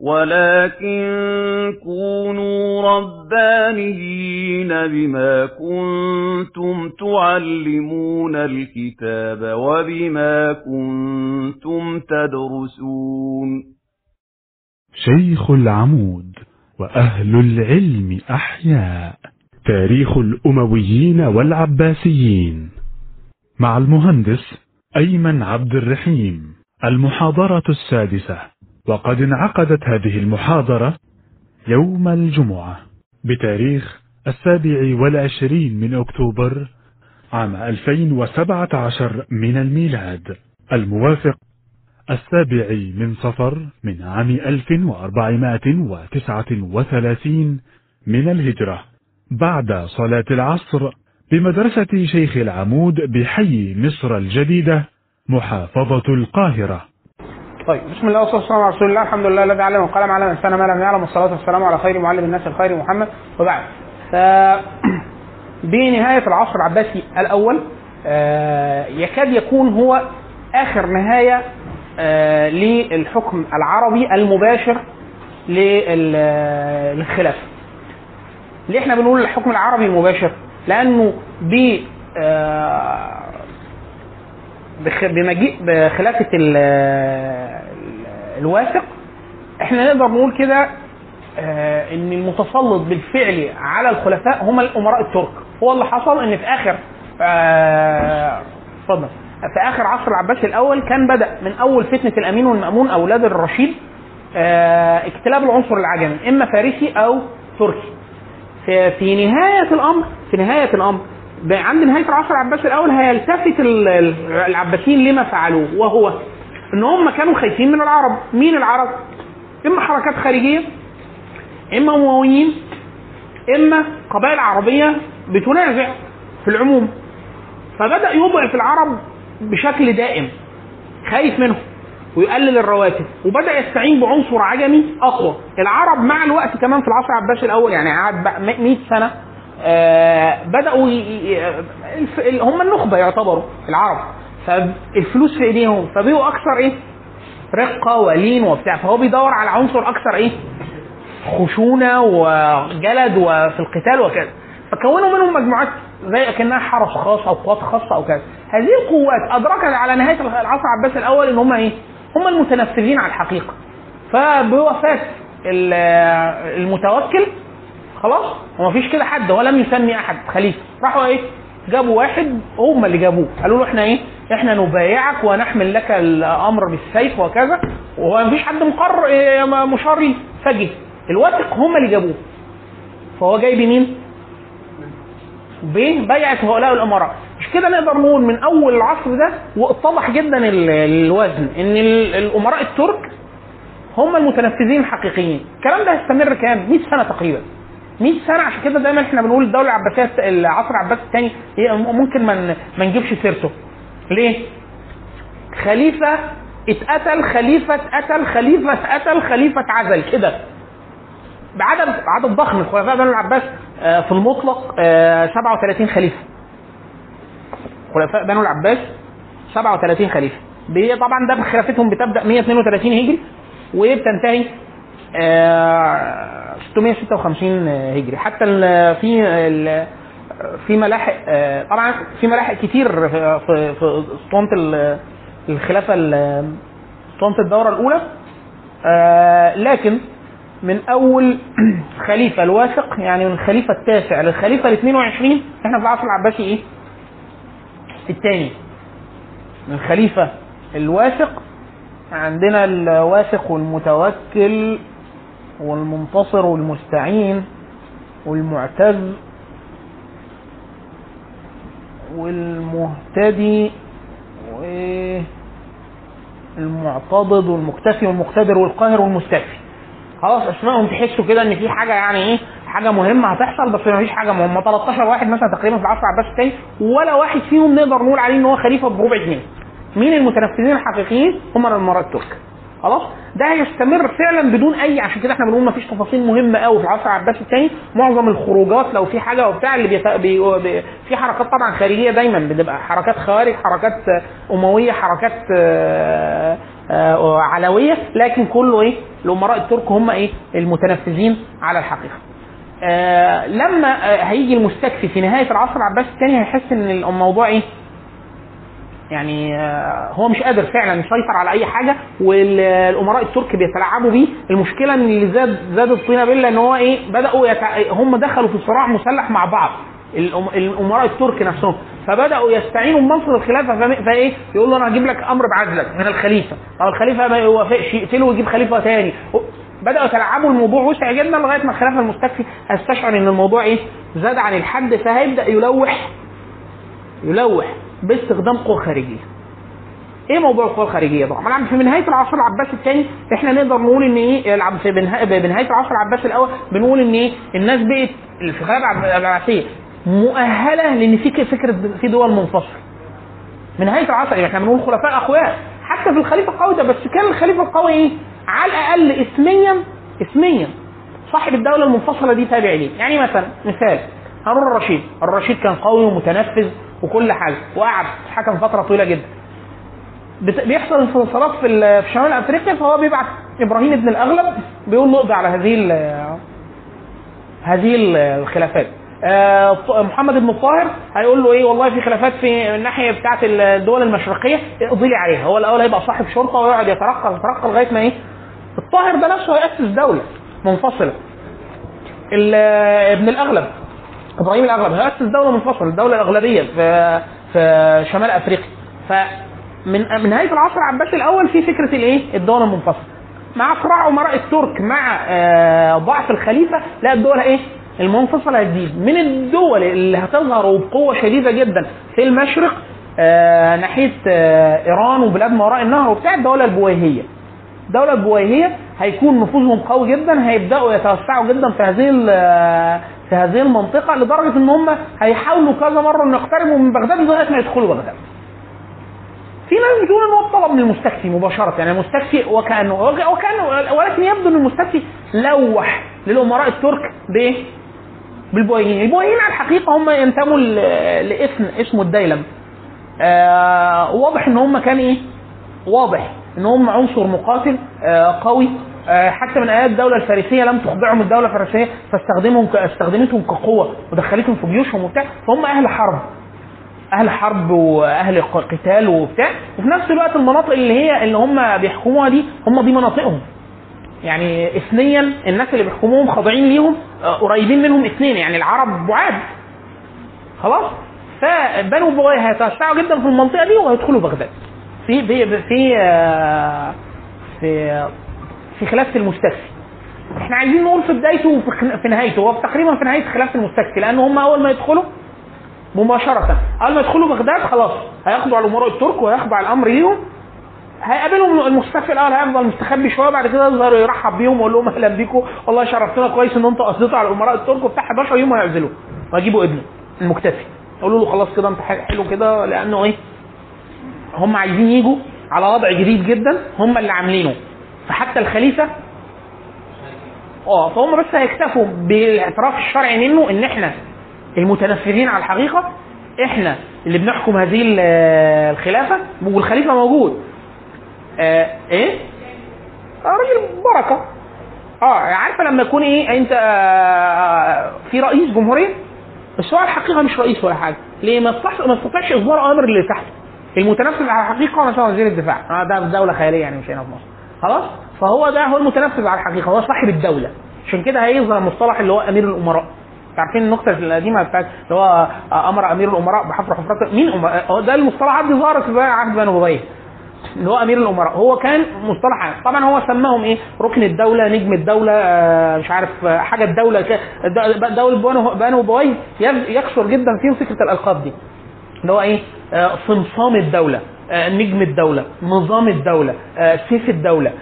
ولكن كونوا ربانيين بما كنتم تعلمون الكتاب وبما كنتم تدرسون. شيخ العمود وأهل العلم أحياء. تاريخ الأمويين والعباسيين. مع المهندس أيمن عبد الرحيم. المحاضرة السادسة. وقد انعقدت هذه المحاضرة يوم الجمعة بتاريخ السابع والعشرين من أكتوبر عام 2017 من الميلاد الموافق السابع من صفر من عام 1439 من الهجرة بعد صلاة العصر بمدرسة شيخ العمود بحي مصر الجديدة محافظة القاهرة. طيب بسم الله والصلاة والسلام على رسول الله الحمد لله الذي علم وقلم على انسان ما لم يعلم والصلاة والسلام على خير معلم الناس الخير محمد وبعد ف بنهاية العصر العباسي الأول آه، يكاد يكون هو آخر نهاية آه، للحكم العربي المباشر لل- للخلافه. ليه إحنا بنقول الحكم العربي المباشر؟ لأنه ب آه، بمجيء بخلافة الواثق إحنا نقدر نقول كده آه، إن المتسلط بالفعل على الخلفاء هم الأمراء الترك. هو اللي حصل إن في آخر آه، اتفضل. في آخر عصر العباسي الأول كان بدأ من أول فتنة الأمين والمامون أولاد الرشيد آه، اكتلاب العنصر العجمي إما فارسي أو تركي. في, نهاية الأمر في نهاية الأمر عند نهاية العصر العباسي الأول هيلتفت ال- ال- العباسيين لما فعلوه وهو إن هم كانوا خايفين من العرب. مين العرب؟ إما حركات خارجية إما امويين إما قبائل عربية بتنازع في العموم. فبدأ يضعف العرب بشكل دائم خايف منهم ويقلل الرواتب وبدأ يستعين بعنصر عجمي أقوى. العرب مع الوقت كمان في العصر العباسي الأول يعني قعد بقى 100 سنة آه بدأوا هم النخبة يعتبروا العرب. فالفلوس في ايديهم فبقوا أكثر إيه؟ رقة ولين وبتاع فهو بيدور على عنصر أكثر إيه؟ خشونة وجلد وفي القتال وكذا. فكونوا منهم مجموعات زي أكنها حرس خاص أو قوات خاصة أو كذا. هذه القوات أدركت على نهاية العصر العباسي الأول إن هم إيه؟ هم المتنفذين على الحقيقة. فبوفاه ال- المتوكل خلاص؟ هو مفيش كده حد ولم يسمي أحد خليفة. راحوا إيه؟ جابوا واحد هم اللي جابوه. قالوا له إحنا إيه؟ إحنا نبايعك ونحمل لك الأمر بالسيف وكذا وهو مفيش حد مقرر إيه، مشار ليه فجه الواثق هم اللي جابوه. فهو جاي بمين؟ ببيعة هؤلاء الأمراء. مش كده نقدر نقول من أول العصر ده واتضح جدا ال- الوزن إن ال- الأمراء الترك هم المتنفذين الحقيقيين الكلام ده هيستمر كام؟ 100 سنة تقريبا. 100 سنه عشان كده دايما إحنا بنقول الدولة العباسية العصر العباسي الثاني ممكن ما ما نجيبش سيرته. ليه؟ خليفة اتقتل خليفة اتقتل خليفة اتقتل خليفة اتعزل. كده. بعدد عدد ضخم خلفاء بنو العباس آه، في المطلق آه، 37 خليفة. خلفاء بنو العباس 37 خليفة. طبعا ده بخلافتهم بتبدأ 132 هجري وبتنتهي آه، 656 هجري. حتى في في ملاحق آه، طبعا في ملاحق كتير في في اسطوانه ال- الخلافة ال- اسطوانه الدورة الأولى. آه، لكن من أول خليفة الواثق يعني من الخليفه التاسع للخليفة ال 22 إحنا في العصر العباسي إيه؟ الثاني. من الخليفه الواثق عندنا الواثق والمتوكل والمنتصر والمستعين والمعتز والمهتدي والمعتضد والمكتفي والمقتدر والقاهر والمستكفي. خلاص اسمائهم تحسوا كده إن في حاجة يعني إيه حاجة مهمة هتحصل بس ما فيش حاجة مهمة. 13 واحد مثلا تقريبا في العصر العباسي الثاني ولا واحد فيهم نقدر نقول عليه إن هو خليفة بربع جنيه مين المتنفذين الحقيقيين؟ هم الامراء الترك خلاص؟ ده هيستمر فعلا بدون أي عشان كده إحنا بنقول ما فيش تفاصيل مهمة قوي في العصر العباسي الثاني معظم الخروجات لو في حاجة وبتاع اللي بيت... بي... بي... في حركات طبعا خارجية دايما. بتبقى حركات خوارج حركات أموية حركات آه، آه، علوية. لكن كله إيه؟ الأمراء الترك هم إيه؟ المتنفذين على الحقيقة. آه، لما هيجي المستكفي في نهاية العصر العباسي الثاني هيحس إن الموضوع إيه؟ يعني آه، هو مش قادر فعلا يسيطر على أي حاجة والأمراء الترك بيتلاعبوا بيه. المشكلة إن اللي زاد زاد الطينه بله إن هو إيه بدأوا يتع... هم دخلوا في صراع مسلح مع بعض الأمراء الترك نفسهم. فبدأوا يستعينوا بمنصب الخلافة فإيه يقول له أنا هجيب لك أمر بعزلك من الخليفة. أو الخليفة ما يوافقش يقتله ويجيب خليفة ثاني بدأوا يتلعبوا الموضوع وسع جدا لغاية ما الخلافة المستكفي هيستشعر إن الموضوع إيه زاد عن الحد فهيبدأ يلوح يلوح. باستخدام قوى خارجية. إيه موضوع القوى الخارجية طبعا؟ طبعا في نهاية العصر العباسي الثاني إحنا نقدر نقول إن إيه في بنها- بنهايه العصر العباسي الأول بنقول إن إيه الناس بقت في الخلافة العب- العباسية مؤهلة لإن في فكرة في دول منفصلة. من نهاية العصر يعني إحنا بنقول خلفاء أقوياء حتى في الخليفة القوي ده بس كان الخليفة القوي إيه؟ على الأقل اسميا اسميا صاحب الدولة المنفصلة دي تابع ليه يعني مثلا مثال هارون الرشيد الرشيد كان قوي ومتنفذ وكل حاجة. وقعد حكم فترة طويلة جدا. بيحصل انفصالات في ال- في شمال أفريقيا فهو بيبعت إبراهيم ابن الأغلب بيقول له اقضي على هذه هذه ال- الخلافات. آه، محمد بن الطاهر هيقول له إيه والله في خلافات في الناحية بتاعه الدول المشرقية اقضي لي عليها. هو الأول هيبقى صاحب شرطة ويقعد يترقى يترقى لغاية ما إيه؟ الطاهر ده نفسه هيأسس دولة منفصلة. ابن الأغلب. إبراهيم الاغلب هيأسس دولة منفصلة الدولة الاغلبيه في في شمال أفريقيا. فمن من نهايه العصر العباسي الأول في فكرة الإيه؟ الدولة المنفصلة. مع صراع أمراء الترك مع آه، ضعف الخليفة لا الدول إيه؟ المنفصلة هتزيد. من الدول اللي هتظهر وبقوة شديدة جدا في المشرق آه، ناحية آه، إيران وبلاد ما وراء النهر وبتاع الدولة البويهية. الدولة البويهية هيكون نفوذهم قوي جدا هيبدأوا يتوسعوا جدا في هذه في هذه المنطقة لدرجة إن هم هيحاولوا كذا مرة ان يقتربوا من بغداد لغايه ما يدخلوا بغداد. في ناس بتقول إن هو طلب من المستكفي مباشرة يعني المستكفي وكانه وكانه ولكن يبدو إن المستكفي لوح للأمراء الترك بايه؟ بالبويهيين، البويهيين على الحقيقة هم ينتموا لاسم اسمه الديلم. آه واضح إن هم كان إيه؟ واضح إن هم عنصر مقاتل آه قوي حتى من آيات الدولة الفارسية لم تخضعهم الدولة الفارسية فاستخدمهم استخدمتهم كقوة ودخلتهم في جيوشهم وبتاع فهم أهل حرب. أهل حرب وأهل قتال وبتاع وفي نفس الوقت المناطق اللي هي اللي هم بيحكموها دي هم دي مناطقهم. يعني اثنيا الناس اللي بيحكموهم خاضعين ليهم آه، قريبين منهم اثنين يعني العرب بعاد. خلاص؟ فبنو بويه هيتوسعوا جدا في المنطقة دي وهيدخلوا بغداد. في في في آه، في في خلافة المستكفي. إحنا عايزين نقول في بدايته وفي نهايته. هو تقريبا في نهاية خلافة المستكفي لأن هم أول ما يدخلوا مباشرة. أول ما يدخلوا بغداد خلاص هياخدوا على الأمراء الترك وهيخضع الأمر ليهم. هيقابلهم المستكفي الأول هيفضل مستخبي شوية بعد كده يظهر يرحب بيهم ويقول لهم أهلا بيكم. والله شرفتنا كويس إن أنتوا قصيتوا على الأمراء الترك وبتاع. 11 يوم هيعزلوه وهيجيبوا ابنه المكتفي. يقولوا له خلاص كده أنت حلو كده لأنه إيه؟ هم عايزين يجوا على وضع جديد جدا. هم اللي عاملينه. فحتى الخليفة آه فهم بس هيكتفوا بالاعتراف الشرعي منه إن إحنا المتنفذين على الحقيقة إحنا اللي بنحكم هذه ال- الخلافة والخليفة موجود. آه إيه؟ آه راجل بركة. آه عارفة لما يكون إيه أنت آه في رئيس جمهورية؟ بس هو الحقيقة مش رئيس ولا حاجة. ليه؟ ما استطاعش ما استطاعش اصدار اوامر اللي تحته المتنفذ على الحقيقة مثلا وزير الدفاع. آه ده في دولة خيالية يعني مش هنا في مصر. خلاص؟ فهو ده هو المتنفذ على الحقيقة هو صاحب الدولة. عشان كده هيظهر المصطلح اللي هو أمير الأمراء. عارفين النقطة القديمة بتاعت اللي هو أمر أمير الأمراء بحفر حفرات مين؟ هو ده المصطلحات دي ظهرت في عهد بنو بويه اللي هو أمير الأمراء. هو كان مصطلح طبعا هو سماهم إيه؟ ركن الدولة نجم الدولة آه مش عارف آه حاجة الدولة دولة بنو يز- يكثر جدا فيهم فكرة الألقاب دي. اللي هو إيه؟ آه صمصام الدولة. آه نجم الدولة نظام الدولة آه سيف الدولة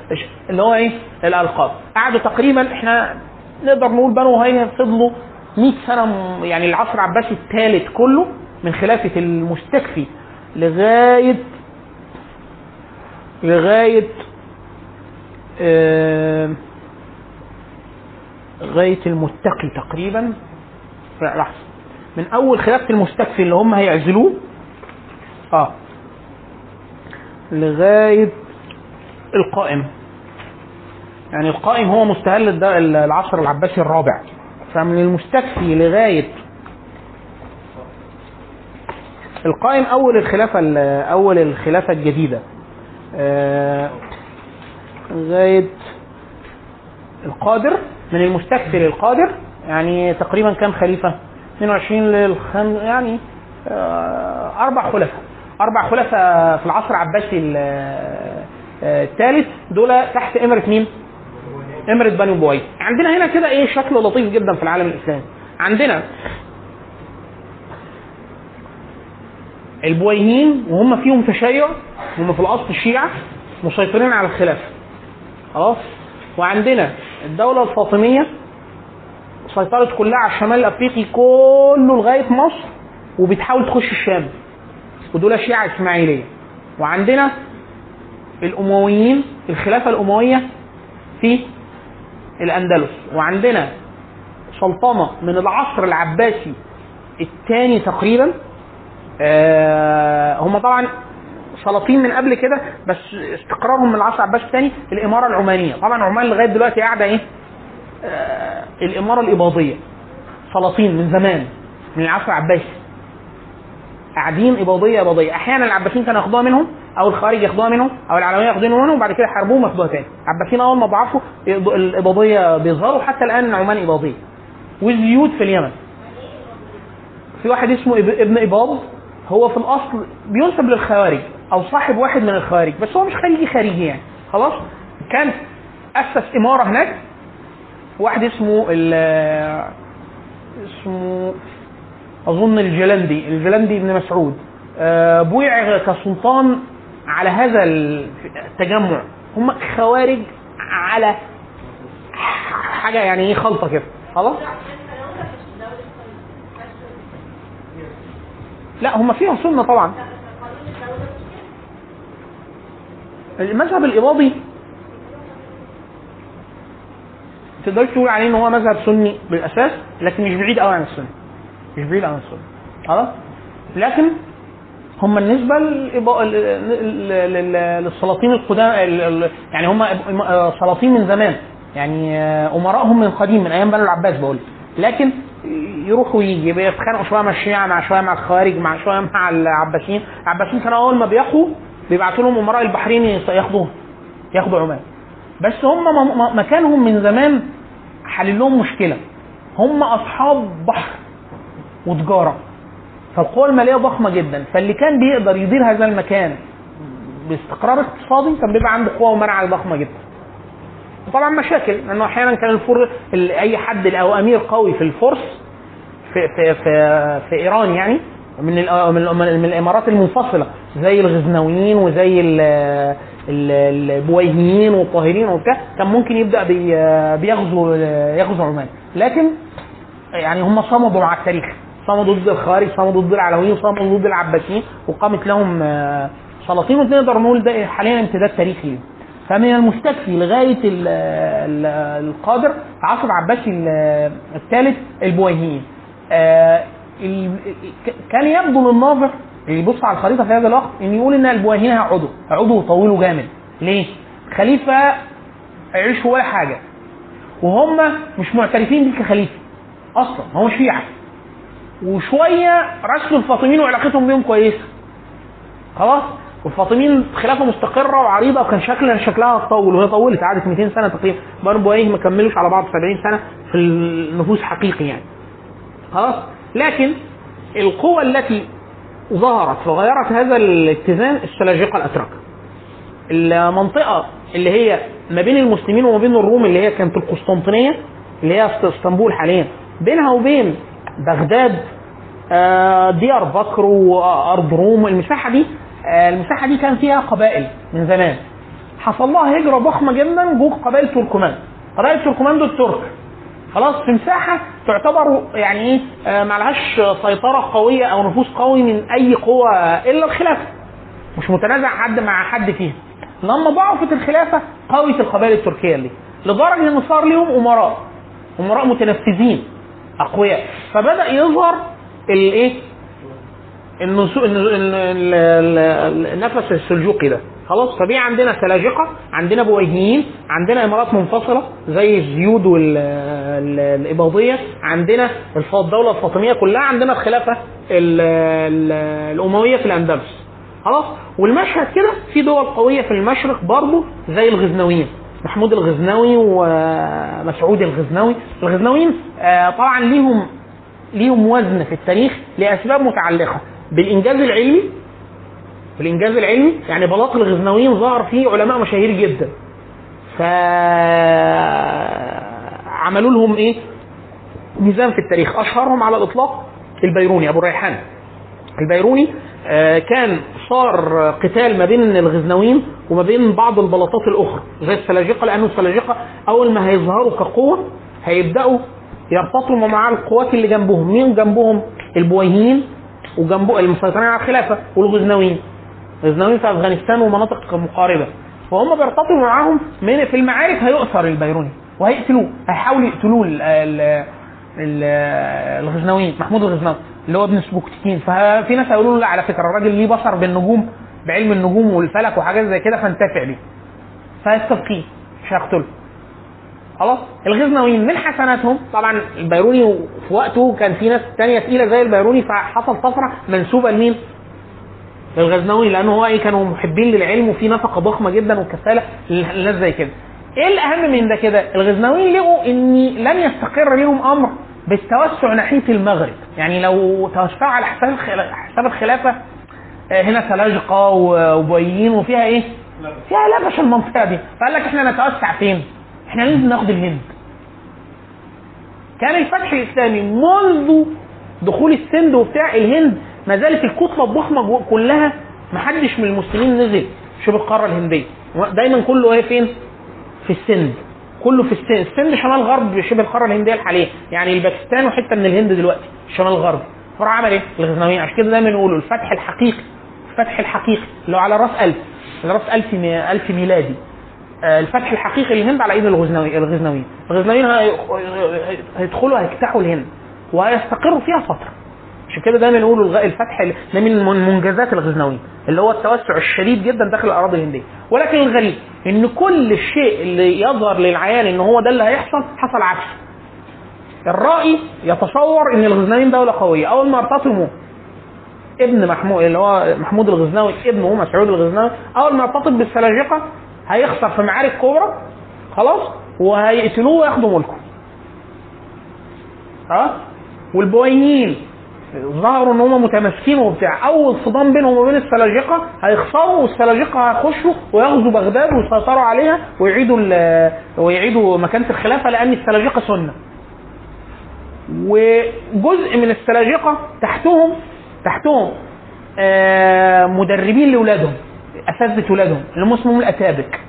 اللي هو إيه؟ الألقاب. قعدوا تقريبا إحنا نقدر نقول بنو هي فضلوا 100 سنة يعني العصر العباسي الثالث كله من خلافة المستكفي لغايه لغاية آه، لغايه المتقي تقريبا. لا لحظة. من أول خلافة المستكفي اللي هم هيعزلوه؟ آه. لغاية القائم. يعني القائم هو مستهل العصر العباسي الرابع. فمن المستكفي لغاية القائم أول الخلافة ال- أول الخلافة الجديدة. آه، لغاية القادر من المستكفي للقادر يعني تقريبا كام خليفة. 22 للخم يعني آه، أربع خلفاء. أربع خلفاء في العصر العباسي ال- آه، الثالث دول تحت إمرة مين؟ إمرة بني بويه عندنا هنا كده إيه شكل لطيف جدا في العالم الإسلامي. عندنا البويهيين وهم فيهم تشيع هم في الأصل شيعة مسيطرين على الخلافه خلاص؟ وعندنا الدولة الفاطمية سيطرت كلها على الشمال الأفريقي كله لغاية مصر وبتحاول تخش الشام. ودول شيعه اسماعيليه وعندنا الأمويين الخلافة الأموية في الأندلس. وعندنا سلطنه من العصر العباسي الثاني تقريبا. آه هم طبعا سلاطين من قبل كده بس استقرارهم من العصر العباسي الثاني الإمارة العمانية. طبعا عمان لغاية دلوقتي قاعدة إيه؟ آه الإمارة الإباضية. سلاطين من زمان من العصر العباسي. قاعدين إباضية إباضية. أحيانا العباسيين كانوا ياخدوها منهم أو الخارج ياخدوها منهم أو العلويين ياخدوها منهم وبعد كده يحاربوهم ياخدوها تاني. العباسيين أول ما ضعفوا الإباضية بيظهروا حتى الآن عمان إباضية. والزيوت في اليمن. في واحد اسمه ابن إباض. هو في الأصل بينسب للخوارج أو صاحب واحد من الخوارج بس هو مش خليجي خارجي يعني. خلاص؟ كان أسس إمارة هناك. واحد اسمه اسمه أظن الجلندي الجلندي بن مسعود آه، بويع كسلطان على هذا التجمع. هم خوارج على حاجة يعني إيه خلطة كده. خلاص؟ لا هم فيها سنة طبعا. المذهب الاباضي تقدرش تقول عليه إن هو مذهب سني بالأساس لكن مش بعيد قوي عن السنة. مش عن خلاص؟ لكن هم ل- للسلاطين القدام ال- ال- يعني هم سلاطين من زمان. يعني أمراءهم من قديم من أيام بنو العباس بقول. لكن يروح ويجي بيتخانقوا شوية مع الشيعة مع شوية مع الخوارج مع شوية مع العباسيين. العباسيين كانوا أول ما بيقوا بيبعتوا لهم أمراء البحرين ياخدوهم ياخدوا عمان. بس هم مكانهم من زمان حل لهم مشكلة. هم أصحاب بحر. وتجارة. فالقوى المالية ضخمة جدا. فاللي كان بيقدر يدير هذا المكان باستقرار اقتصادي كان بيبقى عنده قوه ومنع ضخمة جدا. طبعا مشاكل. لأنه أحيانا كان الفر ال- أي حد أو أمير قوي في الفرس في في في, في إيران يعني من من, الإمارات المنفصلة زي الغزنويين وزي ال- ال- البويهيين والطاهرين وبتاع كان ممكن يبدأ بي- بيغزو يغزو عمان. لكن يعني هم صمدوا مع التاريخ. صمدوا ضد الخوارج صمدوا ضد العلويين صمدوا ضد العباسيين وقامت لهم آه، سلاطين ونقدر نقول ده حاليا امتداد تاريخي. فمن المستكفي لغاية ال- ال- القادر العصر العباسي ال- الثالث البويهيين آه، كان يبدو للناظر اللي يبص على الخريطة في هذا الوقت إن يقول إن البويهيين هيقعدوا هيقعدوا ويطولوا جامد. ليه؟ خليفة يعيش ولا حاجة. وهم مش معترفين بيه كخليفه أصلا هو شيعه وشوية رسلوا الفاطميين وعلاقتهم بيهم كويسة. خلاص؟ والفاطميين خلافة مستقرة وعريضة وكان شكلها شكلها تطول وهي طولت قعدت 200 سنة تقريبا. بنو بويه ما كملوش على بعض 70 سنة في النفوذ حقيقي يعني. خلاص؟ لكن القوة التي ظهرت وغيرت هذا الاتزان السلاجقة الأتراك. المنطقة اللي هي ما بين المسلمين وما بين الروم اللي هي كانت القسطنطينية اللي هي اسطنبول حاليا. بينها وبين بغداد آه، ديار بكر وأرض روم. المساحة دي آه، المساحة دي كان فيها قبائل من زمان. حصل لها هجرة ضخمة جدا جوه قبائل تركمان. قبائل تركمان دول ترك. خلاص في مساحة تعتبر يعني إيه آه، معلهاش سيطرة قوية أو نفوذ قوي من أي قوة إلا الخلافة. مش متنازع حد مع حد فيها. لما ضعفت الخلافة قويت القبائل التركية دي. لدرجة إن صار لهم أمراء أمراء متنفذين. اقوياء فبدأ يظهر الإيه؟ النفس السلجوقي ده. خلاص؟ فبقي عندنا سلاجقة عندنا بويهيين عندنا إمارات منفصلة زي الزيود والاباضيه عندنا الدولة الفاطمية كلها عندنا الخلافة ال- ال- الأموية في الأندلس. خلاص؟ والمشهد كده في دول قوية في المشرق برضه زي الغزنويين. محمود الغزنوي ومسعود الغزنوي. الغزنويين آه، طبعا ليهم ليهم وزن في التاريخ لأسباب متعلقة. بالإنجاز العلمي بالإنجاز العلمي يعني بلاط الغزنويين ظهر فيه علماء مشاهير جدا. ف عملوا لهم إيه؟ ميزان في التاريخ. أشهرهم على الإطلاق البيروني أبو الريحان. البيروني كان صار قتال ما بين الغزنويين وما بين بعض البلاطات الأخرى زي السلاجقة لأنه السلاجقة أول ما هيظهروا كقوة هيبدأوا يرتطموا مع القوات اللي جنبهم. مين جنبهم؟ البويهيين وجنبه المسيطرين على الخلافة والغزنويين. الغزنويين في أفغانستان ومناطق مقاربة. وهم بيرتطموا معاهم من في المعارك هيؤثر البيروني وهيقتلوه هيحاولوا يقتلوه ال- ال- ال- الغزنويين محمود الغزنوي اللي هو ابن سبوكتكين ففي ناس هيقولوا له لا على فكرة الراجل ليه بصر بالنجوم بعلم النجوم والفلك وحاجات زي كده فانتفع بيه فيستبقيه مش هيقتله خلاص الغزنويين من حسناتهم طبعا البيروني في وقته كان في ناس تانية تقيلة زي البيروني فحصل طفرة منسوبة لمين؟ للغزنوي لأنه هو إيه كانوا محبين للعلم وفي نفقة ضخمة جدا وكسالة للناس زي كده. إيه الأهم من ده كده؟ الغزنويين لقوا ان لن يستقر لهم أمر بالتوسع ناحية المغرب، يعني لو توسعوا على حساب حساب الخلافة آه، هنا سلاجقة وبويين وفيها إيه؟ فيها لبش المنطقة دي، فقال لك إحنا نتوسع فين؟ إحنا لازم ناخد الهند. كان الفتح الإسلامي منذ دخول السند وبتاع الهند ما زالت الكتلة الضخمة كلها ما حدش من المسلمين نزل شبه القارة الهندية دايما كله إيه فين؟ في السند كله في السند السند شمال غرب شبه القارة الهندية الحالية. يعني الباكستان وحتة من الهند دلوقتي الشمال الغربي فراح عمل إيه؟ الغزنويين عشان كده دايما يقولوا الفتح الحقيقي. الفتح الحقيقي. اللي هو على رأس ألف. على رأس ألف مي- ألف ميلادي. آه، الفتح الحقيقي للهند على إيد الغزنوي الغزنويين. الغزنويين هي- هيدخلوا هيفتحوا الهند. وهيستقروا فيها فترة. عشان كده دايما يقولوا الفتح ال- ده من منجزات الغزنويين. اللي هو التوسع الشديد جدا داخل الأراضي الهندية. ولكن الغريب إن كل الشيء اللي يظهر للعيان إن هو ده اللي هيحصل حصل عكسه الرأي يتصور إن الغزنويين دولة قوية. أول ما ارتطموا ابن محمود اللي هو محمود الغزنوي ابنه مسعود الغزنوي أول ما ارتطم بالسلاجقة هيخسر في معارك كبرى خلاص وهيقتلوه وياخدوا ملكه. آه والبويهيين ظهروا إن هم متماسكين وبتاع. أول صدام بينهم وبين السلاجقة هيخسروا والسلاجقة هيخشوا وياخذوا بغداد ويسيطروا عليها ويعيدوا ويعيدوا مكانة الخلافة لأن السلاجقة سنة. وجزء من السلاجقة تحتهم تحتهم آه، مدربين لأولادهم أساتذة ولادهم اللي هم اسمهم الأتابك.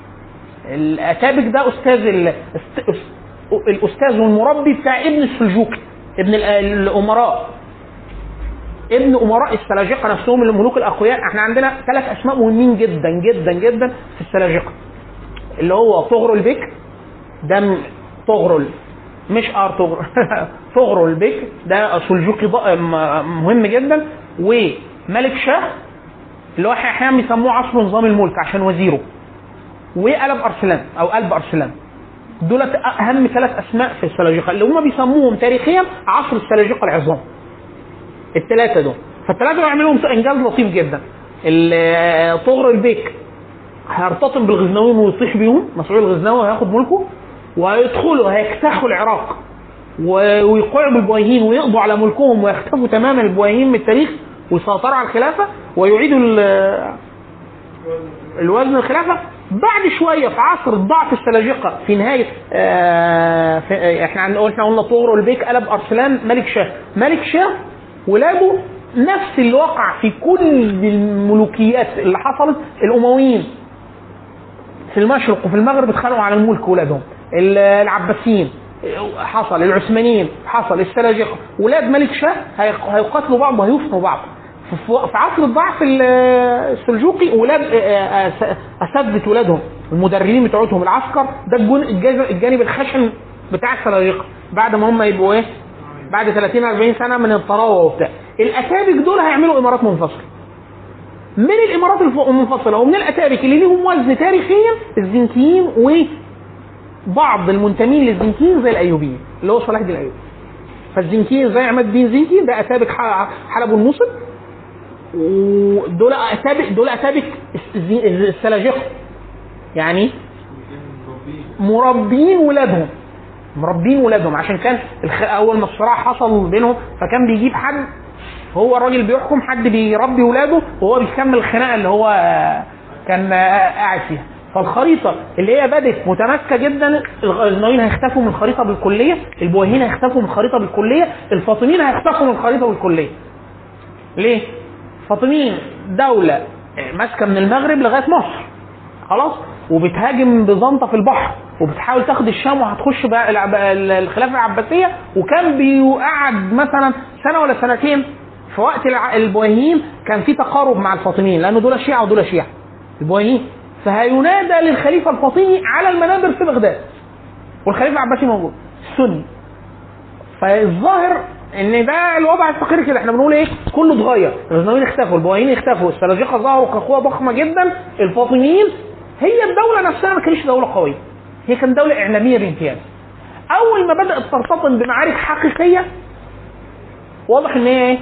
الأتابك ده أستاذ ال... است... أست- الأستاذ والمربي بتاع ابن السلجوقي ابن ال- الأمراء. ابن أمراء السلاجقة نفسهم الملوك الأقوياء. إحنا عندنا ثلاث أسماء مهمين جدا جدا جدا في السلاجقة. اللي هو طغرل بك ده طغرل مش آر طغرل بك ده سلجوقي مهم جدا. وملك شاه اللي هو أحيانا بيسموه عصر نظام الملك عشان وزيره. وقلب أرسلان أو قلب أرسلان. دولت أهم ثلاث أسماء في السلاجقة. اللي هم بيسموهم تاريخيا عصر السلاجقة العظام. الثلاثه دول. فالثلاثه دول إنجاز لطيف جدا. طغر البيك. هيرتطم بالغزنويين ويطيح بيهم. مسعود الغزنوي هياخد ملكه. وهيدخلوا هيجتاحوا العراق. ويقعوا بالبويهيين ويقضوا على ملكهم ويختفوا تماما البويهيين من التاريخ. ويسيطروا على الخلافة. ويعيدوا ال- الوزن الخلافة. بعد شوية في عصر ضعف السلاجقة في نهاية آه في إحنا إحنا قلنا طغر والبيك قلب أرسلان ملك شاه. ملك شاه ولاده نفس اللي وقع في كل الملوكيات اللي حصلت الأمويين. في المشرق وفي المغرب اتخانقوا على الملك ولادهم. ال- العباسيين حصل العثمانيين حصل السلاجقة. ولاد ملك شاه هيق- هيقاتلوا بعض وهيفنوا بعض. في عصر الضعف ال- السلجوقي ولاد آه، آه، اساتذه ولادهم. المدربين بتوعتهم العسكر ده الجانب الخشن بتاع السلاجقة. بعد ما هم يبقوا إيه؟ بعد 30 40 سنة من الطراوة وبتاع. الاتابك دول هيعملوا إمارات منفصلة. من الإمارات المنفصلة ومن الاتابك اللي ليهم وزن تاريخيا الزنكيين وبعض المنتمين للزنكيين زي الأيوبيين اللي هو صلاح الدين الأيوبي. فالزنكيين زي عماد الدين زنكي ده اتابك حلب والموصل ودول اتابك دول اتابك السلاجقه يعني مربين ولادهم. مربين ولادهم. عشان كان. أول ما الصراع حصل بينهم فكان بيجيب حد هو الراجل بيحكم حد بيربي ولاده وهو بيكمل الخناقه اللي هو آه، كان آه، قاعد فيها. فالخريطة اللي هي بدت متماسكة جدا الغزنويين هيختفوا من الخريطة بالكلية البويهيين هيختفوا من الخريطة بالكلية الفاطميين هيختفوا من الخريطة بالكلية. ليه؟ الفاطميين دولة ماسكة من المغرب لغاية مصر. خلاص؟ وبتهاجم بيزنطه في البحر. وبتحاول تاخد الشام وهتخش بقى الخلافة العباسية وكان بيقعد مثلا سنة ولا سنتين في وقت البويهيين كان في تقارب مع الفاطميين لأنه دول شيعة ودول شيعة. البويهيين فهينادى للخليفة الفاطمي على المنابر في بغداد. والخليفة العباسي موجود. السني. فالظاهر إن ده الوضع الفقير كده. إحنا بنقول إيه؟ كله اتغير. الغزنويين اختفوا البويهيين اختفوا. السلاجقة ظهروا كقوة ضخمة جدا. الفاطميين هي الدولة نفسها ما كانتش دولة قوية. هي كانت دولة إعلامية بامتياز. أول ما بدأت ترتطم بمعارك حقيقية واضح إن هي إيه؟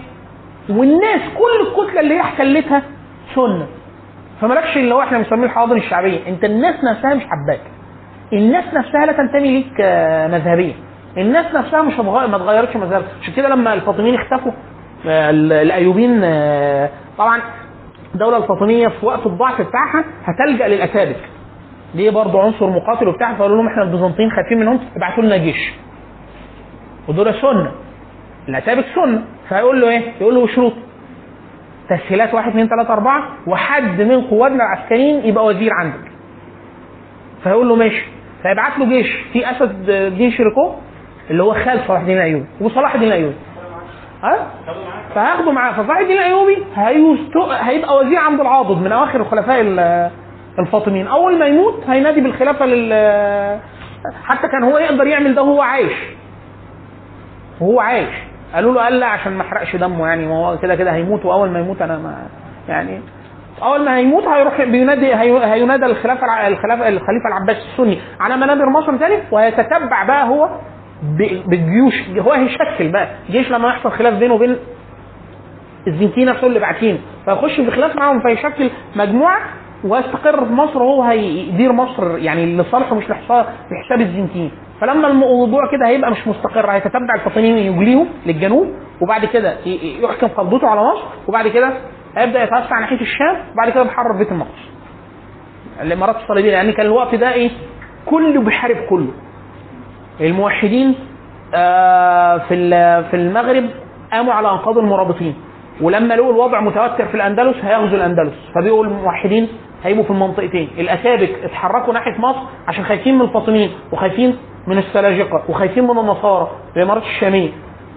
والناس كل الكتلة اللي هي احتلتها سنة. فمالكش اللي هو إحنا بنسميه الحواضن الشعبيه أنت الناس نفسها مش حباك. الناس نفسها لا تنتمي ليك مذهبيا. الناس نفسها مش هتغير ما اتغيرتش مذهب عشان كده لما الفاطميين اختفوا آه، ال- الأيوبيين آه، طبعا الدولة الفاطمية في وقت الضعف بتاعها هتلجأ للاتابك ليه برضه عنصر مقاتل وبتاع؟ فقالوا لهم إحنا البيزنطيين خايفين منهم ابعتوا لنا جيش. ودول سنة. الاتابك سنه فيقول له إيه؟ يقول له شروط تسهيلات واحد اثنين ثلاثة أربعة. وحد من قواتنا العسكريين يبقى وزير عندك. فيقول له ماشي. فيبعت له جيش. في أسد الدين شيركوه اللي هو خال صلاح الدين الأيوبي. وصلاح الدين الأيوبي. ها؟ فهياخده معاه. فصلاح الدين الأيوبي هيست... هيبقى وزير عبد العاضد من أواخر الخلفاء ال- الفاطميين، أول ما يموت هينادي بالخلافة لل حتى كان هو يقدر يعمل ده وهو عايش. وهو عايش. قالوا له قال لا عشان ما احرقش دمه يعني ما هو كده كده هيموت وأول ما يموت أنا ما يعني أول ما هيموت هيروح بينادي هي- هينادى الخلافة الخلافه الخليفة العباسي السني على منابر مصر تاني وهيتتبع بقى هو بالجيوش. هو هيشكل بقى جيش لما يحصل خلاف بينه وبين الزنكيين نفسهم اللي باعتين. فيخش في خلاف معاهم فيشكل مجموعة ويستقر في مصر وهو هيدير مصر يعني لصالحه مش لحساب الزنكيين فلما الموضوع كده هيبقى مش مستقر هيتتبع الفاطميين يجليهم للجنوب وبعد كده يحكم قبضته على مصر وبعد كده هيبدأ يتوسع ناحية الشام وبعد كده بيحرر بيت المقدس. الإمارات الصليبية لأن كان الوقت ده إيه؟ كله بيحارب كله. الموحدين آه، في في المغرب قاموا على أنقاض المرابطين. ولما لقوا الوضع متوتر في الأندلس هيغزوا الأندلس. فبقوا الموحدين هيبقوا في المنطقتين. الاتابك اتحركوا ناحية مصر عشان خايفين من الفاطميين وخايفين من السلاجقة وخايفين من النصارى الامارات الشامية.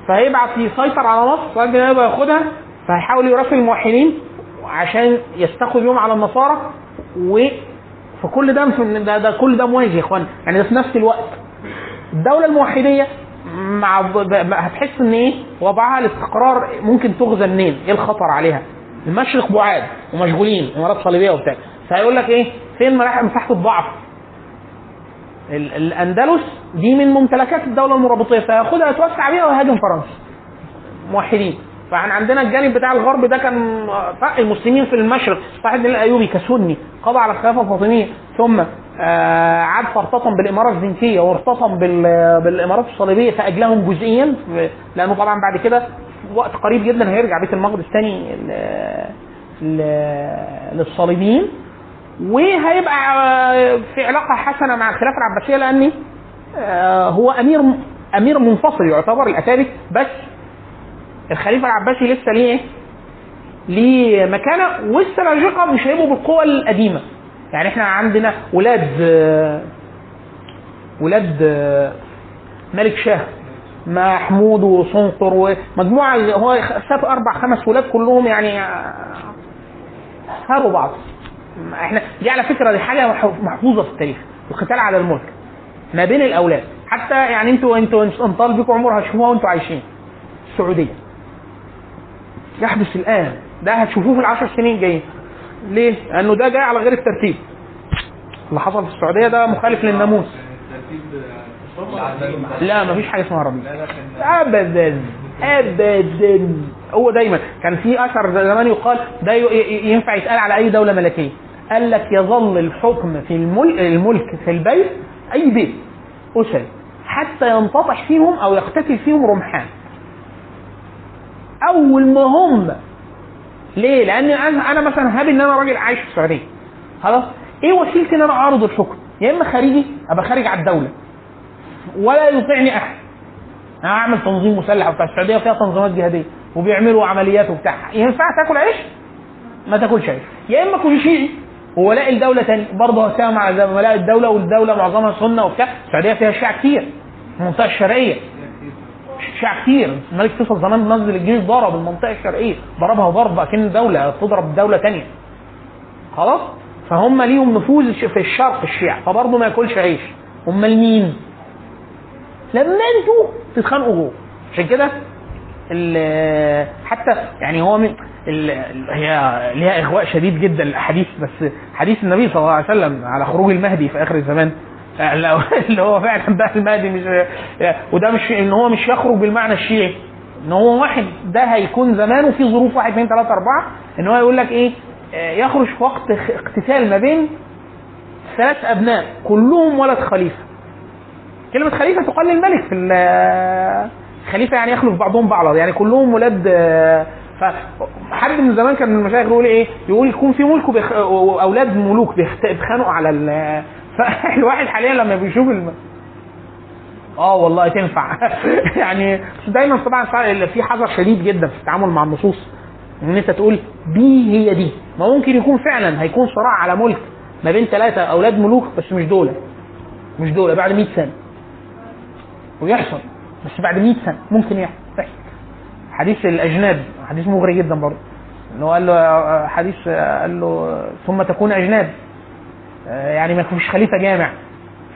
فهيبعت يسيطر على مصر كده يبقى ياخدها فهيحاول يراسل الموحدين عشان يستخدم بيهم على النصارى. و فكل ده ده, ده كل ده موازي يا إخوان. يعني ده في نفس الوقت. الدولة الموحدية مع هتحس إن إيه؟ وضعها الاستقرار ممكن تغزى منين؟ إيه الخطر عليها؟ المشرق بعاد ومشغولين امارات صليبية وبتاع فهيقول لك إيه؟ فين مساحة الضعف؟ ال- الأندلس دي من ممتلكات الدولة المرابطية فياخدها يتوسع بيها ويهاجم فرنسا. موحدين فإحنا عندنا الجانب بتاع الغرب ده كان المسلمين في المشرق صلاح الدين الأيوبي كسني قضى على الخلافة الفاطمية ثم آه، عاد فارتطم بالاماره الزنكية وارتطم بال- بالإمارات الصليبية فأجلهم جزئيا لأنه طبعا بعد كده وقت قريب جدا هيرجع بيت المقدس تاني للصليبيين وهيبقى في علاقة حسنة مع الخلافه العباسية لأن آه، هو أمير أمير منفصل يعتبر الاتابك بس الخليفة العباسي لسه ليه إيه؟ ليه مكانة والسلاجقه مش هيبقوا بالقوة القديمة يعني إحنا عندنا ولاد ولاد ملك شاه محمود وصنقر ومجموعه هو ساب أربع خمس ولاد كلهم يعني آه، هاروا بعض. إحنا دي على فكرة دي حاجة مح- محفوظة في التاريخ القتال على الملك ما بين الأولاد. حتى يعني أنتوا أنتوا انطال بكم عمر هتشوفوها وانتوا عايشين السعودية. يحدث الآن. ده هتشوفوه في العشر سنين الجايين. ليه؟ لأنه ده جاي على غير الترتيب. اللي حصل في السعودية ده مخالف للناموس. لا مفيش حاجة اسمها ربيع. ابدا ابدا. هو دايما كان في أثر زمان يقال ده ينفع يتقال على أي دولة ملكية. قال لك يظل الحكم في الملك, الملك في البيت أي بيت اسري حتى ينتطح فيهم أو يقتتل فيهم رمحان. أول ما هم ليه؟ لأن أنا مثلا هاب إن أنا راجل عايش في السعودية. خلاص؟ إيه وسيلتي إن أنا أعرض الحكم؟ يا إما خارجي أبقى خارج على الدولة. ولا يطيعني أحد. أنا أعمل تنظيم مسلح وبتاع السعودية فيها تنظيمات جهادية وبيعملوا عمليات وبتاع. ينفع تاكل عيش؟ ما تاكلش عيش. يا إما كل شيعي وولاء الدولة تاني. برضه هساهم على زي الدولة والدولة معظمها سنة وبتاع. السعودية فيها شيعة كتير. المنطقة الشرقية. شيعة كتير. الملك فيصل زمان نزل الجيش ضرب المنطقة الشرقية. ضربها ضرب أكن دولة تضرب دولة تانية. خلاص؟ فهم ليهم نفوذ في الشرق الشيعة. فبرضه ما ياكلش عيش. امال مين؟ لما أنتوا تتخانقوا جوه. عشان كده حتى يعني هو من هي ليها إغواء شديد جدا الاحاديث بس حديث النبي صلى الله عليه وسلم على خروج المهدي في آخر الزمان. اللي هو فعلا بقى المهدي مش وده مش إن هو مش يخرج بالمعنى الشيعي. إن هو واحد ده هيكون زمانه في ظروف واحد اثنين ثلاثة أربعة. إن هو يقول لك إيه؟ يخرج في وقت اقتتال ما بين ثلاث أبناء كلهم ولد خليفة. كلمة خليفة تقال للملك في خليفة يعني يخلف بعضهم بعضا يعني كلهم ولاد فحد من زمان كان من المشايخ يقول إيه؟ يقول يكون في ملك وبيخ... وأولاد ملوك بيتخانقوا على ال فالواحد حاليا لما بيشوف الم... آه والله تنفع. يعني دايما طبعا في حذر شديد جدا في التعامل مع النصوص إن أنت تقول دي هي دي. ما ممكن يكون فعلا هيكون صراع على ملك ما بين ثلاثة أولاد ملوك بس مش دول مش دول بعد 100 سنة. ويحصل. بس بعد 100 سنة ممكن يحصل. حديث الأجناد حديث مغري جدا برضه. ان هو قال له حديث قال له ثم تكون أجناد. يعني ما فيش خليفة جامع.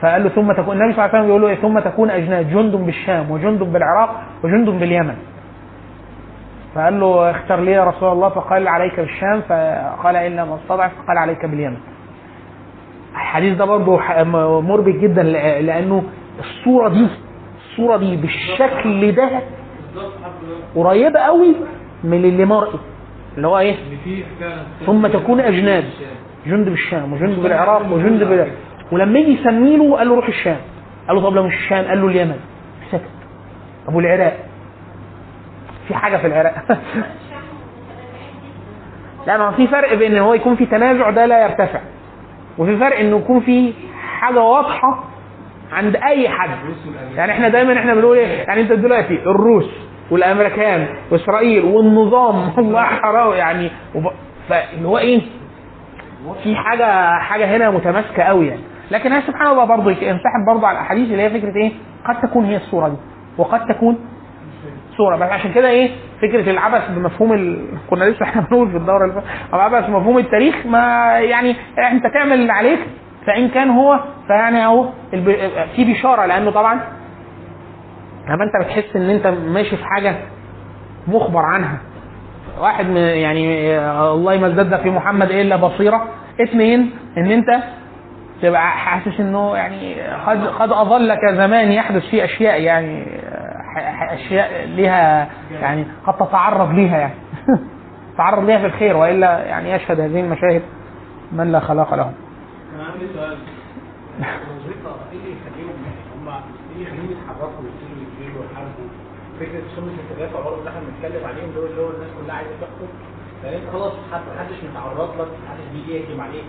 فقال له ثم تكون النبي صلى الله عليه وسلم بيقول له إيه؟ ثم تكون أجناد جند بالشام وجند بالعراق وجند باليمن. فقال له اختر لي يا رسول الله. فقال عليك بالشام. فقال ان لم استضعف فقال عليك باليمن. الحديث ده برضه مربك جدا لأنه الصورة دي الصورة دي بالشكل ده قريبة قوي من اللي مرئي اللي هو إيه؟ ثم تكون أجناد جند بالشام وجند بالعراق وجند بال... ولما يجي يسمي له قال له روح الشام قال له طب لو مش الشام قال له اليمن. سكت. طب والعراق في حاجة في العراق. لا ما في فرق بين إن هو يكون في تنازع ده لا يرتفع وفي فرق إنه يكون في حاجة واضحة عند أي حد. يعني إحنا دايما إحنا بنقول إيه؟ يعني أنت دلوقتي الروس والأمريكان وإسرائيل والنظام الله حرام يعني. وب... فاللي هو إيه؟ في حاجة حاجة هنا متماسكة قوي يعني. لكن هي سبحان الله برضه ينسحب برضه على الأحاديث اللي هي فكرة إيه؟ قد تكون هي الصورة دي. وقد تكون صورة. بس عشان كده إيه؟ فكرة العبث بمفهوم ال... كنا لسه إحنا بنقول في الدورة اللي فاتت. العبث بمفهوم التاريخ ما يعني أنت تعمل اللي عليك فإن كان هو فيعني أهو. في بشاره لأنه طبعا لما أنت بتحس إن أنت ماشي في حاجة مخبر عنها. واحد يعني الله ما ازداد في محمد إلا بصيرة. اثنين إن أنت تبقى حاسس إنه يعني قد قد أظلك زمان يحدث فيه أشياء يعني أشياء لها يعني قد تتعرض ليها يعني. تعرض ليها في الخير وإلا يعني يشهد هذه المشاهد من لا خلاق له. أنا عندي إيه اللي يخليهم هم يخليهم يتحركوا ويحاربوا فكره برضه إحنا بنتكلم عليهم دول اللي هو الناس كلها عايزه تحكم لأن انت خلاص حد محدش متعرض لك بيجي يهجم عليك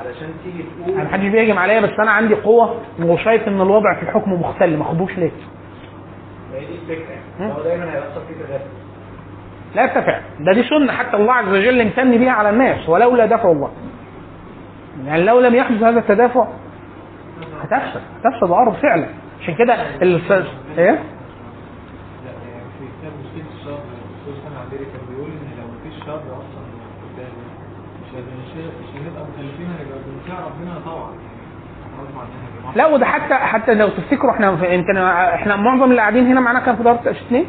علشان تيجي تقول أنا محدش بيهجم عليا بس أنا عندي قوة وشايف إن الوضع في الحكم مختل ما خدوش ليه؟ هي دي الفكرة هو دايما هيحصل فيه تدافع لا يرتفع ده دي سنة حتى الله عز وجل امتن بها على الناس ولولا دفع الله. يعني لو لم يحدث هذا التدافع هتفسد هتفسد الأرض فعلا عشان كده الف... إيه في كتاب الشر عبيري كان بيقول إن لو مفيش شر جماعة. لا وده حتى حتى لو تفتكروا إحنا يمكن إحنا معظم اللي قاعدين هنا معانا كان في دار اثنين.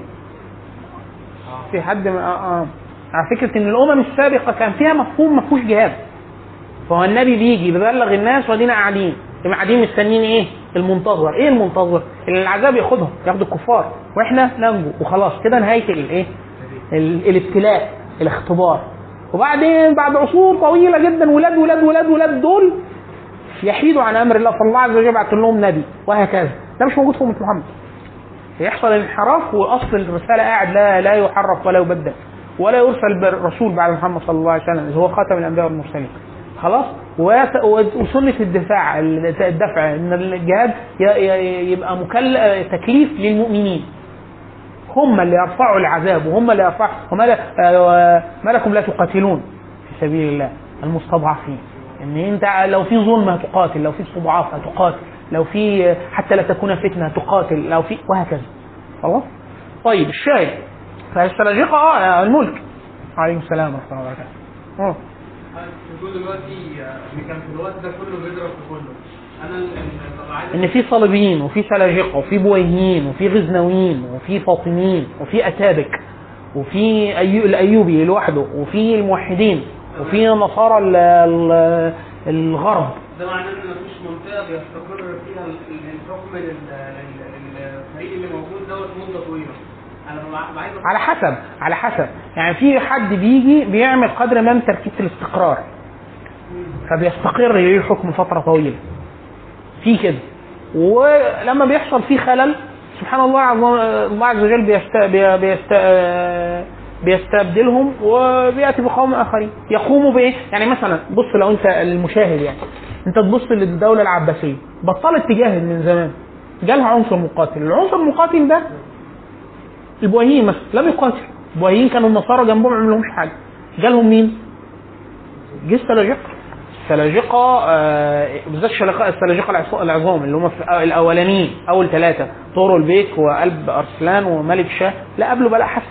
في حد آه آه على فكرة إن الأمم السابقة كان فيها مفهوم ما فيهوش جهاد فهو النبي بيجي بيبلغ الناس وادينا قاعدين. قاعدين مستنيين إيه؟ المنتظر، إيه المنتظر؟ اللي العذاب ياخدهم ياخد الكفار. وإحنا ننجو وخلاص. كده نهاية الايه؟ ال- الابتلاء الاختبار. وبعدين بعد عصور طويلة جدا ولاد ولاد ولاد ولاد دول يحيدوا عن أمر الله. فالله عز وجل يبعث لهم نبي. وهكذا. ده مش موجود في أمة محمد. يحصل انحراف وأصل الرسالة قاعد لا لا يحرف ولا يبدل. ولا يرسل رسول بعد محمد صلى الله عليه وسلم هو خاتم الأنبياء والمرسلين. خلاص؟ وسنه الدفاع الدفع إن الجهاد يبقى مكل تكليف للمؤمنين. هم اللي يرفعوا العذاب وهم اللي يرفعوا وما ما لكم لا تقاتلون في سبيل الله المستضعفين. ان أنت لو في ظلم هتقاتل لو في استضعاف هتقاتل لو في حتى لا تكون فتنة هتقاتل لو في وهكذا. خلاص؟ طيب الشاهد. فالسلاجقه آه الملك. عليكم السلام ورحمة الله وبركاته. بتقول دلوقتي ان في الوقت ده كله بيضرب في كله. أنا ال- ال- ببقى عايز إن في صليبيين وفي سلاجقه وفي بويهيين وفي غزنويين وفي فاطميين وفي أتابك وفي أيو الأيوبي لوحده وفي الموحدين وفي نصارى ال- ال- الغرب. ده معناه إن مفيش منطقة بيستقر فيها ال- ال- الحكم لل- لل- للفريق اللي موجود دوت مدة طويلة. على حسب على حسب. يعني في حد بيجي بيعمل قدر ما من تركيبة الاستقرار. فبيستقر ليه الحكم فترة طويلة. في كده. ولما بيحصل فيه خلل سبحان الله الله عز وجل بيست... بي- بيست... بيستبدلهم وبيأتي بقوم آخرين. يقوموا بإيه؟ يعني مثلا بص لو أنت المشاهد يعني. أنت تبص للدولة العباسية. بطلت تجاهد من زمان. جالها عنصر مقاتل. العنصر المقاتل ده البويهيين مثلا لم يقاتل البويهيين كانوا النصارى جنبهم ما عملهمش حاجة. جالهم مين؟ جه السلاجقة. السلاجقة آه، بالذات السلاجقة العظام اللي هم الأولانيين أول ثلاثة. طورو البيك وقلب أرسلان وملك شاه. لا قبله بلاء حسن.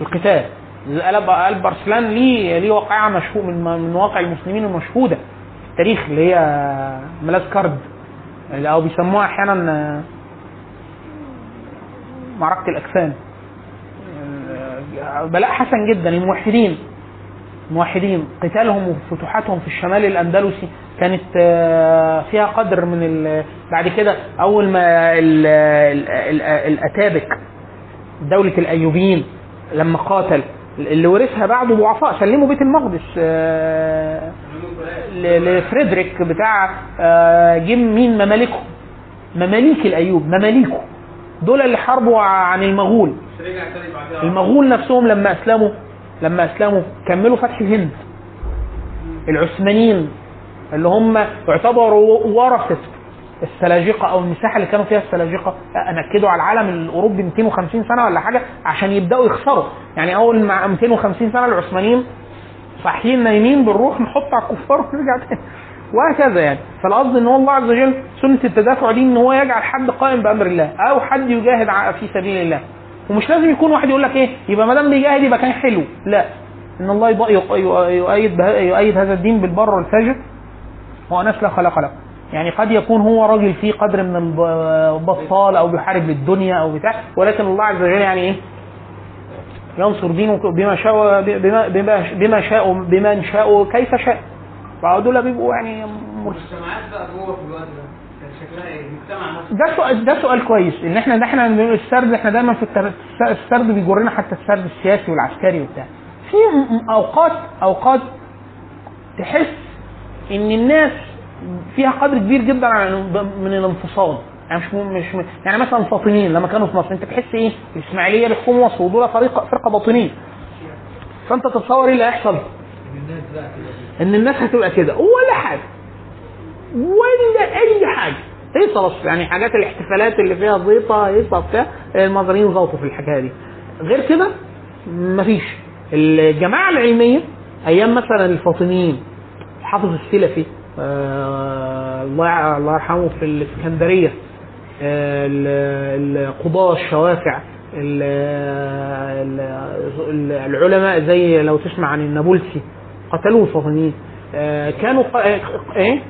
القتال. قلب قلب أرسلان ليه ليه واقعة مشهور من من واقع المسلمين المشهودة. في التاريخ اللي هي ملاذ كرد أو بيسموها أحيانا آه، معركة الأجسام. آه، بلاء حسن جدا. الموحدين الموحدين قتالهم وفتوحاتهم في الشمال الأندلسي كانت آه، فيها قدر من ال- بعد كده أول ما ال- ال- ال- الأتابك دولة الأيوبيين لما قاتل اللي ورثها بعده ضعفاء سلموا بيت المقدس آه، لفريدريك بتاع جيم مين؟ ممالكه مماليك الأيوب مماليكه دول اللي حاربوا عن المغول. المغول نفسهم لما أسلموا لما أسلموا كملوا فتح الهند. العثمانيين اللي هم يعتبروا ورثه السلاجقة أو المساحة اللي كانوا فيها السلاجقة نكدوا على العالم الأوروبي 250 سنة ولا حاجة عشان يبدأوا يخسروا. يعني أول ما 250 سنة العثمانيين صاحيين نايمين بنروح نحط على الكفار ونرجع تاني. وهكذا يعني. فالقصد إن هو الله عز وجل سنة التدافع دي إن هو يجعل حد قائم بأمر الله أو حد يجاهد في سبيل الله. ومش لازم يكون واحد يقول لك إيه يبقى ما دام بيجاهد يبقى كان حلو. لا. إن الله يؤيد يؤيد هذا الدين بالبر والفجر. وناس لا خلق له. يعني قد يكون هو راجل فيه قدر من الب- البطال أو بيحارب للدنيا أو بتاع ولكن الله عز وجل يعني إيه؟ ينصر دينه بما شاء بما بما بما شاء بمن شاء كيف شاء. فدول بيبقوا يعني المجتمعات بقى جوه في الوقت ده. نفسه. ده سؤال ده سؤال كويس. إن إحنا ده إحنا السرد إحنا دايما في السرد بيجرنا حتى السرد السياسي والعسكري وبتاع. في اوقات أوقات تحس إن الناس فيها قدر كبير جدا من الانفصال. يعني مش مش يعني مثلا الفاطميين لما كانوا في مصر أنت تحس إيه؟ الإسماعيلية بيحكموا مصر ودول فريق فرقة باطنية. فأنت تتصور إيه اللي هيحصل؟ الناس بقى إن الناس هتبقى كده. ولا حاجة. ولا أي حاجة. هيصه بس يعني حاجات الاحتفالات اللي فيها زيطه هيصه بتاع المصريين زوطوا في الحكاية دي. غير كده مفيش. الجماعة العلمية أيام مثلا الفاطميين حافظ السلفي آه الله الله يرحمه في الإسكندرية آه ال- القضاة الشوافع ال- ال- العلماء زي لو تسمع عن النابلسي. قتلوه الفاطميين آه كانوا قا- إيه؟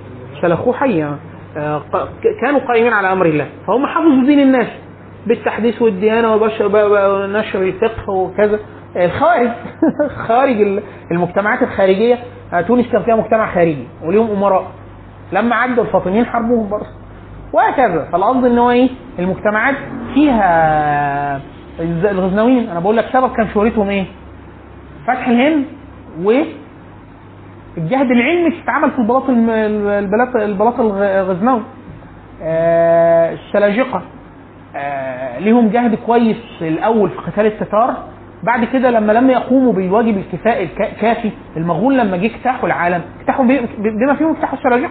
سلخوه حيا. آه كانوا قائمين على أمر الله. فهم حفظوا دين الناس بالتحديث والديانة ونشر الفقه وكذا. الخوارج خوارج ال- المجتمعات الخارجية آه، تونس كان فيها مجتمع خارجي وليهم أمراء. لما عدوا الفاطميين حاربوهم برضه. وهكذا. فالقصد إن هو إيه؟ المجتمعات فيها الغزنويين. أنا بقول لك سبب كان شهرتهم إيه؟ فتح الهند والجهد العلمي اتعمل في البلاط البلاط البلاط الغزنوي. آه، السلاجقه آه، ليهم جهد كويس الأول في قتال التتار. بعد كده لما لم يقوموا بالواجب الكفائي الكافي المغول لما جه اجتاحوا العالم اجتاحوا بما فيهم اجتاحوا السلاجقه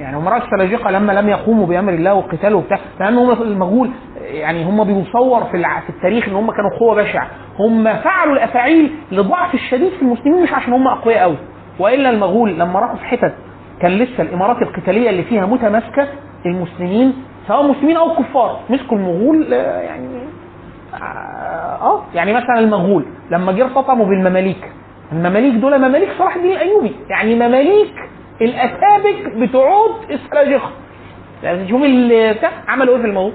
يعني امراء السلاجقه لما لم يقوموا بأمر الله والقتال وبتاع. لأن هم المغول يعني هم بيصور في في التاريخ إن هم كانوا قوة بشعة. هم فعلوا الأفاعيل لضعف الشديد في المسلمين مش عشان هم أقوياء قوي وإلا المغول لما راحوا في حتت كان لسه الإمارات القتالية اللي فيها متماسكة المسلمين سواء مسلمين أو كفار مسكوا المغول آه، يعني آه يعني مثلا المغول لما جه ارتطموا بالمماليك المماليك دول مماليك صلاح الدين الأيوبي يعني مماليك الاتابك بتوعود السلاجقه يعني شوف بتاع عملوا إيه في الموضوع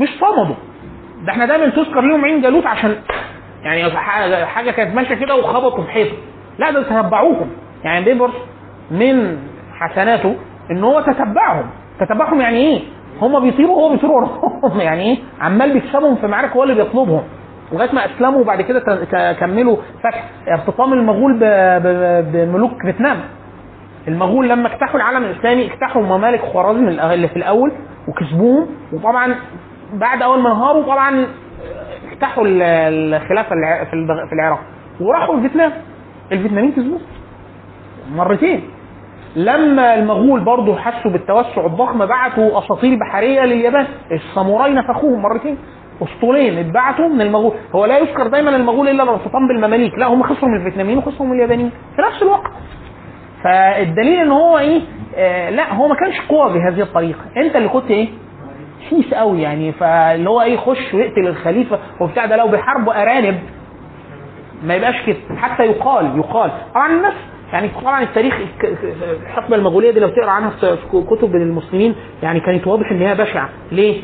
مش صمدوا. ده إحنا دايما تذكر لهم عين جالوت عشان يعني حاجة كانت ماشية كده وخبطوا في حيطة. لا ده تتبعوهم. يعني بيبرس من حسناته إن هو تتبعهم. تتبعهم يعني إيه؟ هم بيطيروا وهو بيطير وراهم. يعني إيه؟ عمال بيكسبهم في معارك هو اللي بيطلبهم. لغاية ما أسلموا وبعد كده كملوا فتح ارتطام المغول بملوك فيتنام. المغول لما اجتاحوا العالم الإسلامي اجتاحوا ممالك خوارزم اللي في الأول وكسبوهم. وطبعا بعد أول ما انهاروا طبعا اجتاحوا ال- الخلافة في العراق. وراحوا الفيتنام. الفيتناميين كسبوهم مرتين. لما المغول برضه حسوا بالتوسع الضخم بعتوا اساطيل بحرية لليابان. الساموراي نفخوهم مرتين. أسطولين اتبعتوا من المغول. هو لا يذكر دايما المغول إلا الارتطام بالمماليك. لا هم خسروا من الفيتناميين وخسروا من اليابانيين. في نفس الوقت. فالدليل إن هو إيه؟ آه لا هو ما كانش قوة بهذه الطريقة. أنت اللي كنت إيه؟ شيس قوي يعني. فاللي هو إيه يخش ويقتل الخليفة وبتاع ده لو بيحاربوا ارانب ما يبقاش كده. حتى يقال يقال. طبعا الناس يعني طبعا التاريخ الحقبة المغولية دي لو تقرأ عنها في كتب المسلمين يعني كانت واضح إن هي بشعة. ليه؟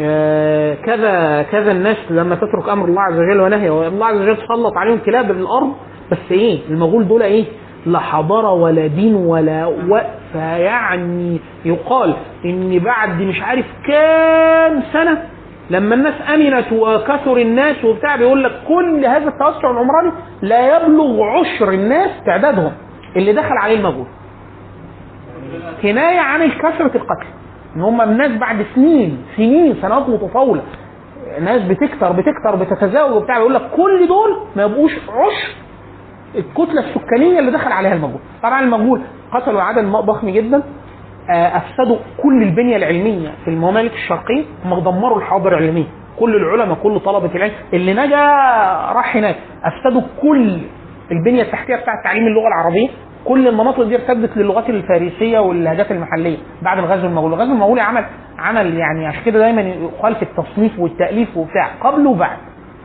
آه كذا كذا الناس لما تترك أمر الله عز وجل ونهيه والله عز وجل سلط عليهم كلاب من الأرض بس إيه؟ المغول دول إيه؟ لا حضارة ولا دين ولا وقف يعني يقال إن بعد مش عارف كام سنة لما الناس أمنت وكثر الناس وبتاع بيقول لك كل هذا التوسع العمراني لا يبلغ عشر الناس تعدادهم اللي دخل عليه المغول كنايه عن كثرة القتل. إن هم الناس بعد سنين سنين سنوات متطاولة. ناس بتكتر بتكتر بتتزاوج وبتاع يقول لك كل دول ما يبقوش عشر الكتلة السكانية اللي دخل عليها المغول طبعا المغول قتلوا عدد ضخم جدا. أفسدوا كل البنية العلمية في الممالك الشرقية هم دمروا الحاضر العلمية. كل العلماء كل طلبة العلم اللي نجا راح هناك أفسدوا كل البنية التحتية بتاعه تعليم اللغة العربية. كل المناطق دي ارتدت للغات الفارسية واللهجات المحلية بعد الغزو المغولي، الغزو المغولي عمل عمل يعني عشان كده دايما يقال في التصنيف والتأليف وبتاع. قبل وبعد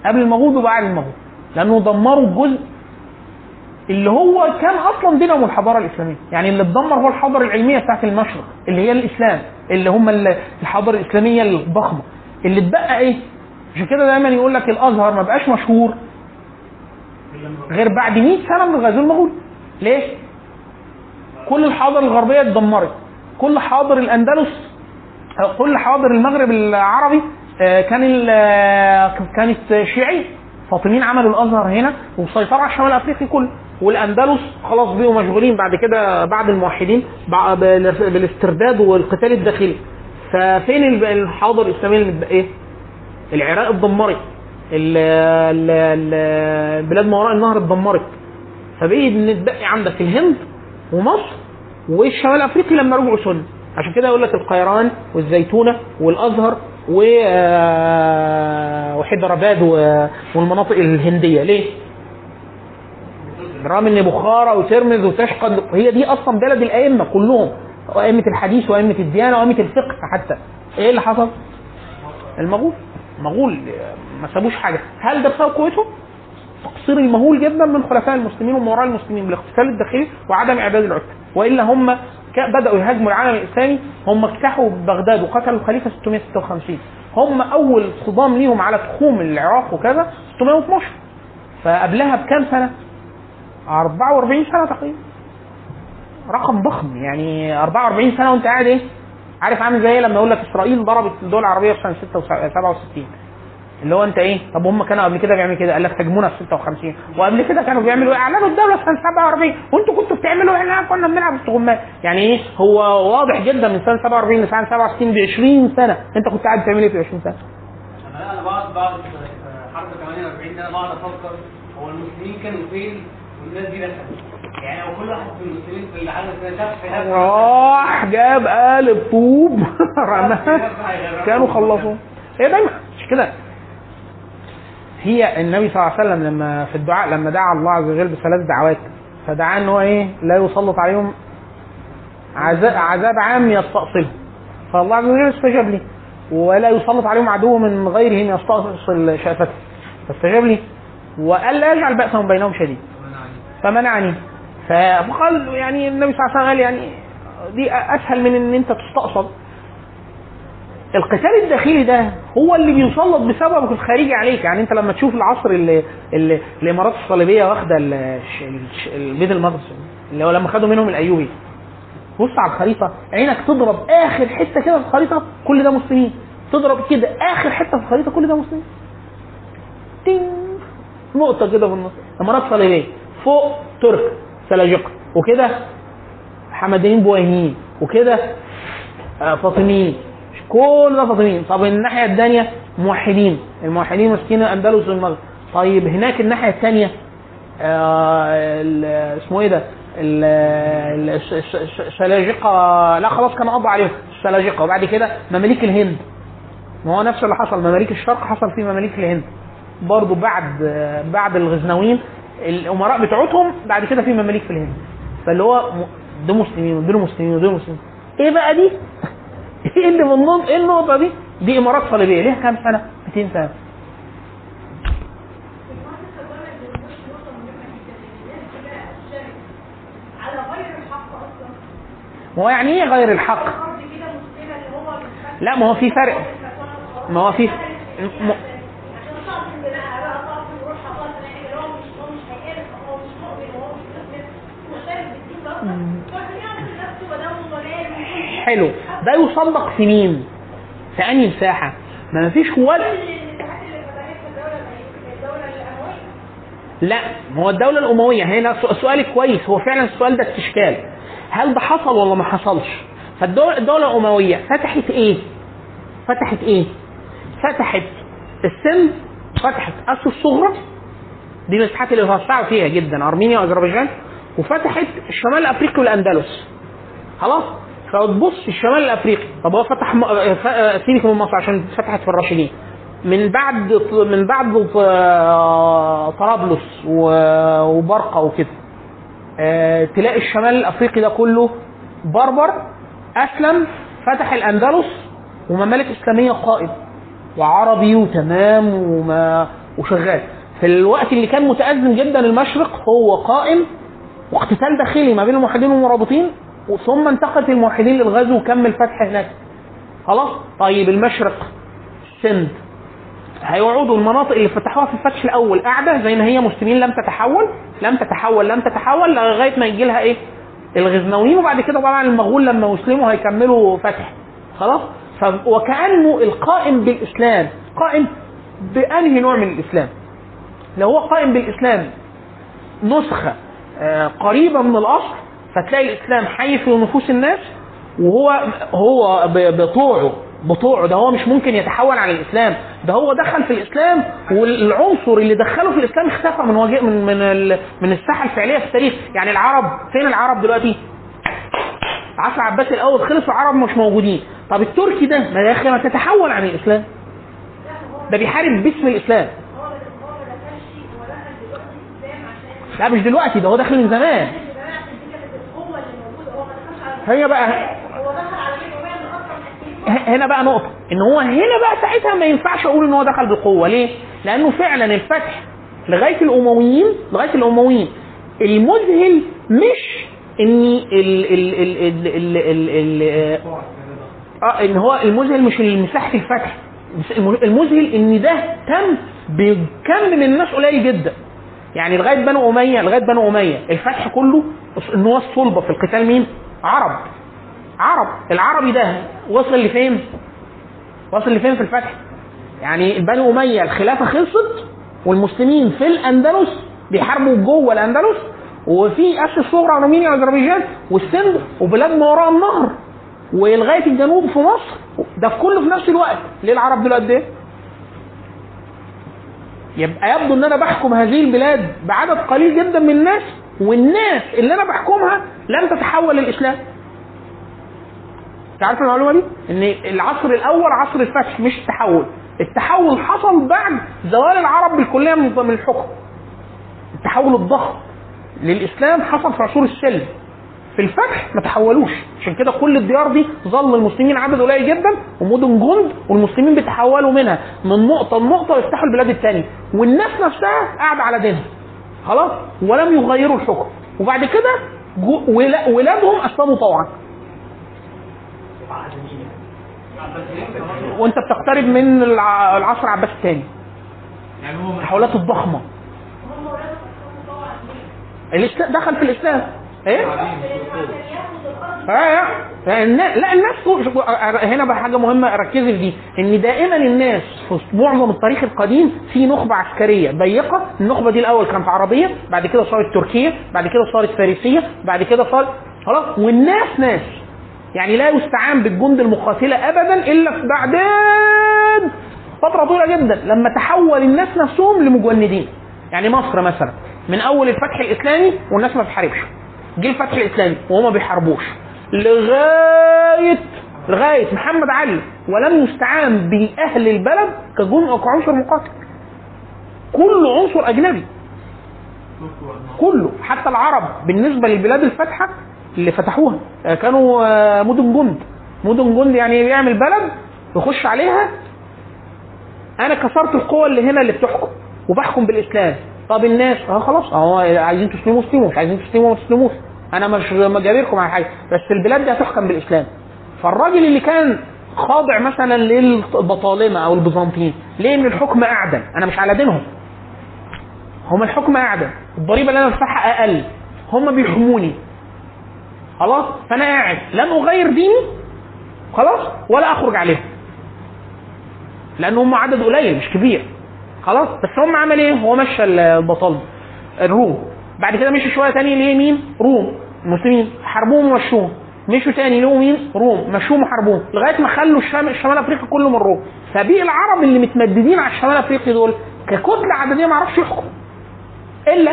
قبل المغول وبعد المغول لأنه دمروا الجزء اللي هو كان أصلا دينهم الحضاره الإسلامية، يعني اللي اتدمر هو الحضارة العلمية بتاعت المشرق اللي هي الإسلام اللي هم ال- الحضارة الإسلامية الضخمة اللي اتبقى إيه؟ عشان كده دايما يقول لك الأزهر ما بقاش مشهور غير بعد 100 سنة من الغزو المغولي. ليه؟ كل الحاضر الغربية اتدمرت، كل حاضر الأندلس كل حاضر المغرب العربي آه، كان آه، كانت شيعيه فاطميين عملوا الأزهر هنا وسيطروا على الشمال الافريقي كله والأندلس خلاص بقوا مشغولين بعد كده بعد الموحدين بالاسترداد والقتال الداخلي. ففين الحاضر الاسلامي اللي إيه؟ العراق اتدمرت البلاد ما وراء النهر اتدمرت فبقي متبقي عندك الهند ومصر والشمال الافريقي لما رجعوا سنة. عشان كده يقول لك القيران والزيتونة والأزهر آه، وحيدراباد والمناطق الهندية. ليه؟ بالرغم إن بخارى وترمز وتشقد هي دي أصلا بلد الأئمة كلهم وائمه الحديث وأئمة الديانة وأئمة الفقه حتى. إيه اللي حصل؟ المغول. المغول ما سابوش حاجة. هل ده بسبب قوتهم؟ تقصير المهول جدا من خلفاء المسلمين ومن وراء المسلمين بالاقتتال الداخلي وعدم إعداد العتة وإلا هم بدأوا يهاجموا العالم الإسلامي هم اجتاحوا بغداد وقتلوا الخليفة 656 هم أول صدام ليهم على تخوم العراق وكذا 612 فقبلها بكام سنة؟ 44 سنة تقريبا. رقم ضخم يعني 44 سنة وأنت قاعد إيه؟ عارف عامل زي إيه؟ لما يقول لك إسرائيل ضربت الدول العربيه في سنة 67 اللي هو أنت إيه؟ طب هم كانوا قبل كده بيعملوا كده؟ قال لك هجمونا في 56 وقبل كده كانوا بيعملوا إيه؟ أعلنوا الدولة في سنة 47 وأنتوا كنتوا بتعملوا إحنا كنا بنلعب استغماء. يعني إيه؟ هو واضح جدا من سنة 47 لسنة 67 ب 20 سنة. أنت كنت قاعد بتعمل إيه في 20 سنة؟ أنا بقعد بعد حرب 48 ده أنا بقعد أفكر هو المسلمين كانوا فين؟ والناس دي يعني لو كل واحد من المسلمين في العالم كده شاف في نفسه راح جاب قالب طوب رماها كانوا خلصوا. هي دايما مش كده. هي النبي صلى الله عليه وسلم لما في الدعاء لما دعا الله عز وجل بثلاث دعوات فدعا إن هو إيه؟ لا يسلط عليهم عذاب, عذاب عام يستأصلهم فالله عز وجل استجاب لي. ولا يسلط عليهم عدو من غيرهم يستأصل شأفته فاستجاب لي. وقال لا يجعل بأسهم بينهم شديد. فمنعني. فقال يعني النبي صلى الله عليه وسلم قال يعني دي أسهل من إن أنت تستقصد. القتال الداخلي ده هو اللي بيسلط بسببك الخارجي عليك. يعني أنت لما تشوف العصر اللي, اللي الإمارات الصليبية واخدة البيت المقدس اللي هو لما خدوا منهم الأيوبي. بص على الخريطة عينك تضرب آخر حتة كده في الخريطة كل ده مسلمين. تضرب كده آخر حتة في الخريطة كل ده مسلمين. تين نقطة كده في النص. إمارات صليبية. فوق ترك سلاجقه وكده حمدانيين بويهيين وكده آه، فاطميين. كل ده فاطميين. طب الناحية الثانية موحدين. الموحدين ماسكين الاندلس والمغرب. طيب هناك الناحية الثانية اسمه إيه ده؟ ال- ال- الس- الس- الس- السلاجقه لا خلاص كان قضى عليهم. السلاجقه وبعد كده مماليك الهند. ما هو نفس اللي حصل. مماليك الشرق حصل في مماليك الهند. برضه بعد بعد الغزنويين الأمراء بتوعتهم بعد كده في مماليك في الهند فاللي هو دول مسلمين ودول مسلمين ودول مسلمين إيه بقى دي؟ إيه اللي من إيه النقطة دي؟ دي إمارات صليبية ليها كام سنة؟ 200 سنة على غير الحق أصلا ما هو يعني إيه غير الحق؟ لا ما هو في فرق ما هو في عشان تعرف ان بقى بقى تعرف ان روحها خالص يعني اللي هو مش هو مش هيقرف هو مش مؤمن وهو مش مسلم مختلف بالدين برضه فاحنا يعمل نفسه ودمه ضلال حلو ده يصدق في مين؟ في أنهي مساحة؟ ما فيش ولا لا ما هو الدولة الأموية هنا سؤالك كويس هو فعلا السؤال ده استشكال هل ده حصل ولا ما حصلش؟ فالدولة الدولة الأموية فتحت إيه؟ فتحت إيه؟ فتحت السند فتحت آسيا الصغرى دي المساحات اللي توسعوا فيها جدا أرمينيا وأذربيجان وفتحت الشمال الأفريقي والأندلس. خلاص؟ فتبص الشمال الأفريقي. طب هو فتح م... ف- سيبك من مصر؟ عشان فتحت في الراشدين. من بعد من بعد آه، طرابلس وبرقة وكده. آه، تلاقي الشمال الأفريقي ده كله بربر أسلم فتح الأندلس وممالك إسلامية قائم وعربي وتمام وما وشغال. في الوقت اللي كان متأزم جدا المشرق هو قائم واقتتال داخلي ما بين الموحدين والمرابطين ثم انتقلت الموحدين للغزو وكمل فتح هناك. خلاص؟ طيب المشرق السند هيقعدوا المناطق اللي فتحوها في الفتح الأول قاعدة زي ما هي مسلمين لم تتحول لم تتحول لم تتحول لغاية ما يجي لها إيه؟ الغزنويين وبعد كده طبعا المغول لما يسلموا هيكملوا فتح. خلاص؟ وكانه القائم بالإسلام قائم بأنهي نوع من الإسلام؟ لو هو قائم بالإسلام نسخة قريبة من الأصل فتلاقي الإسلام حي في نفوس الناس وهو هو بطوعه بطوعه. ده هو مش ممكن يتحول عن الإسلام. ده هو دخل في الإسلام والعنصر اللي دخله في الإسلام اختفى من وجه من من من الساحة الفعلية في التاريخ. يعني العرب فين العرب دلوقتي؟ العصر العباسي الأول خلص والعرب مش موجودين. طب التركي ده ما يا أخي ما تتحول عن الإسلام. ده بيحارب باسم الإسلام هو ما هو ما دخلش هو دخل دلوقتي الاسلام عشان لا مش دلوقتي ده هو داخل من زمان. هي بقى هنا بقى نقطة إن هو هنا بقى ساعتها ما ينفعش أقول إن هو دخل بقوة. ليه؟ لأنه فعلا الفتح لغاية الأمويين لغاية الأمويين. المذهل مش إن ال ال ال ال ال ال ال آه إن هو المذهل مش مساحة الفتح. المذهل إن ده تم بكم من الناس قليل جدا. يعني لغاية بنو أمية لغاية بنو أمية الفتح كله النواة الصلبه في القتال مين؟ عرب عرب العربي ده وصل لفين؟ وصل لفين في الفتح؟ يعني بنو أمية الخلافة خلصت والمسلمين في الأندلس بيحاربوا جوه الأندلس وفي آسيا الصغرى ارمينيا واذربيجان والسند وبلاد ما وراء النهر ولغاية الجنوب في مصر ده في كله في نفس الوقت ليه العرب دول قد إيه؟ يبقى يبدو ان أنا بحكم هذه البلاد بعدد قليل جدا من الناس والناس اللي أنا بحكمها لم تتحول للإسلام. انت عارف المعلومة دي؟ إن العصر الأول عصر الفتح مش التحول. التحول حصل بعد زوال العرب بالكلية من الحكم. التحول الضخم للإسلام حصل في عصور السلم. في الفتح ما تحولوش. عشان كده كل الديار دي ظل المسلمين عدد قليل جدا ومدن جند والمسلمين بيتحولوا منها. من نقطة لنقطة ويفتحوا البلاد الثانية والناس نفسها قاعدة على دينها خلاص؟ ولم يغيروا الحكم. وبعد كده ولادهم أسلموا طوعا. وأنت بتقترب من الع- العصر العباسي الثاني التحولات الضخمة. دخل في الإسلام. إيه؟ آه لا النا- لا الناس كل- شوف، هنا بقى حاجة مهمة ركزي في دي إن دائما الناس في معظم التاريخ القديم في نخبة عسكرية ضيقة النخبة دي الأول كانت عربية بعد كده صارت تركية بعد كده صارت فارسية بعد كده صارت خلاص والناس ناس. يعني لا يستعان بالجند المقاتلة ابدا إلا في بعدين فترة طويلة جدا لما تحول الناس نفسهم لمجندين. يعني مصر مثلا من أول الفتح الإسلامي والناس ما بتحاربش. جه الفتح الإسلامي وهما ما بيحاربوش. لغايه لغاية محمد علي ولم يستعان بأهل البلد كجن كعنصر مقاتل. كل عنصر أجنبي. كله. حتى العرب بالنسبة للبلاد الفاتحة اللي فتحوها. آه، كانوا آه، مدن جند. مدن جند يعني بيعمل بلد يخش عليها. أنا كسرت القوى اللي هنا اللي بتحكم وبحكم بالإسلام. طب الناس؟ آه خلاص. آه عايزين تسلموا تسلموا مش عايزين تسلموا ما تسلموش. أنا مش مجابركم على حاجة. بس البلاد دي هتحكم بالإسلام. فالراجل اللي كان خاضع مثلا للبطالمة أو البيزنطيين ليه إن الحكم أعدل؟ أنا مش على دينهم. هم الحكم أعدل. الضريبة اللي أنا بدفعها أقل. هم بيحموني. خلاص؟ فأنا قاعد. لن أغير ديني. خلاص؟ ولا أخرج عليهم. لأن هم عدد قليل مش كبير. خلاص؟ بس هم عمل إيه؟ هو مشى البطالمه الروم. بعد كده مشوا شوية تاني ليه؟ مين؟ روم. المسلمين. حاربوهم ومشوهم. مشوا تاني. لقوا مين؟ روم. مشوهم وحاربوهم. لغاية ما خلوا الشمال أفريقيا كله من الروم فبقي العرب اللي متمددين على الشمال أفريقيا دول ككتلة عددية ما عرفش يحكم. الا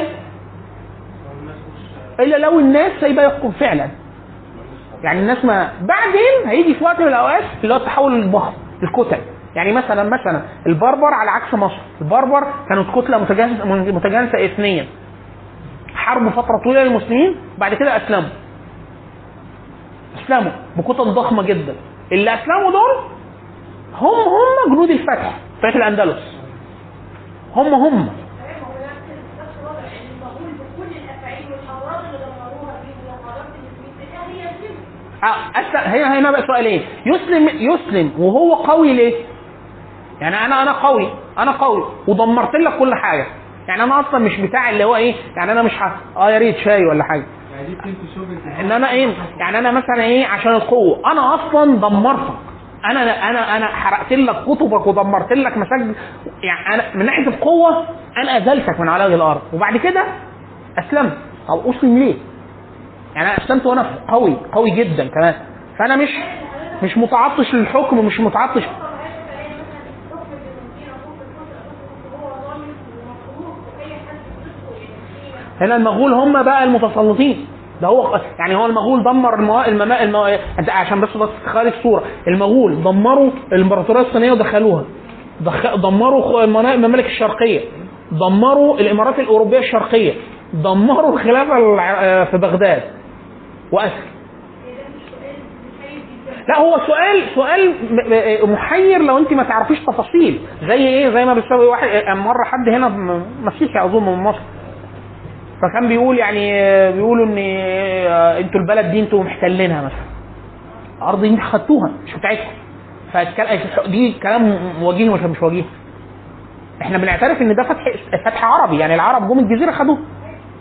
إلا لو الناس سايبة يحكم فعلا. يعني الناس ما بعدين هيجي في وقت من الأوقات اللي هو التحول الضخم الكتل. يعني مثلا مثلا البربر على عكس مصر. البربر كانت كتلة متجانسه اثنيا. حاربوا فترة طويلة للمسلمين بعد كده أسلموا. أسلموا بكتل ضخمة جدا. اللي أسلموا دول هم هم جنود الفتح فتح الأندلس. هم هم. هي آه، هنا بقى سؤالين يسلم يسلم وهو قوي ليه؟ يعني أنا أنا قوي أنا قوي ودمرت لك كل حاجة. يعني أنا أصلا مش بتاع اللي هو إيه يعني أنا مش ح... آه يا ريت شاي ولا حاجة. يعني إن أنا إيه يعني أنا مثلا إيه عشان القوة. أنا أصلا دمرتك. أنا أنا أنا حرقت لك كتبك ودمرت لك مساجد يعني أنا من ناحية القوة أنا أزلتك من على وجه الأرض. وبعد كده أسلمت. طب أسلم ليه؟ يعني أنا أسلمت وأنا قوي قوي جدا كمان. فأنا مش مش متعطش للحكم مش متعطش هنا المغول هم بقى المتسلطين. ده هو يعني هو المغول دمر الموا... المما... المو... انت عشان بس بس تخيل الصورة المغول دمروا الإمبراطورية الصينية ودخلوها. دخ... دمروا الممالك الشرقية. دمروا الإمارات الأوروبية الشرقية. دمروا الخلافة الع- في بغداد. واسر لا هو سؤال سؤال م- محير لو انت ما تعرفيش تفاصيل. زي إيه؟ زي ما بيسوي واحد مرة حد هنا مسيحي أظن من مصر. فكان بيقول يعني بيقولوا إن آه، أنتوا البلد دي أنتوا محتلينها مثلا. دي أنتوا خدتوها مش بتاعتكم. دي كلام وجيه ولا مش وجيه؟ إحنا بنعترف إن ده فتح فتح عربي يعني العرب جم الجزيرة خدوه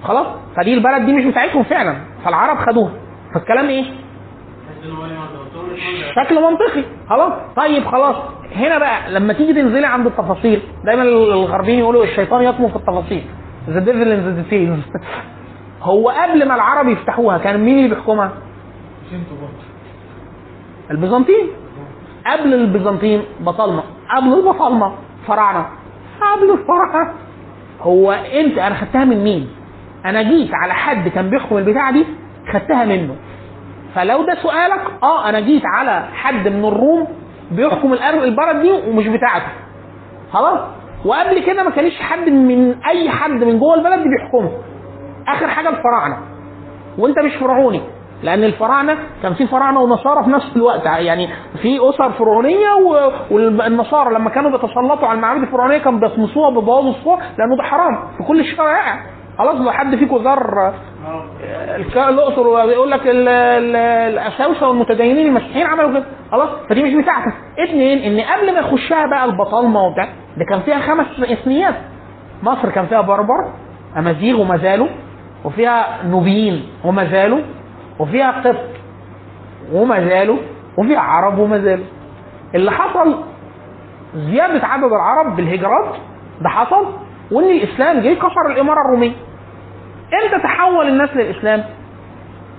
خلاص؟ فدي البلد دي مش بتاعتهم فعلا فالعرب خدوها. فالكلام إيه؟ شكل منطقي. خلاص؟ طيب خلاص. هنا بقى لما تيجي تنزلي عند التفاصيل دايما الغربيين يقولوا الشيطان يكمن في التفاصيل. the devil in the details هو قبل ما العرب يفتحوها كان مين اللي بيحكمها؟ البيزنطيين. قبل البيزنطيين بطالمه قبل البطالمه فراعنه قبل الفراعنه هو انت أنا خدتها من مين؟ أنا جيت على حد كان بيحكم البتاعة دي خدتها منه. فلو ده سؤالك آه أنا جيت على حد من الروم بيحكم البلد دي ومش بتاعته. خلاص؟ وقبل كده ما كانش حد من أي حد من جوه البلد بيحكمه. آخر حاجة الفراعنة. وأنت مش فرعوني. لأن الفراعنة كان في فراعنة ونصارى في نفس الوقت. يعني في أسر فرعونية والنصارى لما كانوا بيتسلطوا على المعابد الفرعونية كانوا بيطمسوها بيبوظوا الصور لأنه ده حرام. في كل الشرائع خلاص لو حد فيكم زار الأقصر ويقول لك ال- ال- الاساوسه والمتدينين المسيحيين عملوا كده. خلاص فدي مش بتاعتك اثنين إن قبل ما يخشها بقى البطالمه وبتاع ده كان فيها خمس إثنيات. مصر كان فيها بربر أمازيغ وما زالوا وفيها نوبيين وما زالوا وفيها قبط وما زالوا وفيها عرب وما زالوا. اللي حصل زيادة عدد العرب بالهجرات ده حصل وإن الإسلام جه كسر الإمارة الرومية. إمتى تحول الناس للإسلام؟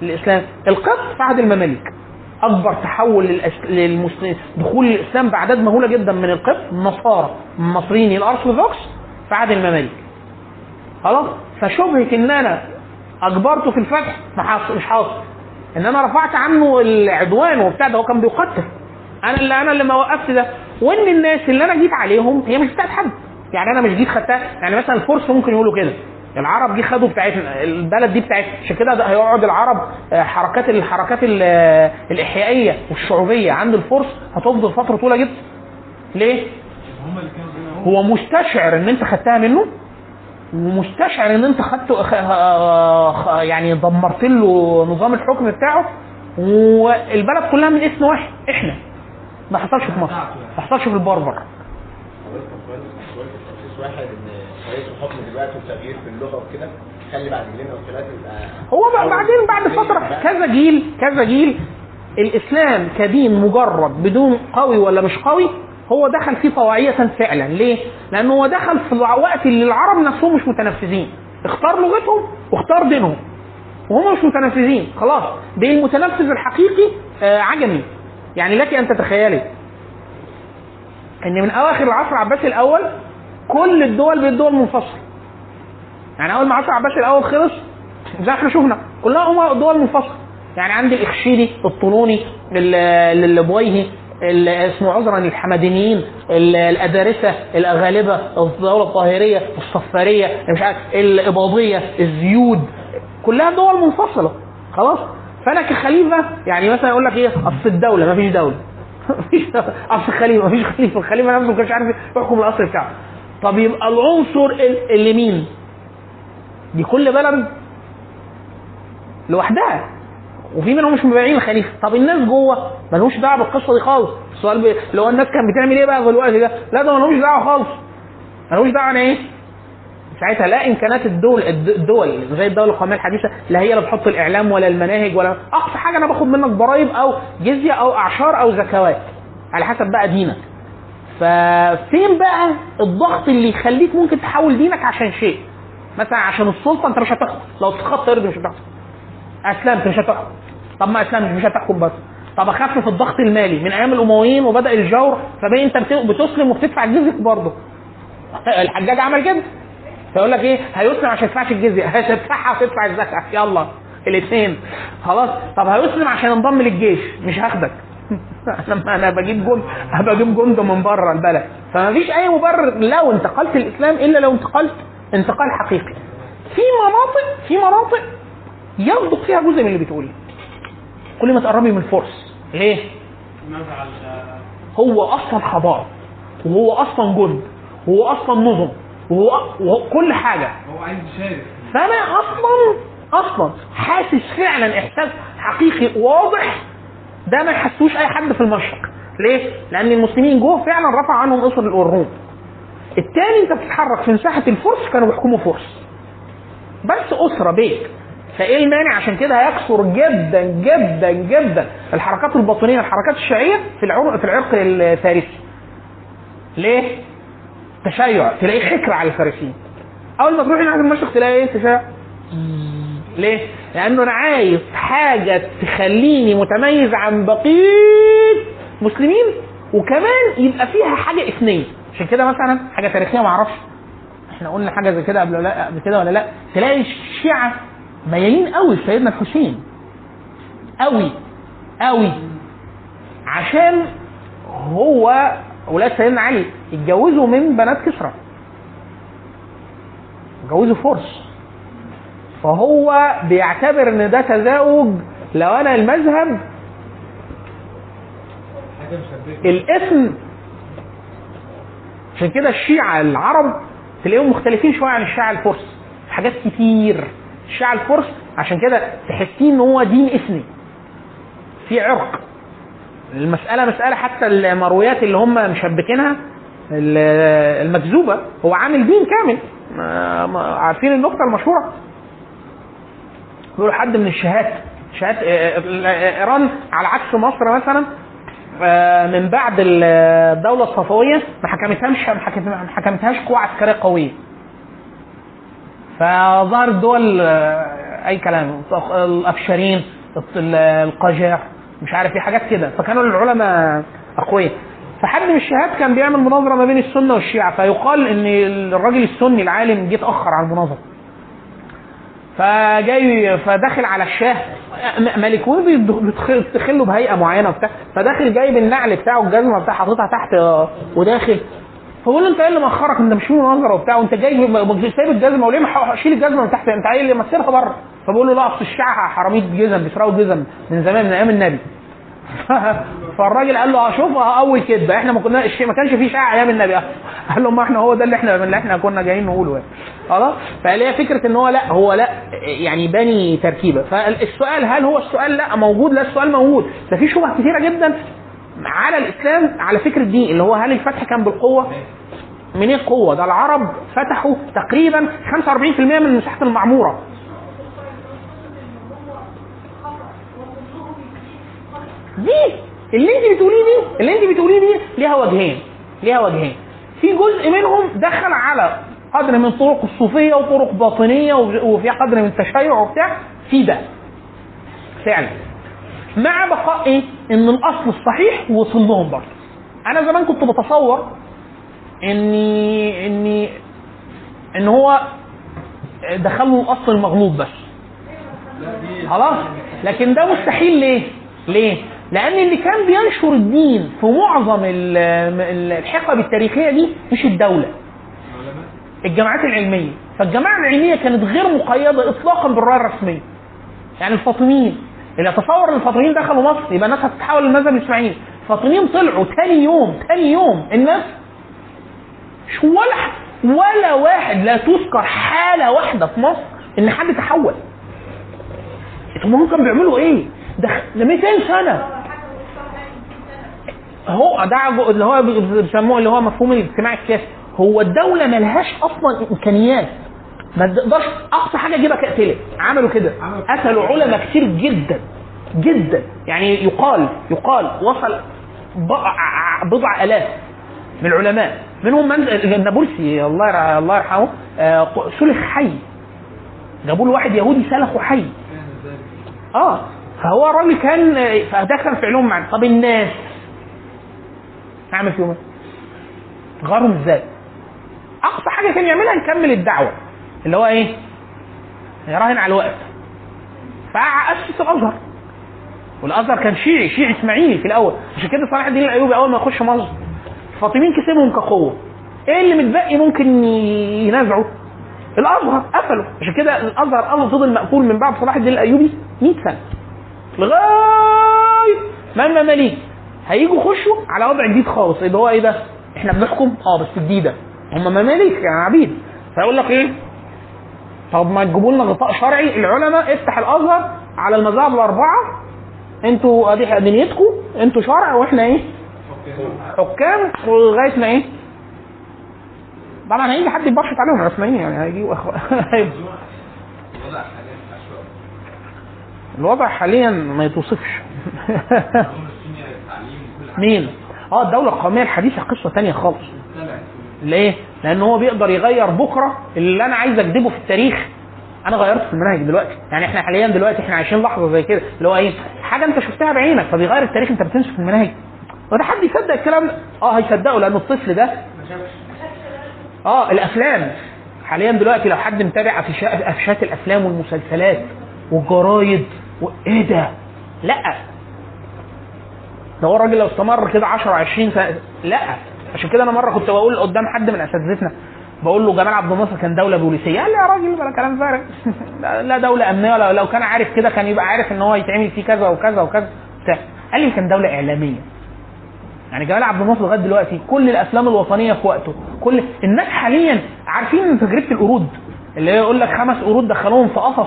للإسلام. القبط في عهد المماليك. أكبر تحول للمسلمين. دخول الإسلام باعداد مهولة جدا من القبط النصارى. المصريين الأرثوذكس في عهد المماليك. خلاص؟ فشبهه إن أنا اجبرته في الفتح مش حاصل. إن أنا رفعت عنه العدوان وبتاع ده هو كان بيقتل أنا اللي أنا اللي ما وقفت ده. وإن الناس اللي أنا جيت عليهم هي مش بتاعت حد. يعني أنا مش جيت خدتها. يعني مثلا الفرس ممكن يقولوا كده. العرب جه خدوا بتاعتنا البلد دي بتاعتنا عشان كده ده هيقعد العرب آه، حركات الحركات ال- آه، الإحيائية والشعوبية. عند الفرس هتفضل فترة طويلة جدا. ليه؟ هو مستشعر إن أنت خدتها منه ومستشعر إن أنت خدته آه، يعني دمرت له نظام الحكم بتاعه. والبلد كلها من اسم واحد إحنا. ما حصلش في مصر ما حصلش في البربر. واحد إن طريقة الحكم دلوقتي والتغيير في اللغة وكده خلي بعد جيلين أو ثلاثة يبقى هو بعدين بعد فترة كذا جيل كذا جيل الإسلام كدين مجرد بدون قوي ولا مش قوي هو دخل فيه طواعية فعلا. ليه؟ لأنه هو دخل في الوقت اللي العرب نفسهم مش متنفذين. اختار لغتهم واختار دينهم. وهم مش متنفذين. خلاص ده المتنفذ الحقيقي آه عجمي. يعني لك أن تتخيلي إن من أواخر العصر العباسي الأول كل الدول بقت دول منفصلة. يعني أول ما العصر العباسي الأول خلص زي إحنا شفنا كلها هم دول منفصلة. يعني عندي الاخشيدي الطولوني ال- البويهي ال- اسمه عذرا الحمدانيين ال- الأدارسة الأغالبة الدولة الطاهرية الصفارية مش عارف الإباضية الزيود. كلها دول منفصلة. خلاص؟ فأنا كخليفة يعني مثلا يقول لك إيه أصل الدولة ما فيش دولة. مفيش أصل الخليفه مفيش خليفة. الخليفة نفسه ما كانش عارف يحكم الأصل بتاعه. طب يبقى العنصر ال- اللي مين؟ دي كل بلد لوحدها. وفي منهم مش مبايعين الخليفة. طب الناس جوه ملوش دعوة بالقصة دي خالص. السؤال. اللي هو الناس كانت بتعمل إيه بقى في الوقت ده؟ لا ده ملوش دعوة خالص. ملوش دعوة أنا إيه؟ ساعتها لا امكانات الدول الد- الدول زي الدولة القومية الحديثة لا هي اللي بتحط الإعلام ولا المناهج ولا أقصى حاجة أنا باخد منك ضرائب أو جزية أو أعشار أو زكوات. على حسب بقى دينك. ففين بقى الضغط اللي يخليك ممكن تحول دينك عشان شيء؟ مثلا عشان السلطة أنت مش هتحكم لو تخطط ارض مش هتحكم اسلمت مش هتحكم طب ما اسلمت مش هتحكم بس. طب اخفف الضغط المالي. من أيام الأمويين وبدأ الجور فبقى أنت بت- بتسلم وبتدفع الجزيه برضه. الحجاج عمل كده. فيقول لك إيه؟ هيسلم عشان يدفعش الجزية. هتدفعها وتدفع الزكاة. يلا. الاثنين. خلاص؟ طب هيسلم عشان انضم للجيش. مش هاخدك. لما أنا بجيب جند هبقى أجيب جند من بره البلد. فما فيش أي مبرر لو انتقلت الإسلام إلا لو انتقلت انتقال حقيقي. في مناطق في مناطق يصدق فيها جزء من اللي بتقوليه كل ما تقربي من الفرس. ليه؟ هو أصلا حضارة وهو أصلا جند وهو أصلا نظم وهو, وهو كل حاجة. هو عايز يشارك. فأنا أصلا أصلا حاسس فعلا إحساس حقيقي واضح ده ما يحسوش أي حد في المشرق. ليه؟ لأن المسلمين جوه فعلا رفع عنهم أسر الروم. التاني أنت بتتحرك في مساحة الفرس كانوا بيحكموا فرس. بس أسرة بيت. فإيه المانع؟ عشان كده هيكثر جدا جدا جدا الحركات الباطنية الحركات الشيعية في العرق في العرق الفارسي. ليه؟ تشيع تلاقي حكر على الفارسيين. أول ما تروح ناحيه المشرق تلاقي إيه؟ تشيع. ليه؟ لأنه أنا عايز حاجة تخليني متميز عن بقية مسلمين وكمان يبقى فيها حاجة اثنين عشان كده مثلا حاجة تاريخية ما أعرفش إحنا قلنا حاجة زي كده قبل ولا لأ قبل كده ولا لأ. تلاقي الشيعة ميالين قوي سيدنا الحسين. قوي قوي. عشان هو أولاد سيدنا علي اتجوزوا من بنات كسرى. اتجوزوا فرس فهو بيعتبر إن ده تزاوج لو أنا المذهب الاسم عشان كده الشيعة العرب تلاقيهم مختلفين شوية عن الشيعة الفرس. في حاجات كتير. الشيعة الفرس عشان كده تحسين إن هو دين اثني في عرق. المسألة مسألة حتى المرويات اللي هم مشبكينها ال- المكذوبة هو عامل دين كامل. عارفين النقطة المشهورة؟ بيقولوا حد من الشهات شهات آه، آه، إيران على عكس مصر مثلا آه، من بعد الدولة الصفوية ما حكمتهاش ما حكمت- ما حكمتهاش قوه عسكرية قوية. فظهرت دول آه، أي كلام الافشارين ال- القاجار مش عارف إيه حاجات كده. فكانوا العلماء أقوياء. فحد من الشهات كان بيعمل مناظرة ما بين السنة والشيعة. فيقال إن الراجل السني العالم جه اتاخر على المناظرة. فجاي فداخل على الشاه. ملكوه بيدخل له بهيئة معينة وبتاع. فداخل جايب النعل بتاعه الجزمه بتاع حاططها تحت آه، وداخل. فبقول له انت إيه اللي مأخرك؟ انت مش في مناظره وبتاع. وانت جاي سايب الجزمة وليه شيل الجزمة من تحت؟ انت عايز ما تسيبها بره. فبقول له لا اصل الشيعه حرامية جزم بيسرقوا جزم من زمان من أيام النبي. فالراجل قال له آه شوف آه أول كدبه إحنا ما كنا ما كانش فيه شيعه أيام النبي. قال له ما إحنا هو ده اللي إحنا اللي إحنا كنا جايين نقوله يعني. خلاص؟ فقال هي فكرة إن هو لأ هو لأ يعني باني تركيبة. فالسؤال هل هو السؤال لأ؟ موجود لا السؤال موجود. ده في شبهة كثيره جدا على الإسلام على فكره الدين اللي هو هل الفتح كان بالقوة؟ من إيه القوه ده العرب فتحوا تقريبا 45% من مساحة المعمورة. دي اللي انت بتقوليه دي اللي انت بتقوليه دي ليها وجهين ليها وجهين. في جزء منهم دخل على قدر من طرق الصوفية وطرق باطنية وفي قدر من التشيع وبتاع. في ده. فعلا. مع بقاء إيه؟ إن الأصل الصحيح وصل لهم برضه. أنا زمان كنت بتصور اني اني إن هو دخلوا الأصل المغلوط بس. خلاص؟ لكن ده مستحيل. ليه؟ ليه؟ لأن اللي كان بينشر الدين في معظم ال- ال- الحقب التاريخية دي مش الدولة. الجامعات العلمية. فالجامعه العلمية كانت غير مقيدة اطلاقا بالرايه الرسميه يعني الفاطميين. اللي يتصور ان الفاطميين دخلوا مصر. يبقى الناس هتتحول للمذهب الاسماعيلي الفاطميين طلعوا تاني يوم تاني يوم الناس مش ولا ولا واحد لا تذكر حالة واحدة في مصر إن حد تحول. هم كانوا بيعملوا إيه؟ ده ده 200 سنة. هو ده اللي هو بيسموه اللي هو مفهوم الاجتماع السياسي هو الدولة ملهاش أصلا إمكانيات. ما تقدرش أقصى حاجة اجيبك اقتلك عملوا كده. قتلوا علماء كتير جدا. جدا. يعني يقال يقال وصل بضع آلاف من العلماء. منهم من النابلسي الله الله يرحمه آه، سلخ حي. جابوا له واحد يهودي سلخه حي. آه. فهو الراجل كان فده كان فعلهم معنا طب الناس اعمل فيهم إيه؟ إزاي؟ أقصى حاجة كان يعملها يكمل الدعوة اللي هو إيه؟ يراهن على الوقت فاسس الأزهر والأزهر كان شيعي شيعي إسماعيلي في الأول عشان كده صلاح الدين الأيوبي أول ما يخش مصر الفاطميين كسبهم كقوة إيه اللي متبقي ممكن ينازعوا؟ الأزهر قفلوا عشان كده الأزهر أصلا فضل مقفول من بعد صلاح الدين الأيوبي 100 سنة لغاية ما المماليك هيجوا يخشوا على وضع جديد خالص اللي هو إيه ده؟ إحنا بنحكم آه بس جديدة. هم مماليك يعني عبيد؟ فيقول لك إيه؟ طب ما تجيبوا لنا غطاء شرعي العلماء افتح الأزهر على المذاهب الأربعة. أنتوا أدي دنيتكم أنتوا شرع وإحنا إيه؟ حكام. ولغاية ما إيه؟ طبعا هيجي حد يبشط عليهم العثمانيين يعني هيجي الوضع حاليا ما يتوصفش. مين؟ آه الدولة القومية الحديثة قصة تانية خالص ليه؟ لأن هو بيقدر يغير بكرة اللي أنا عايز أكتبه في التاريخ أنا غيرت في المناهج دلوقتي، يعني إحنا حاليا دلوقتي إحنا عايشين لحظة زي كده اللي هو إيه؟ حاجة أنت شفتها بعينك فبيغير التاريخ أنت بتنسى في المناهج. وده حد يصدق الكلام ده؟ آه هيصدقه لأن الطفل ده آه الأفلام حاليا دلوقتي لو حد متابع افشات الأفلام والمسلسلات والجرايد و... إيه ده؟ لأ ده هو الراجل لو استمر كده 10 20 سنة لا. عشان كده أنا مرة كنت بقول قدام حد من أساتذتنا بقول له جمال عبد الناصر كان دولة بوليسية. قال لي يا راجل ده كلام فارغ. لا- دولة أمنية ولا لو كان عارف كده كان يبقى عارف إن هو يتعمل فيه كذا وكذا وكذا. بتاع. قال لي كان دولة إعلامية. يعني جمال عبد الناصر لغاية دلوقتي كل الافلام الوطنية في وقته. كل الناس حاليا عارفين تجربة القرود اللي هي يقول لك خمس قرود دخلوهم في قفص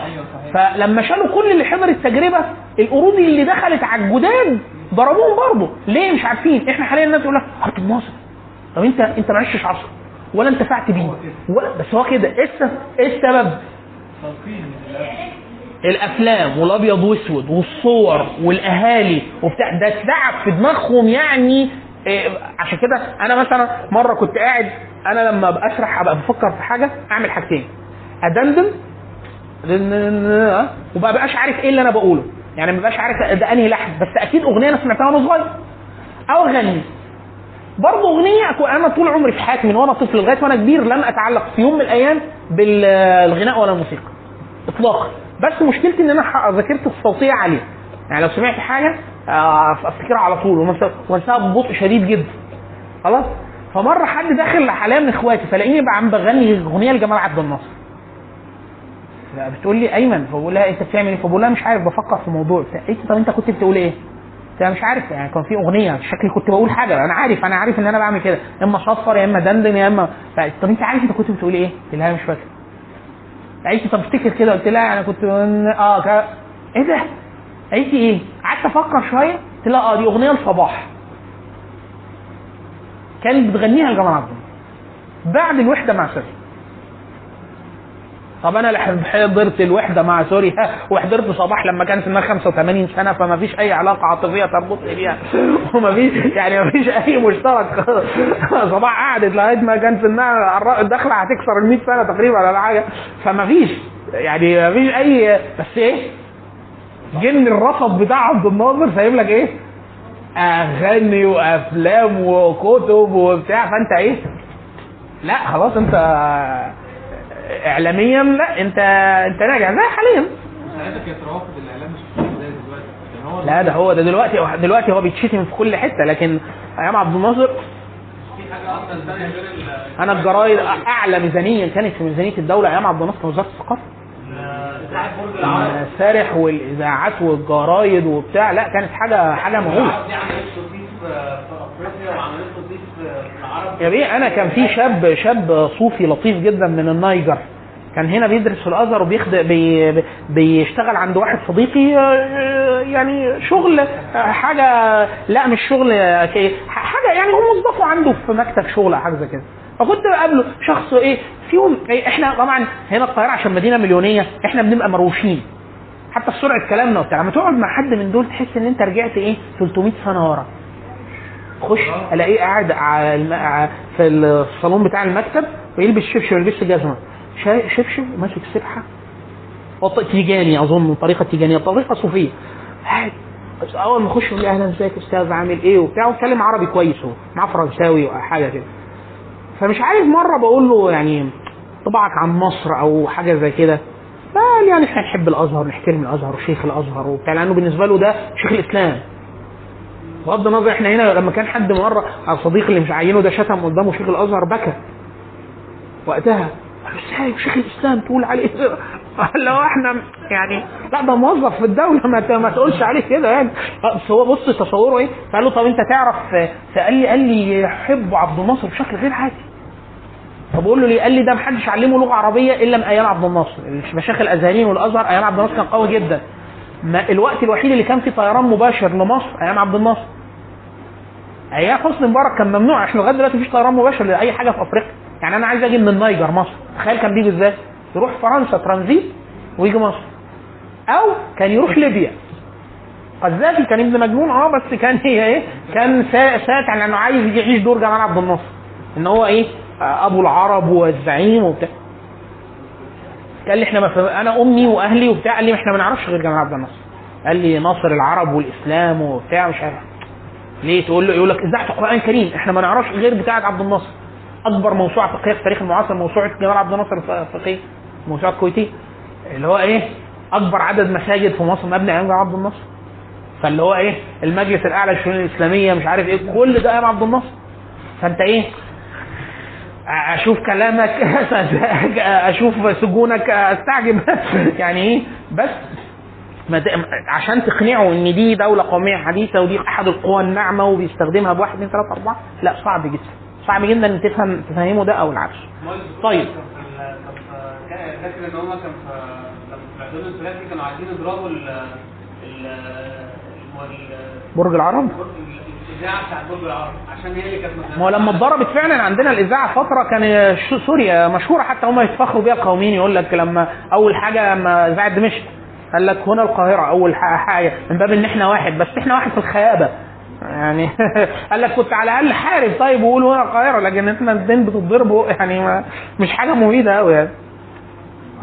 فلما شالوا كل اللي حضر التجربة القرود اللي دخلت على الجداد ضربوهم برضه ليه مش عارفين إحنا حاليا الناس تقول لك الناصر طب انت انت ما عشتش عصر ولا انتفعت بيه ولا بس هو كده إيه السبب؟ إيه؟ الافلام والابيض واسود والصور والاهالي وبتاع ده اتلعب في دماغهم يعني إيه، عشان كده أنا مثلا مره كنت قاعد أنا لما اسرح ابقى بفكر في حاجة اعمل حاجتين ادندن وما بقاش عارف إيه اللي أنا بقوله يعني ما بقاش عارف ده انهي لحن بس أكيد اغنية أنا سمعتها وأنا صغير. أو اغني. برضه اغنية أنا طول عمري في حياتي من وأنا طفل لغاية وأنا كبير لم اتعلق في يوم من الأيام بالغناء ولا الموسيقى. اطلاقا. بس مشكلتي إن أنا ذاكرتي الصوتية عالية. يعني لو سمعت حاجة آه، أفتكرها على طول. وانساها ببطء شديد جدا. خلاص؟ فمرة حد داخل عليا من إخواتي فلاقيني بقى عم بغني أغنية لجمال عبد الناصر. بتقول لي أيمن فبقول لها أنت بتعمل إيه؟ فبقول لها مش عارف بفكر في موضوع. قالت لي طب أنت كنت بتقول إيه؟ لها مش عارف يعني كان في أغنية شكلي كنت بقول حاجة. أنا عارف أنا عارف إن أنا بعمل كده. يا إما صفر يا إما دندن يا إما طب أنت عارف أنت كنت بتقول إيه؟ قلت لها مش فاكر. قالت طب افتكر كده. قلت لها أنا كنت آه ك... إيه ده؟ قالت لي إيه؟ قعدت أفكر شوية. قلت لها آه دي أغنية لصباح كانت بتغنيها لجمال عبد بعد الوحدة مع سوري طب أنا حضرت الوحدة مع سوريا وحضرت صباح لما كان سنها 85 سنة فما فيش أي علاقة عاطفية تربطني بيها. وما فيش يعني ما فيش أي مشترك. صباح قعدت لغاية ما كان سنها داخله هتكسر ال 100 سنة تقريبا ولا حاجة. فما فيش يعني ما فيش اي بس إيه؟ جن الرصد بتاع عبد الناصر سايب لك إيه؟ أغاني وأفلام وكتب وبتاع. فأنت إيه؟ لا خلاص أنت اعلاميا لا أنت أنت راجع. زي حاليا. لا ده هو ده دلوقتي دلوقتي هو بيتشتم في كل حتة. لكن أيام عبد الناصر أنا الجرايد أعلى ميزانيه كانت في ميزانية الدولة أيام عبد الناصر وزارة الثقافة. المسارح والإذاعات والجرايد وبتاع لا كانت حاجة حاجة مهولة. في افريقيا وعملت في العرب. يا بيه أنا كان في شاب شاب صوفي لطيف جدا من النيجر كان هنا بيدرس في الأزهر وبيخد بي بي- بيشتغل عند واحد صديقي آه، يعني شغل آه، حاجة لا مش شغل آه، حاجة يعني هو موظفه عنده في مكتب شغل أو حاجة زي كده. فكنت بقابله شخص إيه فيهم إيه إحنا طبعا هنا القاهرة عشان مدينة مليونية إحنا بنبقى مروشين. حتى في سرعة كلامنا وبتاع لما تقعد مع حد من دول تحس إن أنت رجعت إيه 300 سنة ورا. خش ألاقيه قاعد على الم... في الصالون بتاع المكتب ويلبس شبشب يلبس جزمة. شبشب ماسك سبحه تيجاني أظن طريقة تيجانيه طريقة صوفية. قاعد أول ما أخش أهلا إزيك أستاذ؟ عامل إيه؟ وبتاع وأتكلم عربي كويس هو معاه فرنساوي أو حاجة كده. فمش عارف مرة بقول له يعني طبعك عن مصر أو حاجة زي كده. فقال يعني إحنا نحب الأزهر نحترم الأزهر وشيخ الأزهر وبتاع لأنه بالنسبة له ده شيخ الإسلام. بغض النظر إحنا هنا لما كان حد مره أو صديق اللي مش عينه ده شتم قدامه شيخ الأزهر بكى وقتها قال إزاي شيخ الإسلام تقول عليه؟ قال له إحنا يعني لا ده موظف في الدولة ما ما تقولش عليه كده يعني بس هو بص تصوره إيه فقال له طب انت تعرف فقال لي قال لي يحب عبد الناصر بشكل غير عادي فبقول له ليه؟ قال لي ده محدش علمه لغة عربية إلا من أيام عبد الناصر، المشايخ الأزهريين والأزهر أيام عبد الناصر كان قوي جدا. ما الوقت الوحيد اللي كان فيه طيران مباشر لمصر أيام عبد الناصر. أيام حسني مبارك كان ممنوع. إحنا لغاية دلوقتي مفيش طيران مباشر لأي حاجة في أفريقيا. يعني أنا عايز أجي من النيجر مصر. تخيل كان بيجي إزاي؟ يروح فرنسا ترانزيت ويجي مصر. أو كان يروح ليبيا. قذافي كان ابن مجنون. آه بس كان هي إيه؟ كان سا- ساتع لأنه عايز يعيش دور جمال عبد الناصر. إن هو إيه؟ أبو العرب والزعيم وبتاع. قال لي إحنا ما أنا أمي وأهلي وبتاع قال لي إحنا ما نعرفش غير جمال عبد الناصر قال لي ناصر العرب والإسلام وبتاع مش عارف. ليه تقول له؟ يقول لك اذاعه القرآن الكريم؟ إحنا ما نعرفش غير بتاعه عبد الناصر. أكبر موسوعة فقهية في التاريخ المعاصر موسوعة جمال عبد الناصر الفقهيه الموسوعه الكويتيه اللي هو إيه؟ أكبر عدد مساجد في مصر مبني أيام جمال عبد الناصر. فاللي هو إيه؟ المجلس الأعلى للشؤون الإسلامية مش عارف إيه كل ده أيام عبد الناصر. فأنت إيه؟ أشوف كلامك أشوف سجونك أستعجب. يعني إيه بس عشان تقنعه إن دي دولة قومية حديثة ودي أحد القوى الناعمة وبيستخدمها بواحد اثنين ثلاثة أربعة لا صعب جدا. صعب جدا إن تفهم تفهمه ده أو العكس طيب. فاكر ان هم كان في كانوا عايزين يضربوا برج العرب؟ الإذاعة بتاعت برج العرب عشان هي اللي كانت ما هو لما اتضربت فعلا عندنا الإذاعة فترة كان سوريا مشهورة حتى هم يتفخروا بيها القوميين يقول لك لما أول حاجة لما اذاعه دمشق قال لك هنا القاهرة أول حاجة من باب إن إحنا واحد بس إحنا واحد في الخيابة. يعني قال لك كنت على الأقل حارب طيب وقول هنا القاهرة لكن إحنا الاثنين بتتضربوا يعني ما مش حاجة مفيدة قوي يعني.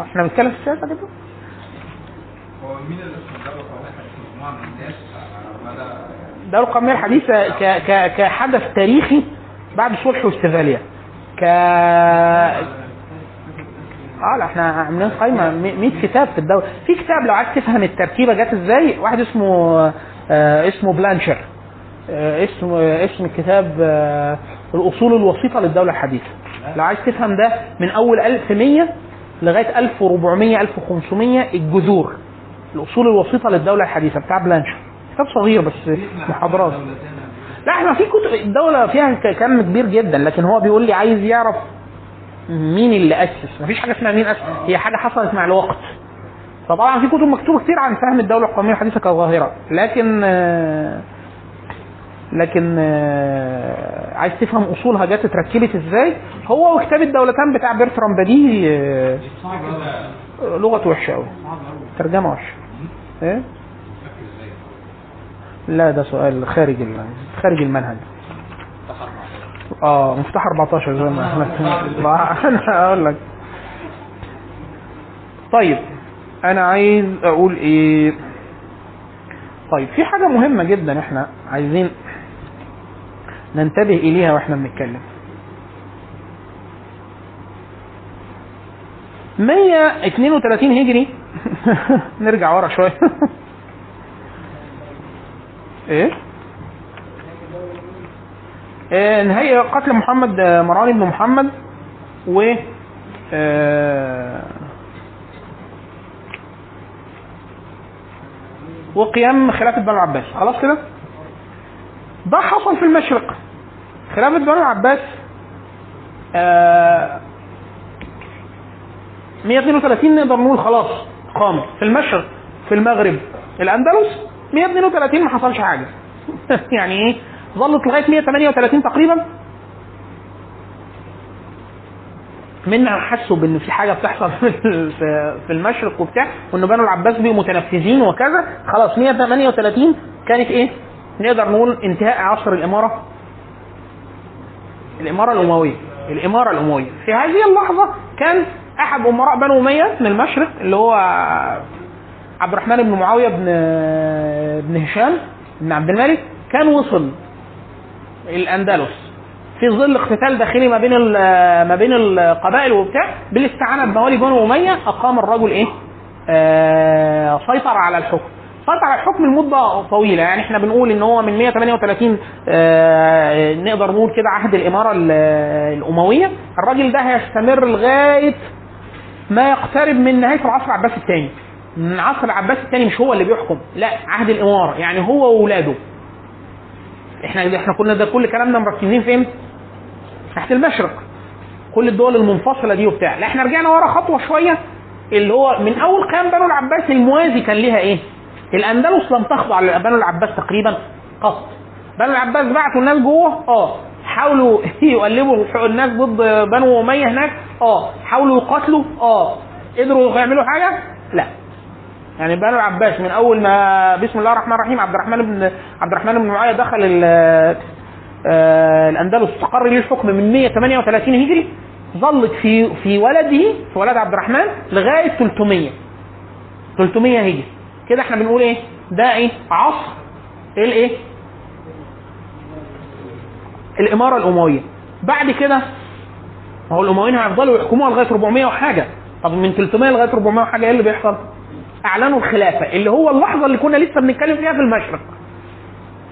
إحنا بنتكلم في السياسة كده هو مين اللي ده؟ واحد مجموعه من الناس الدولة القومية الحديثة. كحدث تاريخي بعد صلح وستفاليا ك آه لا إحنا عاملين قايمة. 100 كتاب في الدولة. في كتاب لو عايز تفهم الترتيبة جت إزاي واحد اسمه آه اسمه بلانشر. آه اسم آه اسم الكتاب آه الأصول الوسيطة للدولة الحديثة. لو عايز تفهم ده من أول 1100 لغاية 1400 1500 الجذور. الأصول الوسيطة للدولة الحديثة بتاع بلانشر. كتاب صغير بس محاضرات. لا إحنا في كتب الدولة فيها كم كبير جدا لكن هو بيقول لي عايز يعرف مين اللي أسس. مفيش حاجة اسمها مين أسس. هي حاجة حصلت مع الوقت. فطبعا في كتب مكتوبة كتير عن فهم الدولة القومية الحديثة كظاهرة. لكن لكن عايز تفهم أصولها جت اتركبت إزاي؟ هو وكتاب الدولتان بتاع بيرترام بديه آه، لغته وحشة قوي ترجمة وحشة. إيه؟ لا ده سؤال خارج خارج المنهج. آه مفتاح 14 زي ما إحنا أنا أقول لك. طيب أنا عايز أقول إيه؟ طيب في حاجة مهمة جدا إحنا عايزين ننتبه إليها وإحنا بنتكلم. 132 هجري. نرجع ورا شوية. إيه؟ آه، نهاية قتل محمد آه، مروان بن محمد و آه، وقيام خلافة بنو العباس. خلاص كده؟ ده حصل في المشرق. خلافة بنو العباس آه، 132 نقدر نقول خلاص قامت في المشرق في المغرب الأندلس؟ 132 ما حصلش حاجة. يعني إيه؟ ظلت لغاية 138 تقريبا. منا حسوا بإن في حاجة بتحصل في المشرق وبتاع وان بنو العباس بقوا متنفذين وكذا. خلاص 138 كانت إيه؟ نقدر نقول انتهاء عصر الإمارة. الإمارة الأموية. الإمارة الأموية. في هذه اللحظة كان أحد أمراء بنو اميه من المشرق اللي هو عبد الرحمن بن معاوية بن بن هشام بن عبد الملك كان وصل الأندلس في ظل اقتتال داخلي ما بين ما بين القبائل وبتاع بالاستعانة بموالي بنو أمية أقام الرجل إيه؟ آه سيطر على الحكم. سيطر على الحكم لمدة طويلة يعني إحنا بنقول إن هو من 138 آه نقدر نقول كده عهد الإمارة ال- الأموية. الراجل ده هيستمر لغاية ما يقترب من نهاية العصر العباسي الثاني. من العصر العباسي الثاني مش هو اللي بيحكم لا عهد الإمارة يعني هو واولاده إحنا إحنا كنا ده كل كلامنا مركزين فين؟ تحت المشرق كل الدول المنفصلة دي وبتاع. لا إحنا رجعنا ورا خطوة شوية اللي هو من أول قيام بنو العباس الموازي كان ليها إيه؟ الأندلس لم تخضع لبنو العباس تقريبا قط. بنو العباس بعتوا الناس جوه آه حاولوا يقلبوا الناس ضد بنو أمية هناك آه حاولوا يقاتلوا آه قدروا يعملوا حاجة لا. يعني بنو العباس من أول ما بسم الله الرحمن الرحيم عبد الرحمن بن عبد الرحمن بن معاوية دخل آه، الأندلس استقر ليه الحكم من 138 هجري ظلت في في ولده في ولد عبد الرحمن لغاية 300 300 هجري. كده إحنا بنقول إيه؟ ده إيه؟ عصر الايه الإمارة الأموية. بعد كده ما هو الأمويين هيفضلوا يحكموها لغاية 400 وحاجة. طب من 300 لغاية 400 وحاجة إيه اللي بيحصل؟ أعلنوا الخلافة اللي هو اللحظة اللي كنا لسه بنتكلم فيها في المشرق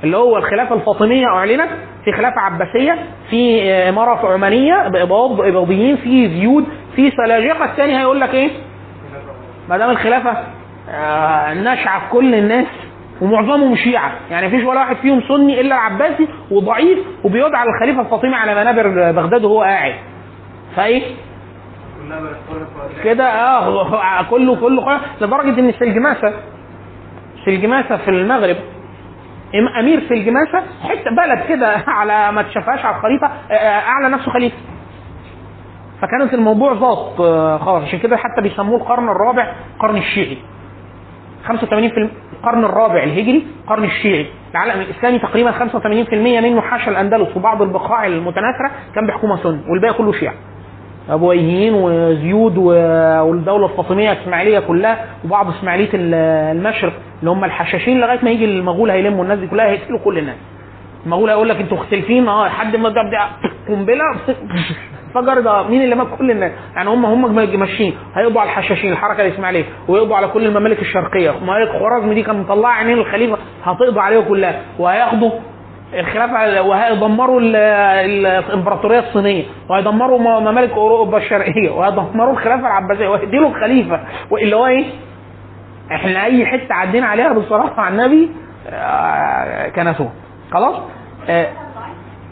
اللي هو الخلافة الفاطمية أعلنت في خلافة عباسية في آه، إمارة عمانية بإباض اباضيين في زيود في سلاجقة الثاني هيقول لك إيه؟ ما دام الخلافة آه، ناشعة في كل الناس ومعظمهم شيعة يعني مفيش ولا واحد فيهم سني إلا العباسي وضعيف وبيدعى الخليفة الفاطمي على منابر بغداد وهو قاعد فإيه؟ كده آه كله كله لدرجة إن السلجماسه سلجماسه في المغرب أمير سلجماسه حتة بلد كده على ما تشافهاش على الخريطة آه، آه، أعلى نفسه خليفة. فكانت الموضوع ظابط آه، خلاص عشان كده حتى بيسموه القرن الرابع القرن الشيعي. 85 في القرن الرابع الهجري القرن الشيعي. العالم الإسلامي تقريبا 85% منه حاشا الأندلس وبعض البقاع المتناثرة كان بيحكمها سني والباقي كله شيعة. ابويهيين وزيود والدولة الفاطمية الإسماعيلية كلها وبعض إسماعيلية ال- المشرق اللي هم الحشاشين لغاية ما يجي المغول هيلموا الناس دي كلها هيقتلوا كل الناس. المغول هيقول لك أنتوا مختلفين آه لحد ما ده قنبلة فجر ده مين اللي مات؟ كل الناس. يعني هم هم ماشيين. هيقضوا على الحشاشين الحركة الإسماعيلية ويقضوا على كل الممالك الشرقية. ممالك خوارزم دي كان مطلعة عينين الخليفة هتقضوا عليها كلها. وهياخدوا الخلافه وهيدمروا ال- ال- الإمبراطورية الصينية وهيدمروا ممالك أوروبا الشرقية وهيدمروا الخلافة العباسية وهيديله الخليفه واللي هو إيه؟ إحنا أي حتة عدينا عليها بالصراحة على النبي آه، كنسوها خلاص؟ آه،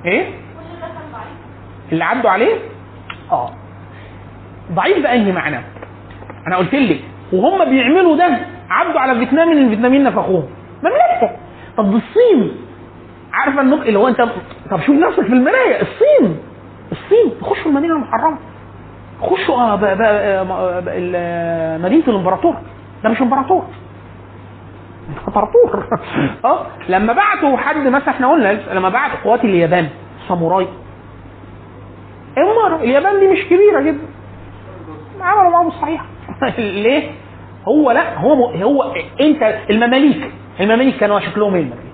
إيه؟ اللي عدوا عليه؟ آه ضعيف بأي معنى؟ أنا قلت لك وهم بيعملوا ده عدوا على فيتنام الفيتناميين نفخوهم مملكه طب الصين عارفه النقطه اللي هو انت طب شوف نفسك في المراية. الصين. الصين. خشوا المدينة المحرمة. خشوا آه، آه، مدينة الإمبراطور. ده مش إمبراطور. إمبراطور. آه لما بعتوا حد مثلا إحنا قلنا لما بعتوا قوات اليابان ساموراي. أمر اليابان دي مش كبيرة جدا. عملوا معاهم الصحيح. ليه؟ هو لا هو هو انت المماليك. المماليك كانوا شكلهم إيه؟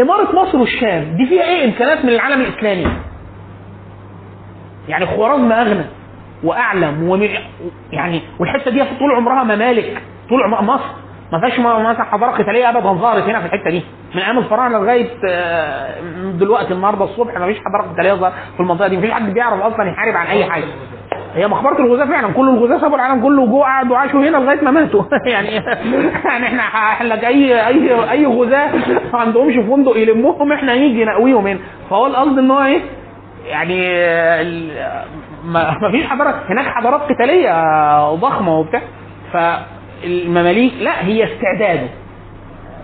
إمارة مصر والشام دي فيها إيه؟ إمكانات من العالم الإسلامي؟ يعني خوارزم أغنى وأعلم وم... يعني والحتة دي طول عمرها ممالك طول عمرها مصر. ما فيهاش مثلا حضارة قتالية أبدا ظهرت هنا في الحتة دي. من أيام الفراعنة لغاية آه، دلوقتي النهاردة الصبح ما فيش حضارة قتالية ظهرت في المنطقة دي. ما فيش حد بيعرف أصلا يحارب عن أي حاجة. هي مقبره الغزاة فعلا كل الغزاة سابوا العالم كله جوه قعدوا عاشوا هنا لغاية ما ماتوا. يعني يعني إحنا إحنا أي أي أي غزاة ما عندهمش فندق يلموهم إحنا نيجي نقويهم هنا. فهو القصد إن هو إيه؟ يعني ما فيش حضارات هناك حضارات قتالية ضخمه وبتاع. فالمماليك لا هي استعداده.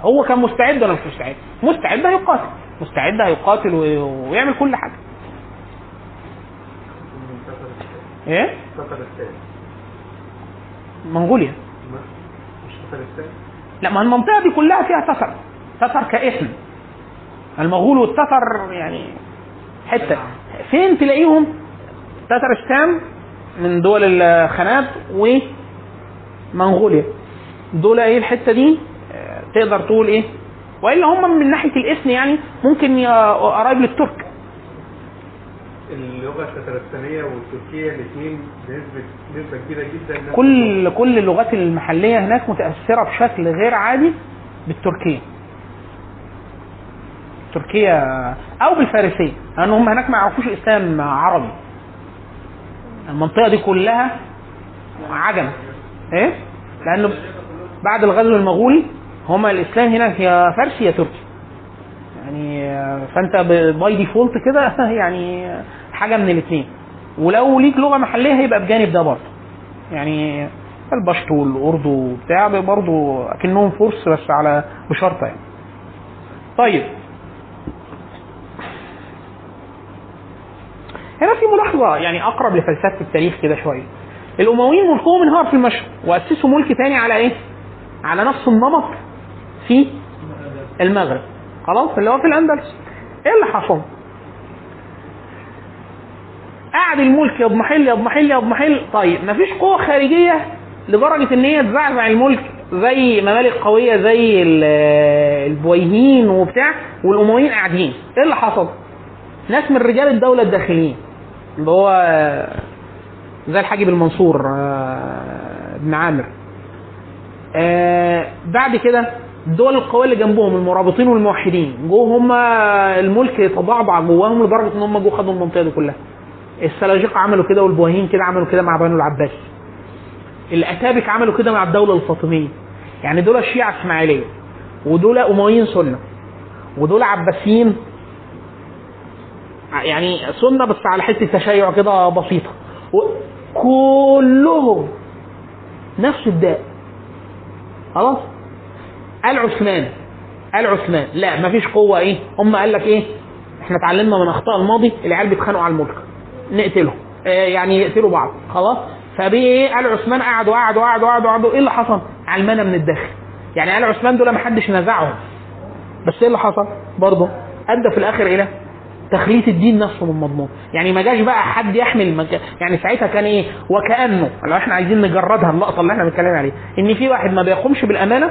هو كان مستعد ولا مش مستعد؟ مستعد هيقاتل. مستعد هيقاتل وي- ويعمل كل حاجة. إيه؟ منغوليا. مش تترستان لا ما المنطقة دي كلها فيها تتر. تتر كاسم المغول والتتر يعني حتة. فين تلاقيهم؟ تترستان من دول الخانات ومنغوليا. دول إيه الحتة دي؟ تقدر تقول إيه؟ وإلا هم من ناحية الاسم يعني ممكن قرايب للترك. اللغة التترستانيه والتركية الاثنين بنسبه نسبه كبيرة جدا. كل كل اللغات المحلية هناك متأثرة بشكل غير عادي بالتركية. تركيا أو بالفارسية لأن هم هناك ما يعرفوش اسلام عربي. المنطقة دي كلها عجم إيه؟ لأنه بعد الغزو المغولي هما الإسلام هناك يا فارسي يا تركي. يعني فأنت by default كده يعني حاجة من الاثنين ولو ليك لغة محلية هيبقى بجانب ده برضه. يعني البشتو والاردو وبتاع برضه أكنهم فرس بس على بشرطه يعني. طيب. هنا في ملاحظة يعني أقرب لفلسفة التاريخ كده شوية. الأمويين ملكهم انهار في المشرق وأسسوا ملك ثاني على إيه؟ على نفس النمط في المغرب. خلاص؟ اللي هو في الأندلس. إيه اللي حصل؟ قعد الملك يضمحل يضمحل يضمحل طيب مفيش قوة خارجية لدرجة إن هي تزعزع الملك زي ممالك قوية زي ال- البويهين وبتاع والأمويين قاعدين. إيه اللي حصل؟ ناس من رجال الدولة الداخليين اللي هو زي الحاجب المنصور آه، ابن عامر. آه، بعد كده الدول القوية اللي جنبهم المرابطين والموحدين جو هم الملك تضعضع جواهم لدرجة إن هم جو خدوا المنطقة دي كلها. السلاجقة عملوا كده والبويهين كده عملوا كده مع بنو العباس. الأتابك عملوا كده مع الدولة الفاطمية. يعني دول الشيعة إسماعيلية ودول أمويين سنة ودول عباسيين. يعني سنة بس على حتة تشيع كده بسيطة. كلهم نفس الداء. خلاص؟ قال عثمان قال عثمان لا مفيش قوة إيه؟ هم قال لك إيه؟ إحنا اتعلمنا من أخطاء الماضي العيال بيتخانقوا على الملك. نقتلهم آه يعني يقتلوا بعض. خلاص؟ فبيه إيه؟ قال عثمان قعدوا قعدوا قعدوا قعدوا قعدوا. إيه اللي حصل؟ علمانة من الداخل. يعني قال عثمان دول ما حدش نزعهم. بس إيه اللي حصل؟ برضه أدى في الآخر إلى تخليط الدين نفسه من مضمون. يعني ما جاش بقى حد يحمل مك... يعني ساعتها كان إيه؟ وكأنه لو إحنا عايزين نجردها اللقطة اللي إحنا بنتكلم عليها إن في واحد ما بيقومش بالأمانة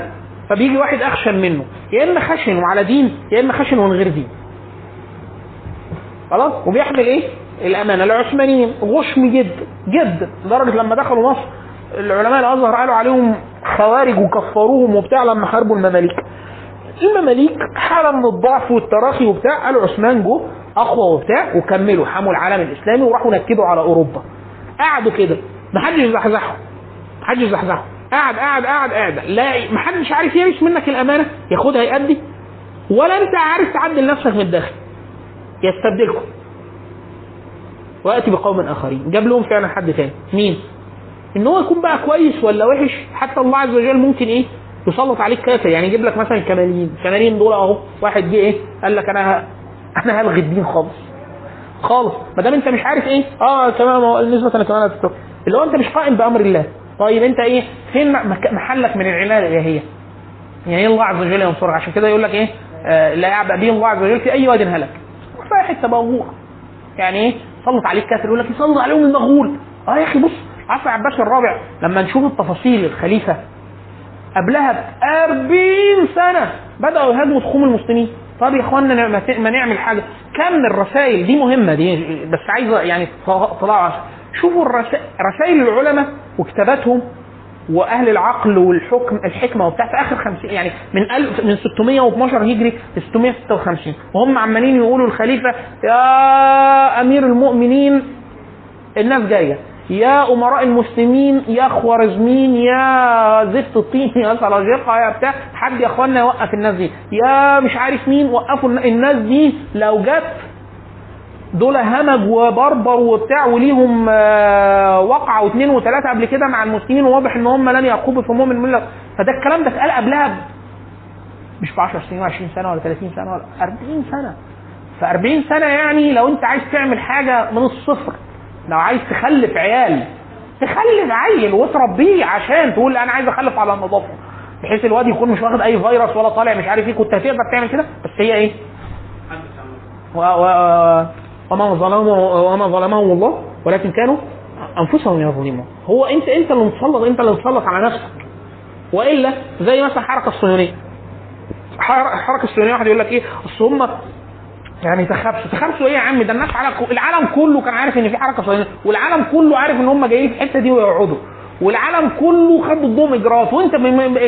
فبيجي واحد أخشن منه. يا إما خشن وعلى دين يا إما خشن ومن غير دين. خلاص؟ وبيحمل إيه؟ الأمانة. العثمانيين غشم جدا جدا لدرجة لما دخلوا مصر العلماء الأزهر قالوا عليهم خوارج وكفروهم وبتاع لما حاربوا المماليك. المماليك حالة من الضعف والتراخي وبتاع قالوا عثمان جو أقوى وبتاع وكملوا حموا العالم الإسلامي وراحوا نكدوا على أوروبا. قعدوا كده. ما حدش زحزحهم. ما حدش زحزحهم. قاعد قاعد قاعد قاعد لا ما حدش عارف يرث منك الأمانة. ياخدها يأدي ولا أنت عارف تعدل نفسك من الداخل. يستبدلكم. ويأتي بقوم آخرين. جاب لهم فعلا حد تاني. مين؟ إن هو يكون بقى كويس ولا وحش؟ حتى الله عز وجل ممكن إيه؟ يسلط عليك كافر يعني يجيب لك مثلا الكماليين الكماليين دول أهو. واحد جه إيه؟ قال لك أنا. أنا هلغي الدين خالص. خالص. ما دام أنت مش عارف إيه؟ آه تمام. النسبة أنا كمان. اللي هو أنت مش قائم بأمر الله. طيب أنت إيه؟ فين محلك من العناية الإلهية؟ يعني الله عز وجل ينصرك؟ عشان كده يقول لك إيه؟ آه لا يعبأ به الله عز وجل في أي واد هلك. في حتة موضوع يعني إيه؟ سلط عليك كافر يقول لك يسلط عليهم المغول. آه يا أخي بص عصر عباس الرابع لما نشوف التفاصيل الخليفة قبلها ب 40 سنة بدأوا يهاجموا تخوم المسلمين. طب يا اخوانا ما ت- ما نعمل حاجة. كم الرسائل دي مهمة دي بس عايزة يعني طلعوا شوفوا الرسائل رسائل العلماء وكتاباتهم وأهل العقل والحكم الحكمة وبتاع في آخر 50 يعني من 1000 من 612 هجري ل 656 وهم عمالين يقولوا الخليفة يا أمير المؤمنين الناس جاية. يا أمراء المسلمين يا خوارزمين يا زفت الطين يا سلاجقه يا بتاع. حد يا إخوانا يوقف الناس دي. يا مش عارف مين وقفوا الن- الناس دي. لو جت دول همج وبربر وبتاع وليهم آه، وقعه واثنين وثلاثة قبل كده مع المسلمين وواضح إن هم لن يرقبوا في همهم المله فده الكلام ده اتقال قبلها مش ب 10 سنين و20 سنة ولا 30 سنة ولا 40 سنة. ف 40 سنة يعني لو أنت عايز تعمل حاجة من الصفر لو عايز تخلف عيال تخلف عيل وتربيه عشان تقول أنا عايز أخلف على النظافة بحيث الواد يكون مش واخد أي فيروس ولا طالع مش عارف إيه كنت هتقدر تعمل كده؟ بس هي إيه؟ و... و... وما ظلمهم وما ظلمهم الله ولكن كانوا أنفسهم يظلمون. هو انت أنت اللي مسلط أنت اللي مسلط على نفسك. وإلا زي مثلا الحركه الصهيونية. حر- الحركه الصهيونية واحد يقول لك إيه؟ أصل هم يعني تخبسوا تخبسوا إيه يا عم؟ ده الناس على العالم كله كان عارف إن في حركة صهيونية والعالم كله عارف إن هم جايين في الحتة دي ويقعدوا. والعالم كله خد ضدهم اجراءات وانت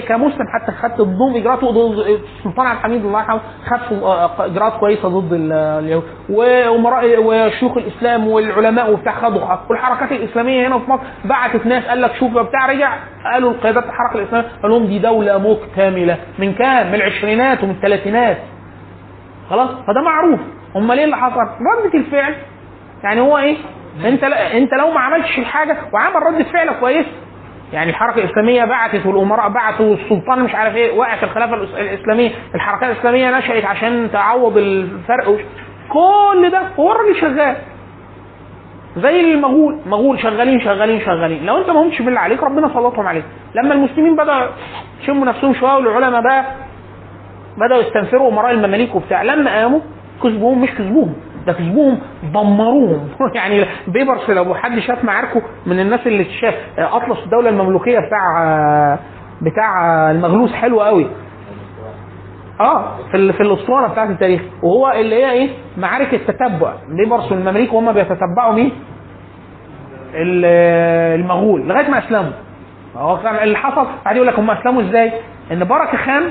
كمسلم حتى خدت ضدهم اجراءات وضد السلطان عبد الحميد الله يرحمه خد إجراءات كويسة ضد ال- اليهود. وشيوخ الإسلام والعلماء وبتاع خدوا والحركات الإسلامية هنا في مصر بعتت ناس قال لك شوف بتاع رجع قالوا القيادات الحركة الإسلامية قال لهم دي دولة مكتملة من كام؟ من العشرينات ومن الثلاثينات. خلاص؟ فده معروف. أمال إيه اللي حصل؟ ردة الفعل. يعني هو إيه؟ أنت أنت لو ما عملتش الحاجة وعمل ردة فعل كويسه يعني الحركة الإسلامية بعتت والأمراء بعتوا والسلطان مش عارف إيه وقعت الخلافة الإسلامية. الحركات الإسلامية نشأت عشان تعوض الفرق. كل ده هو الراجل شغال. زي المغول. مغول شغالين شغالين شغالين. لو أنت ما همتش بالله عليك ربنا سلطهم عليك. لما المسلمين بدأوا يشموا نفسهم شوية والعلماء بقى بدأوا يستنفروا أمراء المماليك وبتاع لما قاموا كسبوهم مش كسبوهم. ده كسبوهم دمروهم. يعني بيبرس لو حد شاف معاركه من الناس اللي شاف أطلس الدولة المملوكية بتاع بتاع المغلوس حلو قوي. آه في في الأسطوانة بتاعت التاريخ. وهو اللي هي إيه؟ معارك التتبع بيبرس والمماليك وهم بيتتبعوا مين؟ ال- المغول. لغاية ما أسلموا. هو كان اللي حصل بعد يقول لك هم أسلموا إزاي؟ إن بركة خان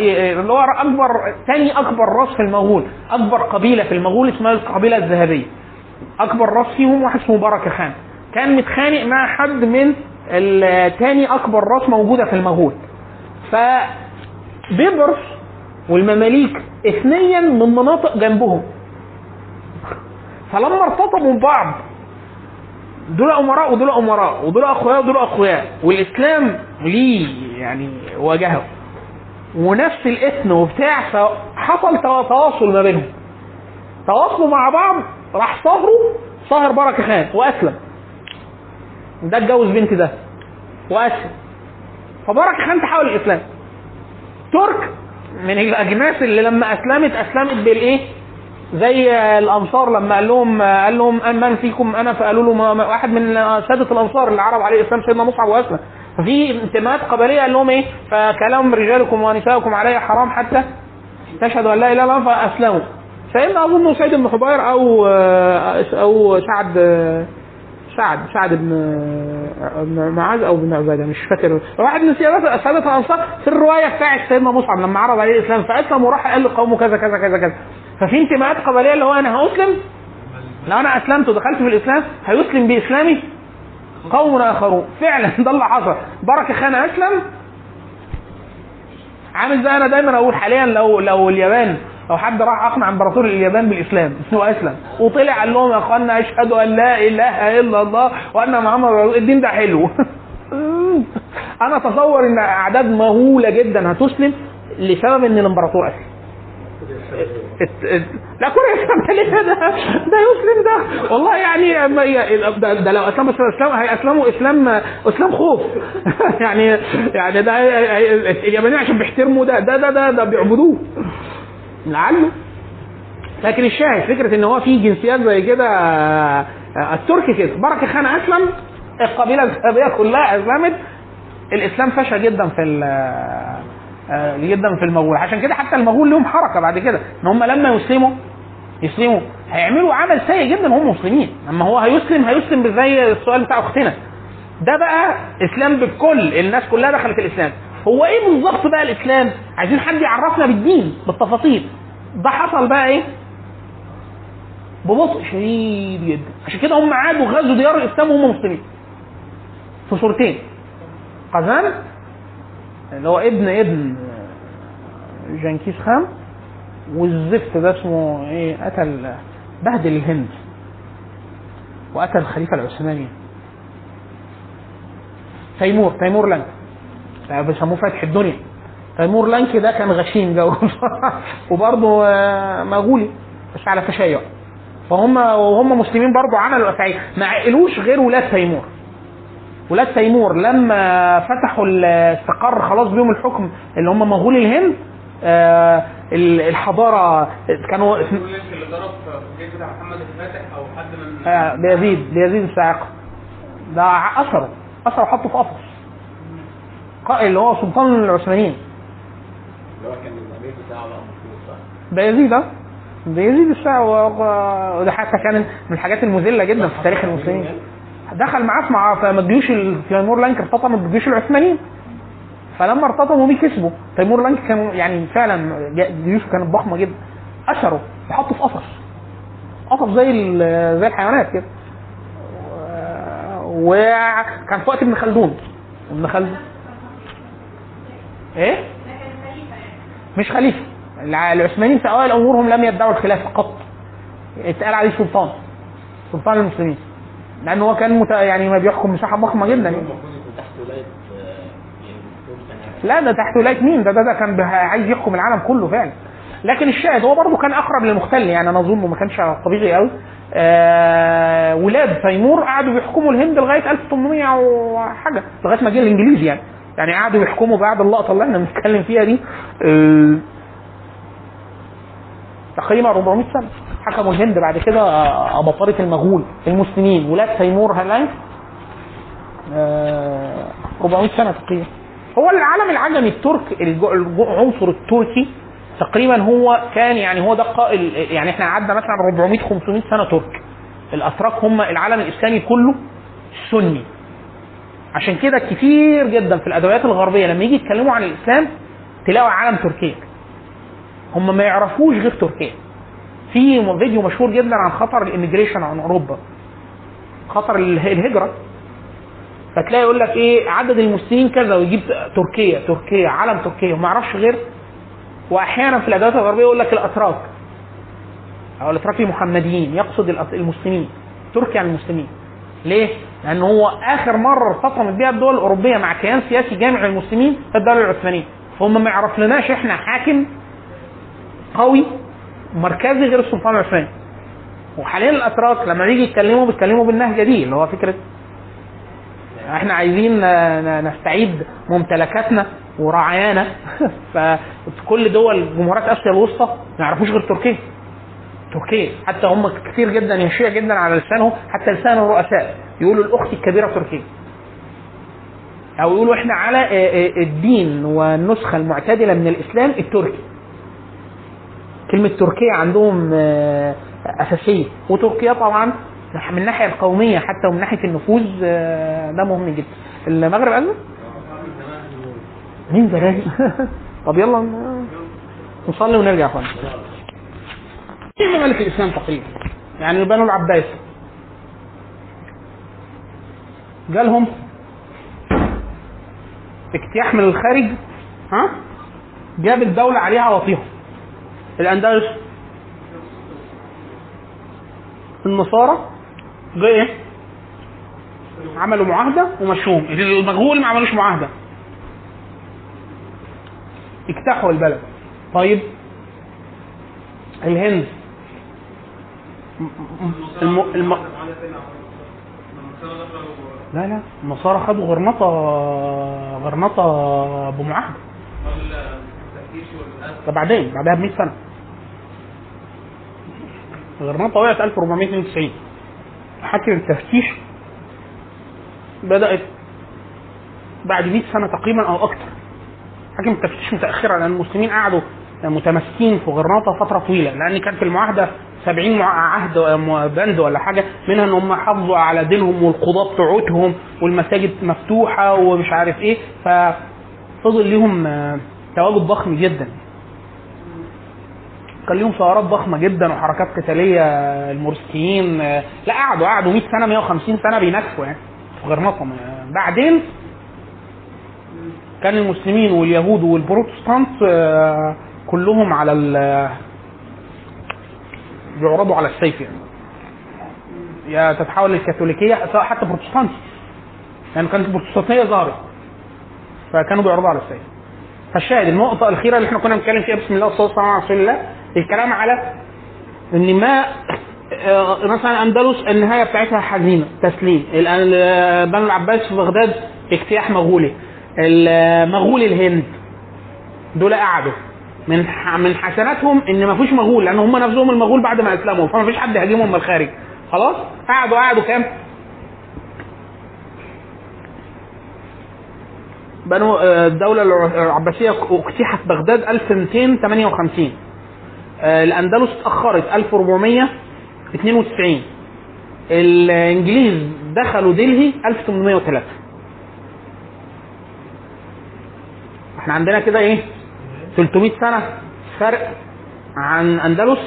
اللي هو اكبر ثاني أكبر راس في المغول. أكبر قبيلة في المغول اسمها القبيلة الذهبية. أكبر راس فيهم واحد اسمه بركه خان. كان متخانق مع حد من ثاني أكبر راس موجودة في المغول. فبيبرس والمماليك اثنيا من مناطق جنبهم. فلما ارتطموا ببعض دول أمراء ودول أمراء ودول أخويا ودول أخويا والإسلام ليه يعني واجهه ونفس الاثن وبتاع فحصل تواصل ما بينهم. تواصلوا مع بعض راح صهروا صهر بركة خان وأسلم. ده اتجوز بنت ده وأسلم. فبركة خان تحول الاسلام ترك من الأجناس اللي لما أسلمت أسلمت بالإيه؟ زي الأنصار لما قال لهم قال لهم من فيكم؟ أنا. فقالوا له واحد من سادة الأنصار اللي عرض عليه الإسلام سيدنا مصعب وأسلم. ففي انتماءات قبلية قال لهم إيه؟ فكلام رجالكم ونساؤكم علي حرام حتى تشهدوا أن لا إله إلا الله فأسلموا. سيدنا اظن سيد بن حبير أو أو سعد سعد سعد بن بن معاذ أو بن عبادة مش فاكر. واحد من سيادة سادة الانصار في الرواية بتاعت سيدنا مصعب لما عرض عليه الإسلام فأسلم وراح قال لقومه كذا كذا كذا كذا. ففي انتماءات قبلية اللي هو أنا هأسلم؟ لو أنا أسلمت ودخلت في الإسلام هيسلم بإسلامي؟ قوم آخرون. فعلا ده اللي حصل. بركه خان أسلم. عامل زي أنا دايما أقول حاليا لو لو اليابان لو حد راح أقنع إمبراطور اليابان بالإسلام واسلم وطلع قال لهم يا أخوانا أشهد أن لا إله إلا الله وأن محمد الدين ده حلو. أنا أتصور إن أعداد مهولة جدا هتسلم لسبب إن الإمبراطور أسلم. لا كوريا الشمالية ده ده يسلم ده. والله يعني ده, ده لو أسلموا اسلام هيسلموا اسلام إسلام خوف. يعني يعني ده اليابانيين عشان بيحترموا ده ده ده ده, ده بيعبدوه. لعله. لكن الشاهد فكرة إن هو في جنسيات زي كده آه، التركي كده. بركة خان أسلم القبيلة الذهبيه كلها أسلمت. الإسلام فشى جدا في جدا في المغول. عشان كده حتى المغول لهم حركة بعد كده إن هم لما يسلموا يسلموا هيعملوا عمل سيء جدا وهم مسلمين. اما هو هيسلم هيسلم زي السؤال بتاع أختنا. ده بقى إسلام بالكل الناس كلها دخلت الإسلام. هو إيه بالظبط بقى الإسلام؟ عايزين حد يعرفنا بالدين بالتفاصيل. ده حصل بقى إيه؟ ببطء شديد جدا. عشان كده هم عادوا غزوا ديار الإسلام وهم مسلمين. في صورتين. قزان اللي هو ابن ابن جنكيز خان والزفت ده اسمه إيه قتل بهدل الهند وقتل الخليفة العثماني. تيمور تيمور لانك. ده بيسموه فتح الدنيا. تيمور لانك ده كان غشيم جو وبرضه آه، مغولي بس على تشيع. فهم وهم مسلمين برضه عملوا افعال ما عقلوش غير ولاد تيمور. ولاد تيمور لما فتحوا استقر خلاص بيهم الحكم اللي هم مغول الهند آه، ال- الحضارة كانوا اللي ضرب في محمد الفاتح أو حد من آه، بيزيد بيزيد الصاعقه ده أثره أثره حطه في قفص. ق- اللي هو سلطان العثمانيين. اللي هو كان الأمير بتاعه؟ بيزيد آه. بيزيد الساعة و- وده حتى كان من الحاجات المذلة جدا في تاريخ المسلمين. دخل معاه مع في جيوش ال- تيمور لانك ارتطمت بجيوش العثمانيين. فلما ارتطموا بيه كسبوا. تيمور لانك كان يعني فعلا جيوشه كانت ضخمة جدا. اثروا وحطوا في قفص. قفص زي زي الحيوانات كده. وكان في وقت ابن خلدون. ابن خلدون. إيه؟ مش خليفة. الع- العثمانيين في أوائل أمورهم لم يدعوا الخلافة قط. اتقال عليه سلطان. سلطان المسلمين. لأنه هو كان مت... يعني ما بيحكم مساحه ضخمة جدا. يعني. آه، يعني كان لا ده تحت ولاية مين؟ ده ده, ده كان عايز يحكم العالم كله فعلا. لكن الشاهد هو برضه كان أقرب للمختل يعني أنا أظن ما كانش طبيعي قوي. آه ولاد تيمور قعدوا بيحكموا الهند لغاية 1800 وحاجة لغاية ما جه الإنجليز يعني. يعني قعدوا يحكموا بعد اللقطة اللي إحنا بنتكلم فيها دي آه تقريبا 400 سنة. حكموا الهند بعد كده آه، اباطره المغول المسلمين. ولاد تيمور هلاين آه 400 سنة تقريبا. هو العالم العجمي الترك العنصر التركي تقريبا هو كان يعني هو ده القائل يعني إحنا قعدنا مثلا 400 500 سنة ترك. الأتراك هم العالم الإسلامي كله سني. عشان كده كتير جدا في الادوات الغربية لما يجي يتكلموا عن الإسلام تلاقوا عالم تركيا. هم ما يعرفوش غير تركيا. في فيديو مشهور جدا عن خطر الإميجريشن عن أوروبا. خطر اله- الهجرة. فتلاقي يقول لك إيه عدد المسلمين كذا ويجيب تركيا تركيا علم تركيا. وما يعرفش غير وأحيانا في الأدوات الغربية يقول لك الأتراك. أو الأتراك المحمديين يقصد المسلمين تركيا المسلمين. ليه؟ لأن هو آخر مرة ارتطمت بها الدول الأوروبية مع كيان سياسي جامع المسلمين في الدولة العثمانية. فهم ما يعرفلناش إحنا حاكم قوي مركزي غير السلطان العثماني وحاليا الأتراك لما بيجي يتكلموا بيتكلموا بالنهجة دي اللي هو فكرة إحنا عايزين نستعيد ممتلكاتنا ورعايانا. فكل دول جمهوريات آسيا الوسطى ما يعرفوش غير تركيا. تركيا حتى هم كتير جدا يشيع جدا على لسانهم حتى لسان الرؤساء. يقولوا الأخت الكبيرة تركيا. أو يقولوا إحنا على آه، آه، الدين والنسخة المعتدلة من الإسلام التركي. كلمة تركيا عندهم آه، أساسية. وتركيا طبعا من الناحيه القوميه حتى ومن ناحية النفوذ آه، ده مهم جدا. المغرب قال مين زمان طب يلا نصلي ونرجع يا اخوانا ممالك الإسلام تقريبا؟ يعني بنو العباس. جالهم اجتياح من الخارج ها؟ جاب الدولة عليها وطيهم. الأندلس؟ النصارى؟ جه إيه؟ عملوا معاهدة ومشوهم. المغول ما عملوش معاهدة. اجتاحوا البلد. طيب. الهند. الم... الم... لا لا. النصارى خدوا غرناطة غرناطة بمعاهدة ده بعدين؟ بعدها ب 100 سنة. غرناطة وقعت 1492 حكم التفتيش بدأت بعد 100 سنة تقريبا أو أكثر. حكم التفتيش متأخرة لأن المسلمين قعدوا متمسكين في غرناطة فترة طويلة لأن كان في المعاهدة 70 مع- عهد بند ولا حاجة منها إن هم حافظوا على دينهم والقضاة بتوعتهم والمساجد مفتوحة ومش عارف إيه ففضل ليهم آه، تواجد ضخم جدا. كان ليهم ثورات ضخمة جدا وحركات قتالية المورسكيين لا قعدوا قعدوا 100 سنة 150 سنة بينكفوا يعني في غرناطه آه، بعدين كان المسلمين واليهود والبروتستانت كلهم على ال بيعرضوا على السيف يعني. يا تتحول للكاثوليكية سواء حتى بروتستانتي يعني كانت البروتستانتيه ظهرت فكانوا بيعرضوا على السيف. فالشاهد النقطة الأخيرة اللي إحنا كنا بنتكلم فيها بسم الله والصلاة والسلام على رسول الله الكلام على إن ما آه، مثلا أندلس النهاية بتاعتها حزينة تسليم. آه، بنو العباس في بغداد اجتياح مغولي. المغول الهند. دول قعدوا. من من حسناتهم إن ما فيش مغول لأن هم نفسهم المغول بعد ما أسلموا. فما فيش حد هاجمهم من الخارج. خلاص؟ قعدوا قعدوا. كام؟ بنو آه، الدولة العباسية اجتيحت بغداد 1258 آه، الأندلس اتأخرت 1492 الإنجليز دخلوا دلهي 1803 إحنا عندنا كده إيه؟ 300 سنة فرق عن أندلس.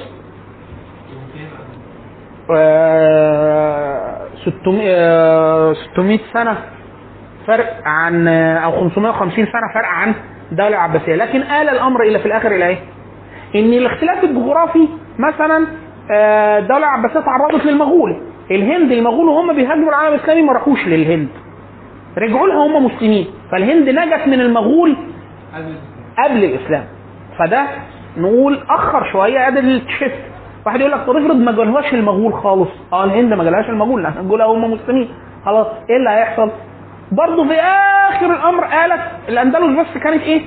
آه، 600 آه، 600 سنة فرق عن أو 550 سنة فرق عن الدولة العباسية. لكن آل الأمر إلى في الآخر إلى إيه؟ إن الاختلاف الجغرافي مثلا آه، الدولة العباسيه تعرضت للمغول الهند المغول وهم بيهاجموا العالم الإسلامي ما راحوش للهند. رجعوا لها هم مسلمين. فالهند نجت من المغول قبل الإسلام. فده نقول أخر شوية ادي الشيفت واحد يقول لك طب افرض ما جالهاش المغول خالص. آه الهند ما جالهاش المغول لأن الجول هم مسلمين. خلاص إيه اللي هيحصل؟ برضه في آخر الأمر قالت الأندلس بس كانت إيه؟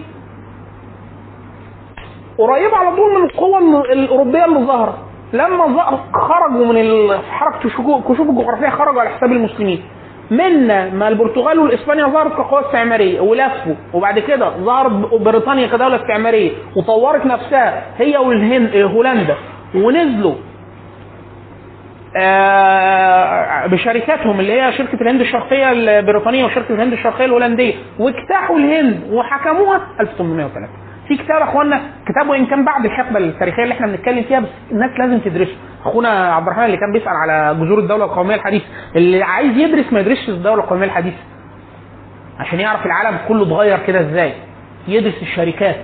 قريبه على طول من القوة ال- الأوروبية اللي ظهرت لما خرجوا من حركة الكشوف الجغرافية خرجوا على حساب المسلمين. من ما البرتغال والإسبانيا ظهرت كقوى استعمارية ولفوا. وبعد كده ظهرت بريطانيا كدولة استعمارية. وطورت نفسها هي والهند هولندا. ونزلوا آه، بشركاتهم اللي هي شركة الهند الشرقية البريطانية وشركة الهند الشرقية الهولندية. واجتاحوا الهند وحكموها 1803 في كتاب اخوانا كتاب وإن كان بعد الحقبة التاريخية اللي إحنا بنتكلم فيها بس الناس لازم تدرسه. أخونا عبد الرحمن اللي كان بيسأل على جذور الدولة القومية الحديثه اللي عايز يدرس ما يدرسش الدولة القومية الحديثه عشان يعرف العالم كله اتغير كده إزاي. يدرس الشركات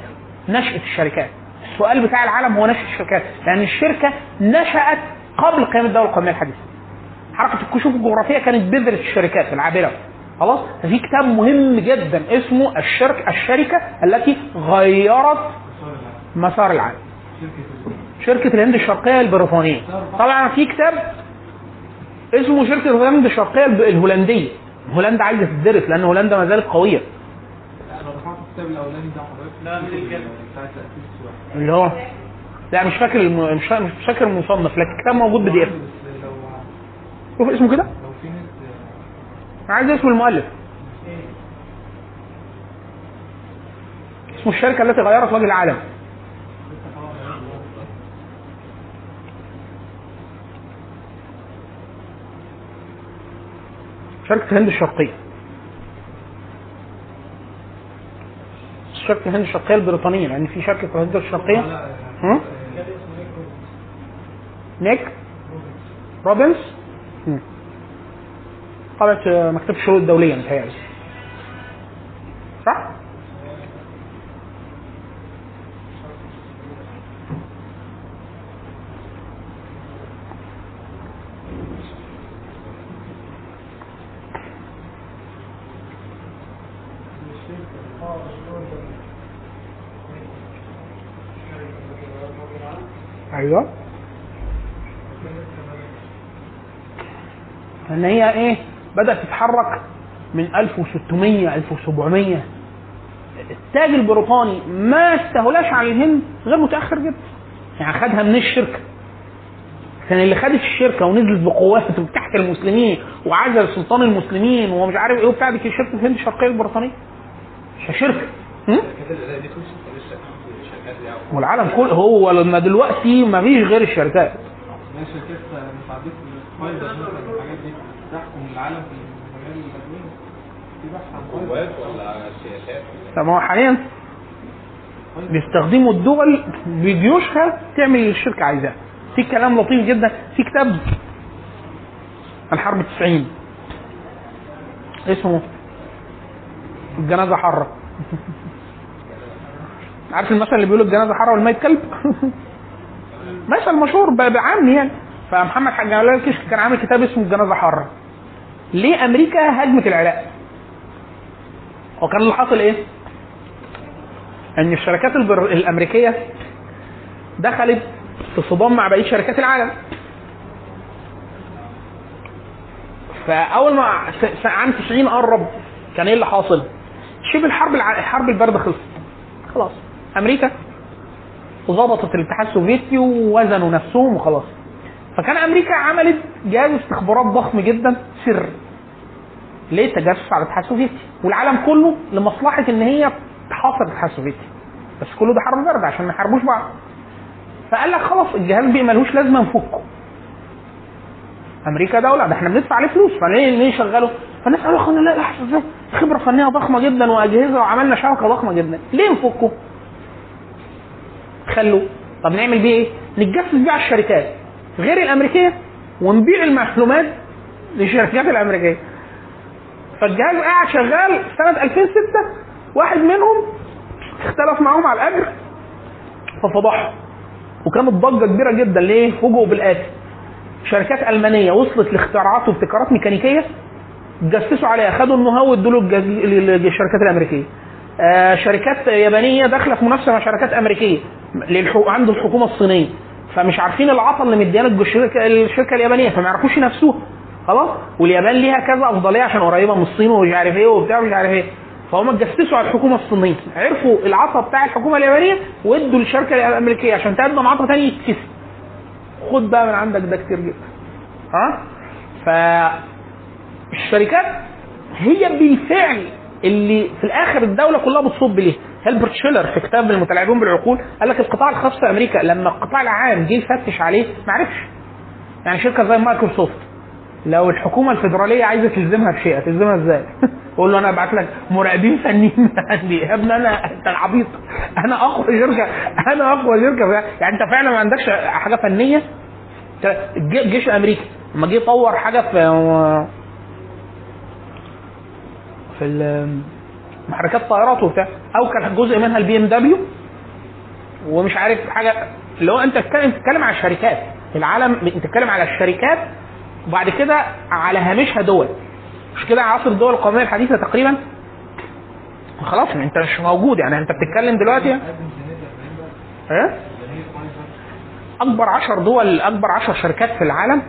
نشأة الشركات. السؤال بتاع العالم هو نشأة الشركات لأن الشركة نشأت قبل قيام الدولة القومية الحديثة حركة الكشوف الجغرافية كانت بذرة الشركات العابرة. خلاص؟ ففي كتاب مهم جدا اسمه الشرك الشركة التي غيرت مسار العالم. شركة الهند الشرقية البريطانية. طبعا في كتاب اسمه شركة الهند الشرقية الب- الهولندية. هولندا عايزة تدرس لأن هولندا ما زالت السواحل اللي هو لا مش فاكر. مش فاكر, المصنف لكن الكتاب موجود بي دي اف شوف اسمه كده لو في نت أنا عايز اسم المؤلف. اسمه الشركة التي غيرت وجه العالم. شركة الهند الشرقية. شركة الهند الشرقية البريطانية لأن في شركة الهند الشرقية. هم؟ نيك؟ روبنز؟ هم. طبعة آه، مكتبة الشروط الدولية متهيألي صح؟ أيوه إن هي إيه بدأت تتحرك من 1600 1700 التاج البريطاني ما استهلاش على الهند غير متأخر جدا. يعني خدها من الشركة. كان اللي خدت الشركة ونزلت بقوات تحت المسلمين وعزل سلطان المسلمين ومش عارف إيه وبتاع دي شركة الهند الشرقية البريطانية. شركة. والعالم كله هو لما دلوقتي ما فيش غير الشركات. تحكم العالم في المجال الادويه في بحث عن قوات ولا سياسات طب ما هو حاليا بيستخدموا الدول بجيوشها تعمل اللي الشركة عايزاه. في كلام لطيف جدا. في كتاب الحرب 90 اسمه الجنازة حره عارف المثل اللي بيقول الجنازة حره والميت كلب؟ مثل مشهور بعام يعني. فمحمد حاج جلال الكشك كان عامل كتاب اسمه الجنازة حره ليه أمريكا هاجمت العراق؟ هو كان اللي حاصل إيه؟ إن الشركات البر... الأمريكية دخلت في صدام مع بقية شركات العالم. فأول ما عام 90 قرب كان إيه اللي حاصل؟ شبه الحرب الع... الحرب البارده خلصت. خلاص. أمريكا ظبطت الاتحاد السوفيتي ووزنوا نفسهم وخلاص. فكان أمريكا عملت جهاز استخبارات ضخم جدا سر. ليه تجسس على الاتحاد السوفيتي والعالم كله لمصلحة إن هي تحاصر الاتحاد السوفيتي بس كله ده حرب بارده عشان ما يحاربوش بعض. فقال لك خلاص الجهاز بقى ملوش لازمة نفكه. أمريكا دولة ده إحنا بندفع عليه فلوس فليه ليه نشغله فالناس قالوا اخوانا لا لحظه إزاي؟ خبرة فنية ضخمة جدا وأجهزة وعملنا شبكة ضخمة جدا. ليه نفكه؟ خلوه. طب نعمل بيه إيه؟ نتجسس بيه على الشركات غير الأمريكية ونبيع المعلومات للشركات الأمريكية. فالجهاز قاعد شغال سنة 2006 واحد منهم اختلف معاهم على الأجر ففضحهم. وكانت ضجة كبيرة جدا. ليه؟ فوجئوا بالاتي شركات ألمانية وصلت لاختراعات وابتكارات ميكانيكية جسسوا عليها. خدوا النهو وادوا للشركات الأمريكية. آه شركات يابانية داخلة في منافسه مع شركات أمريكية. للحو... عند الحكومة الصينية. فمش عارفين العطا اللي مديانا الشركة الشركة اليابانية. فما يعرفوش ينافسوها. خلاص؟ واليابان ليها كذا أفضلية عشان قريبة من الصين ومش عارف إيه وبتاع مش عارف إيه. فهم اتجسسوا على الحكومة الصينية. عرفوا العطا بتاع الحكومة اليابانية وادوا للشركه الأمريكية عشان تقدم عطا تاني يتكسب خد بقى من عندك ده كتير جدا. ها؟ ف الشركات هي بالفعل اللي في الآخر الدولة كلها بتصب ليه هربرت شيلر في كتاب المتلاعبون بالعقول قال لك القطاع الخاص في أمريكا لما القطاع العام جه يفتش عليه ما عرفش. يعني شركة زي مايكروسوفت لو الحكومة الفدراليه عايزة تلزمها بشيء هتلزمها إزاي؟ قول له أنا أبعت لك مراقبين فنيين عندي. يا ابني أنا أنت العبيط. أنا أقوى شركة أنا أقوى شركة. يعني أنت فعلا ما عندكش حاجة فنية؟ الج- الجيش الأمريكي لما جه يطور حاجة في في محركات طائرات وبتاع أو كان جزء منها ال BMW ومش عارف حاجة. اللي هو أنت بتتكلم بتتكلم على الشركات. العالم بتتكلم على الشركات وبعد كده على هامشها دول. مش كده عصر الدول القومية الحديثة تقريبا؟ خلاص انت مش موجود. يعني انت بتتكلم دلوقتي؟ إيه؟ أكبر 10 دول أكبر 10 شركات في العالم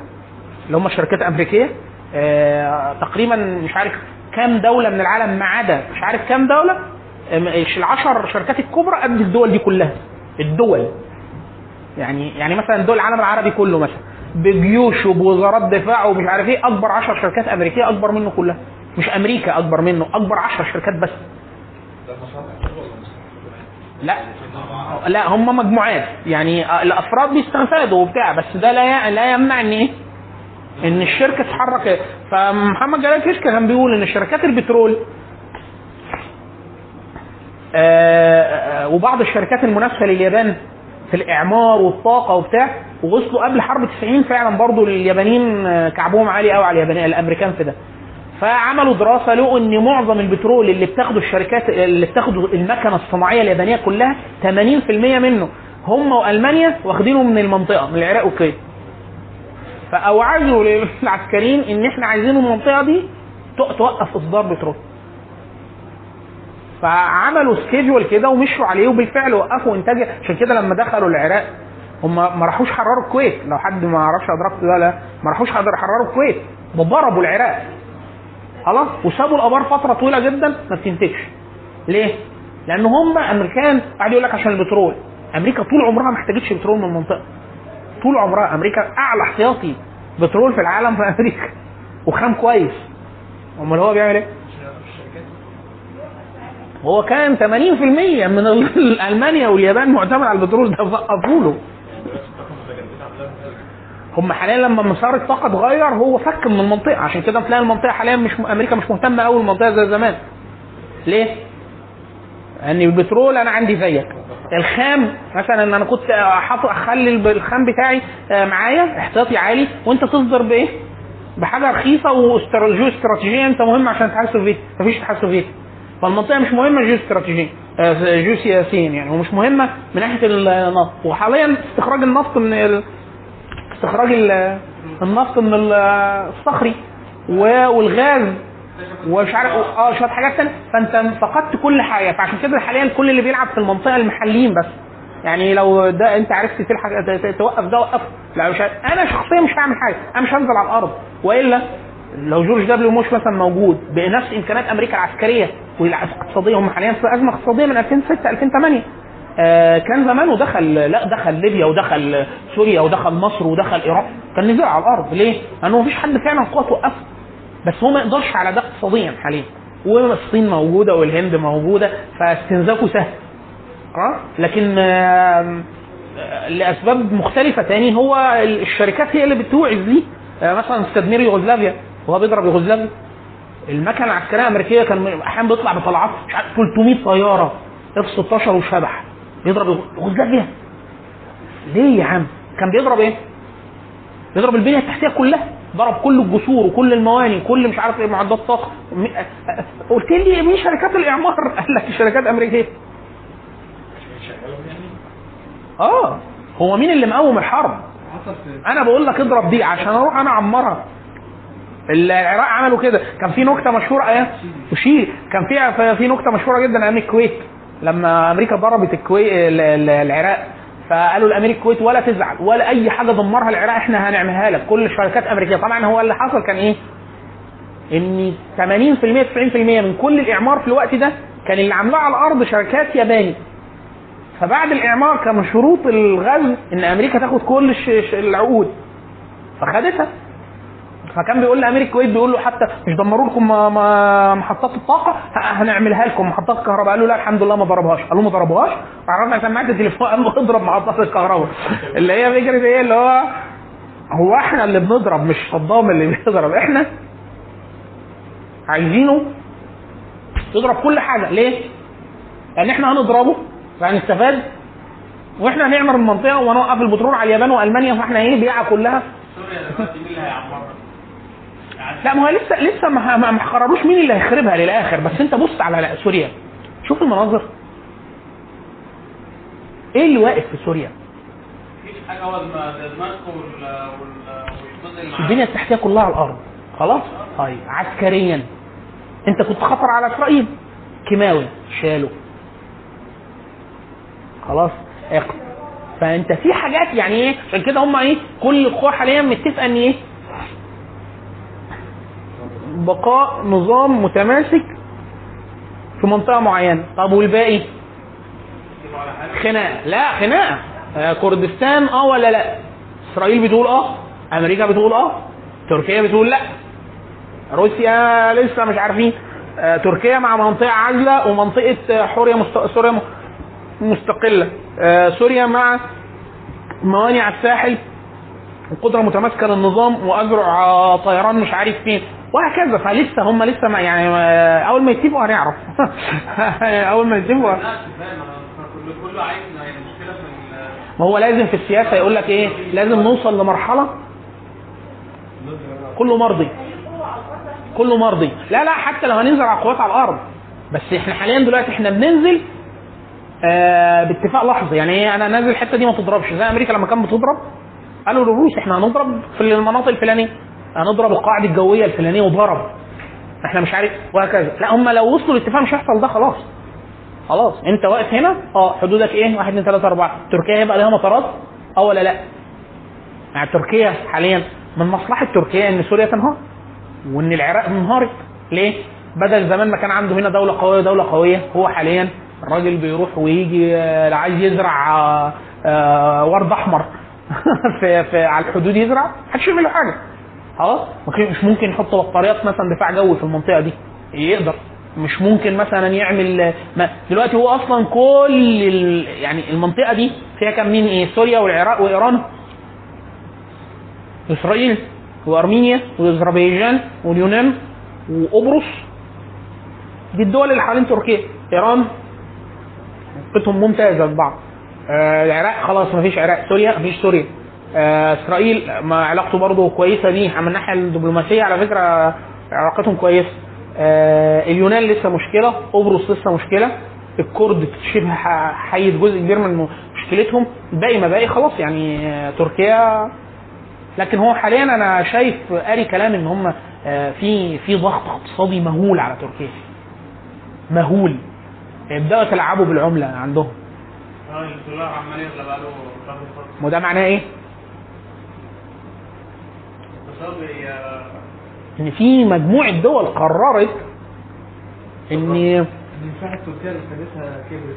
اللي هم شركات أمريكية آه تقريبا مش عارف كام دولة من العالم ما عدا مش عارف كام دولة العشر شركات الكبرى قد الدول دي كلها. الدول. يعني يعني مثلا دول العالم العربي كله مثلا. بجيوش وبوزارات دفاع ومش عارف إيه أكبر 10 شركات أمريكية أكبر منه كلها. مش أمريكا أكبر منه أكبر 10 شركات بس. لا لا هم مجموعات. يعني الأفراد بيستفادوا وبتاع بس ده لا لا يمنع إن إيه ان الشركة تتحرك. فمحمد جلال كشك كان بيقول إن شركات البترول آه، آه، وبعض الشركات المنافسة لليابان في الإعمار والطاقة وبتاع ووصلوا قبل حرب 90 فعلا برضو اليابانيين آه، كعبهم عالي قوي على اليابانيين الأمريكان في ده. فعملوا دراسة لقوا إن معظم البترول اللي بتاخده الشركات اللي بتاخده المكنة الصناعية اليابانية كلها 80% منه هم وألمانيا واخدينه من المنطقة من العراق والكويت فأوعزوا للعسكريين إن إحنا عايزين المنطقة دي تو- توقف إصدار بترول. فعملوا schedule كده ومشوا عليه وبالفعل وقفوا إنتاج عشان كده لما دخلوا العراق هم ما راحوش حرروا الكويت. لو حد ما يعرفش أدركت ده لا. ما راحوش حرروا الكويت. ضربوا العراق. خلاص؟ وسابوا الأبار فترة طويلة جدا ما بتنتجش. ليه؟ لأن هم أمريكان قاعد يقول لك عشان البترول. أمريكا طول عمرها ما احتاجتش بترول من المنطقة. طول عمرها أمريكا أعلى احتياطي بترول في العالم في أمريكا. وخام كويس. أمال هو بيعمل إيه؟ هو كان 80% من ال- ألمانيا واليابان معتمد على البترول ده وقفوا له. هم حاليا لما مسار الطاقة اتغير هو فك من المنطقة عشان كده تلاقي المنطقة حاليا مش أمريكا مش مهتمة قوي بالمنطقة زي زمان ليه؟ لأن البترول أنا عندي زيك الخام مثلا إن أنا كنت أخلي الخام بتاعي آه، معايا احتياطي عالي وأنت تصدر بإيه؟ بحاجة رخيصة واستراتيجيه استراتيجيه أنت مهم عشان الاتحاد السوفيتي مفيش اتحاد سوفيتي فالمنطقة مش مهمة جيو استراتيجيه آه، جيو سياسيا يعني ومش مهمة من ناحية النفط وحاليا استخراج النفط من. استخراج ال- النفط من ال- الصخري والغاز ومش عارف آه شوية حاجات تانية. فأنت فقدت كل حاجة. فعشان كده حاليا كل اللي بيلعب في المنطقة المحليين بس. يعني لو ده أنت عرفت تلحق توقف ده وقف لا مش. أنا شخصيا مش هعمل حاجة. أنا مش هنزل على الأرض. وإلا لو جورج دبليو موش مثلا موجود بنفس إمكانيات أمريكا العسكرية والاقتصاديه هم حاليا في أزمة اقتصادية من 2006 2008 آه كان زمان ودخل لا دخل ليبيا ودخل سوريا ودخل مصر ودخل ايران كان نزل على الأرض. ليه؟ لأنه مفيش حد فعلا قوه توقفه. بس هو ما يقدرش على ده اقتصاديا حاليا. والصين موجودة والهند موجودة فاستنزافه سهل. آه؟ لكن آه، لأسباب مختلفة تاني هو الشركات هي اللي بتوعز ليه. آه، مثلا تدمير يوغوسلافيا وهو بيضرب يوغوسلافيا. المكنة العسكرية الأمريكية كان أحيانا بيطلع بطلعات مش عارف 300 طيارة اف 16 وشبح. بيضرب يوغوسلافيا ليه يا عم؟ كان بيضرب إيه؟ بيضرب البنية التحتية كلها ضرب كل الجسور وكل المواني كل مش عارف إيه معدات طاقة قلت لي مين شركات الإعمار؟ قال لك شركات أمريكية آه هو مين اللي مقوم الحرب؟ أنا بقول لك اضرب دي عشان أروح أنا أعمرها العراق عملوا كده كان في نكتة مشهورة أيام وشيل كان في في نكتة مشهورة جدا أيام الكويت لما أمريكا ضربت الكويت العراق فقالوا لأمريكا الكويت ولا تزعل ولا أي حاجة دمرها العراق إحنا هنعملها لك. كل الشركات أمريكية. طبعا هو اللي حصل كان إيه؟ إن 80% 90% من كل الإعمار في الوقت ده كان اللي عاملاه على الأرض شركات ياباني. فبعد الإعمار كان شروط الغزو إن أمريكا تاخد كل العقود. فخدتها. فكان بيقول لامير الكويت بيقول له حتى مش دمروا لكم محطات الطاقة؟ هنعملها لكم محطات الكهرباء قالوا لا الحمد لله ما ضربهاش. قالوا ما ضربوهاش عرفنا سماعه التليفون. قال له اضرب محطات الكهرباء. اللي هي فكرة إيه؟ اللي هو هو إحنا اللي بنضرب مش صدام اللي بيضرب. إحنا عايزينه يضرب كل حاجة. ليه؟ لأن إحنا هنضربه فهنستفاد وإحنا هنعمر المنطقة ونوقف البترول على اليابان وألمانيا. فإحنا إيه؟ بيعها كلها. سوريا دلوقتي مين اللي هيعمرها؟ لا ما هو لسه لسه ما قرروش مين اللي هيخربها للآخر. بس انت بص على سوريا. شوف المناظر. إيه اللي واقف في سوريا؟ مفيش حاجة دمشق وال وال- والجزء البنيه التحتية كلها على الأرض. خلاص؟ طيب عسكريا. انت كنت خطر على إسرائيل. كيماوي. شالوا خلاص؟ فانت في حاجات يعني إيه؟ عشان كده هم إيه؟ كل القوى حاليا متفقة إن إيه؟ بقاء نظام متماسك في منطقة معينة. طب والباقي؟ خناقة. لا خناقة. آه، كردستان آه ولا لا؟ إسرائيل بتقول آه أمريكا بتقول آه تركيا بتقول لا. روسيا لسه مش عارفين. آه، تركيا مع منطقة عازلة ومنطقة آه، حوريه مست... سوريا مستقلة. سوريا مع موانئ على الساحل. وقدره متماسكة للنظام واجرع آه، طيران مش عارف فين. وهكذا. فلسه هم لسه ما يعني آه، أول ما يتفقوا هنعرف. أول ما يتفقوا. كله عايز يعني في ما هو لازم في السياسة يقول لك إيه؟ لازم نوصل لمرحلة كله مرضي. كله مرضي. لا لا حتى لو هننزل على قوات على الأرض. بس إحنا حاليا دلوقتي إحنا بننزل آه باتفاق لحظي. يعني إيه؟ أنا نازل الحتة دي ما تضربش. زي أمريكا لما كانت بتضرب قالوا للروس إحنا هنضرب في المناطق الفلانية. هنضرب القاعدة الجوية الفلانية وضرب إحنا مش عارف وهكذا. لا هم لو وصلوا لاتفاق مش هيحصل ده خلاص. خلاص. انت واقف هنا آه حدودك إيه؟ 1 2 3 4 تركيا هيبقى لها مطارات؟ آه ولا لا؟ يعني تركيا حاليا من مصلحة تركيا إن سوريا تنهار وإن العراق انهارت. ليه؟ بدل زمان ما كان عنده هنا دولة قوية ودولة قوية هو حاليا الراجل بيروح ويجي آه، عايز يزرع آه، آه، ورد أحمر. في, في على الحدود يزرع محدش يعمل له حاجة. خلاص؟ مش ممكن يحط بطاريات مثلا دفاع جوي في المنطقة دي. يقدر. مش ممكن مثلا يعمل ما دلوقتي هو أصلا كل ال... يعني المنطقة دي فيها كام؟ مين؟ إيه؟ سوريا والعراق وإيران. إسرائيل وأرمينيا وأذربيجان واليونان وقبرص دي الدول اللي حوالين تركيا. إيران علاقتهم ممتازه ببعض آه العراق خلاص ما فيش عراق. سوريا ما فيش سوريا. إسرائيل ما علاقته برضه كويسة بيه من الناحية الدبلوماسية على فكرة علاقتهم كويسة. آه اليونان لسه مشكلة قبرص لسه مشكلة الكرد شبه حيد جزء كبير من مشكلتهم الباقي ما باقي خلاص يعني آه تركيا. لكن هو حاليا أنا شايف قاري كلام إن هم آه، في في ضغط اقتصادي مهول على تركيا. مهول. يبدأوا يتلاعبوا بالعملة عندهم. آه الدولار عمال يغلى بقاله فتره فتره وده معناه إيه؟ إن في مجموعة دول قررت إن المساحه التركية اللي خدتها كبرت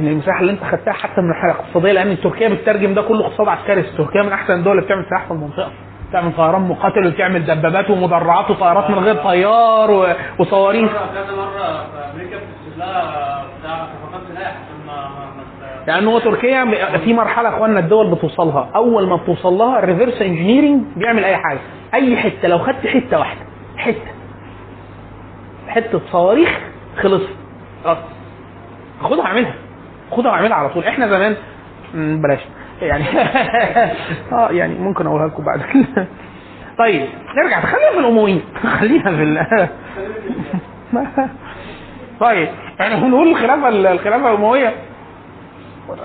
المساحه اللي أنت خدتها حتى من الناحيه الاقتصادية لأن تركيا بتترجم ده كله اقتصاد عسكري. تركيا من أحسن الدول اللي بتعمل سلاح في المنطقة. بتعمل طيران مقاتل وبتعمل دبابات ومدرعات وطيارات من غير طيار و- وصواريخ. مرة كذا مرة في أمريكا بتكتب لها بتاع صفقات سلاح عشان ما ما ما لأن هو تركيا في مرحلة يا اخوانا الدول بتوصلها. أول ما بتوصل لها ال reverse engineering بيعمل أي حاجة. أي حتة. لو خدت حتة واحدة. حتة. حتة صواريخ خلص خلاص. خدها اعملها خدها واعملها على طول. إحنا زمان بلاش. يعني آه يعني ممكن أقولها لكم بعد. طيب نرجع. خلينا في الأمويين. خلينا في ال... طيب يعني هنقول الخلافة الخلافة الأموية.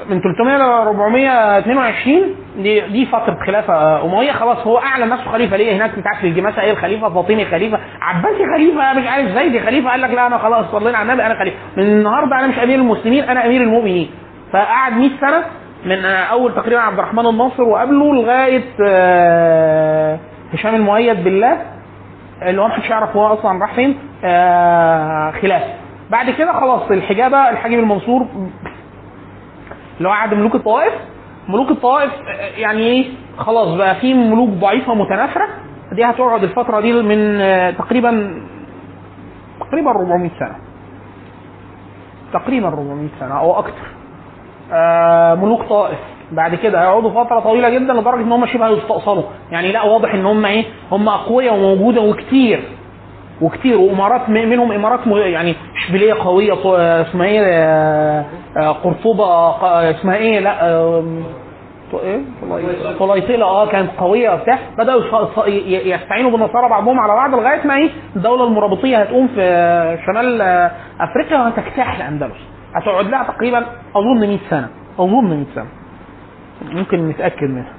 من 300 ل 422 دي دي فترة خلافة امويه خلاص هو اعلن نفسه خليفة. ليه؟ هناك بتاعت في الجماسه إيه الخليفه فاطمي خليفة عباسي خليفة مش عارف زيدي خليفة. قال لك لا أنا خلاص صلينا على النبي أنا خليفة. من النهارده أنا مش أمير المسلمين أنا أمير المؤمنين. فقعد 100 سنة من آه، أول تقريبا عبد الرحمن الناصر وقبله لغاية آه، هشام المؤيد بالله. اللي هو محدش يعرف هو أصلا راح فين آه خلافه. بعد كده خلاص الحجابة الحاجب المنصور اللي هو عهد ملوك الطوائف. ملوك الطوائف آه، يعني إيه؟ خلاص بقى في ملوك ضعيفة متناثره دي هتقعد الفترة دي من آه، تقريبا تقريبا 400 سنة. تقريبا 400 سنة أو أكتر. آه، ملوك طائف. بعد كده هيقعدوا فترة طويلة جدا لدرجة إن هم شبه يستأصلوا. يعني لا واضح إن هم إيه؟ هم أقوياء وموجودة وكتير. وكتير وإمارات منهم إمارات يعني إشبيلية قوية اسمها إيه آه، آه، قرطبة اسمها إيه لا إيه؟ طلي- طليطله آه كانت قوية وبتاع. بدأوا يستعينوا بالنصارى بعضهم على بعض لغاية ما إيه الدولة المرابطية هتقوم في شمال أفريقيا وهتجتاح الاندلس هتقعد لها تقريبا أظن 100 سنة. أظن 100 سنة. ممكن نتأكد منها.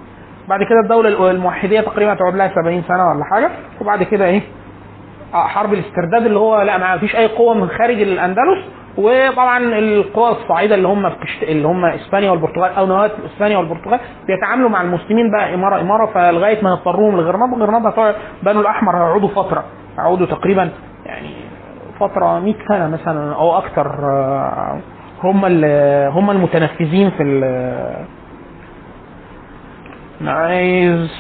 بعد كده الدولة الموحدية تقريبا هتقعد لها 70 سنة ولا حاجة. وبعد كده إيه حرب الاسترداد اللي هو لا ما فيش أي قوة من خارج الأندلس وطبعا القوى الصاعدة اللي هم في. اللي هم إسبانيا والبرتغال أو نواه إسبانيا والبرتغال بيتعاملوا مع المسلمين بقى اماره إمارة فلغاية ما يضطروهم لغرناطه غرناطة هتقعد- بنو الأحمر هيقعدوا فترة هيقعدوا تقريبا يعني فترة 100 سنة مثلا أو أكثر آه، هم هم المتنفذين في ال- عايز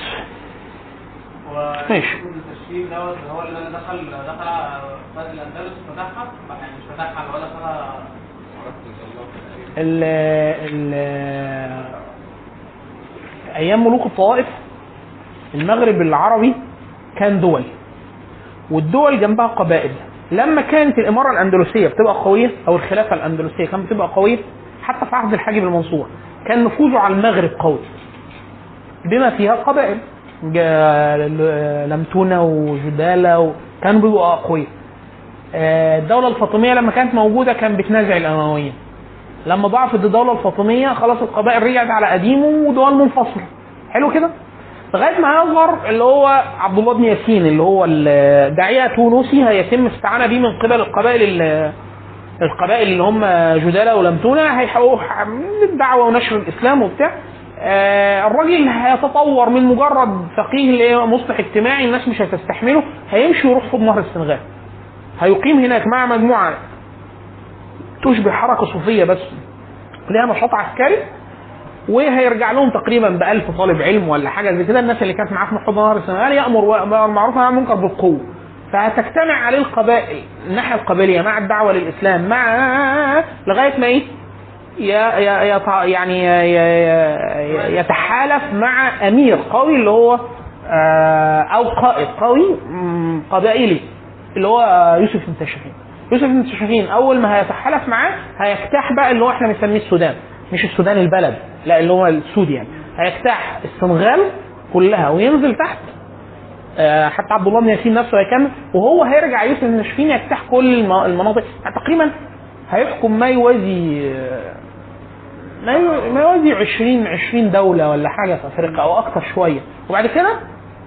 ماشي. التشكيل دوت هو اللي دخل دخل الأندلس فتحها. يعني مش فتحها ولا ال ال أيام ملوك الطوائف المغرب العربي كان دول والدول جنبها قبائل. لما كانت الإمارة الأندلسية بتبقى قوية أو الخلافة الأندلسية كانت بتبقى قوية حتى في عهد الحاجب المنصور كان نفوذه على المغرب قوي بما فيها قبائل. جا- ل- لمتونة وجداله و- كانوا بيبقوا أقوياء. آه، الدولة الفاطمية لما كانت موجودة كان بتنازع الأموية. لما ضعفت الدولة الفاطمية خلاص القبائل رجعت على قديمه ودول منفصلة. حلو كده؟ لغاية ما يظهر اللي هو عبد الله بن ياسين اللي هو الداعيه تونسي هيتم استعانة بيه من قبل القبائل ال- القبائل اللي هم جدالة ولمتونة هيحققوا الدعوة ونشر الإسلام وبتاع. الراجل هيتطور من مجرد فقيه اللي هي مصلح اجتماعي الناس مش هتستحمله هيمشي ويروح حوض نهر السنغال. هيقيم هناك مع مجموعة تشبه حركة صوفية بس ليها نشاط عسكري وهيرجع لهم تقريبا ب 1000 طالب علم ولا حاجة زي كده. الناس اللي كانت معاه في حوض نهر السنغال يأمر بالمعروف عن المنكر بالقوة. فهتجتمع عليه القبائل الناحية القبليه مع الدعوة للإسلام مع لغاية ما إيه؟ يعني يتحالف مع أمير قوي اللي هو آه، أو قائد قوي قبائلي اللي هو يوسف بن تشفين. يوسف بن تشفين أول ما هيتحالف معاه هيجتاح بقى اللي هو إحنا بنسميه السودان. مش السودان البلد لا اللي هو السود يعني. هيجتاح السنغال كلها وينزل تحت آه، حتى عبد الله بن ياسين نفسه هيكمل. وهو هيرجع يوسف بن تشفين يجتاح كل الم- المناطق. يعني تقريبا هيحكم ما يوازي ما يو- ما يوازي 20 20 دولة ولا حاجة في أفريقيا أو أكثر شوية. وبعد كده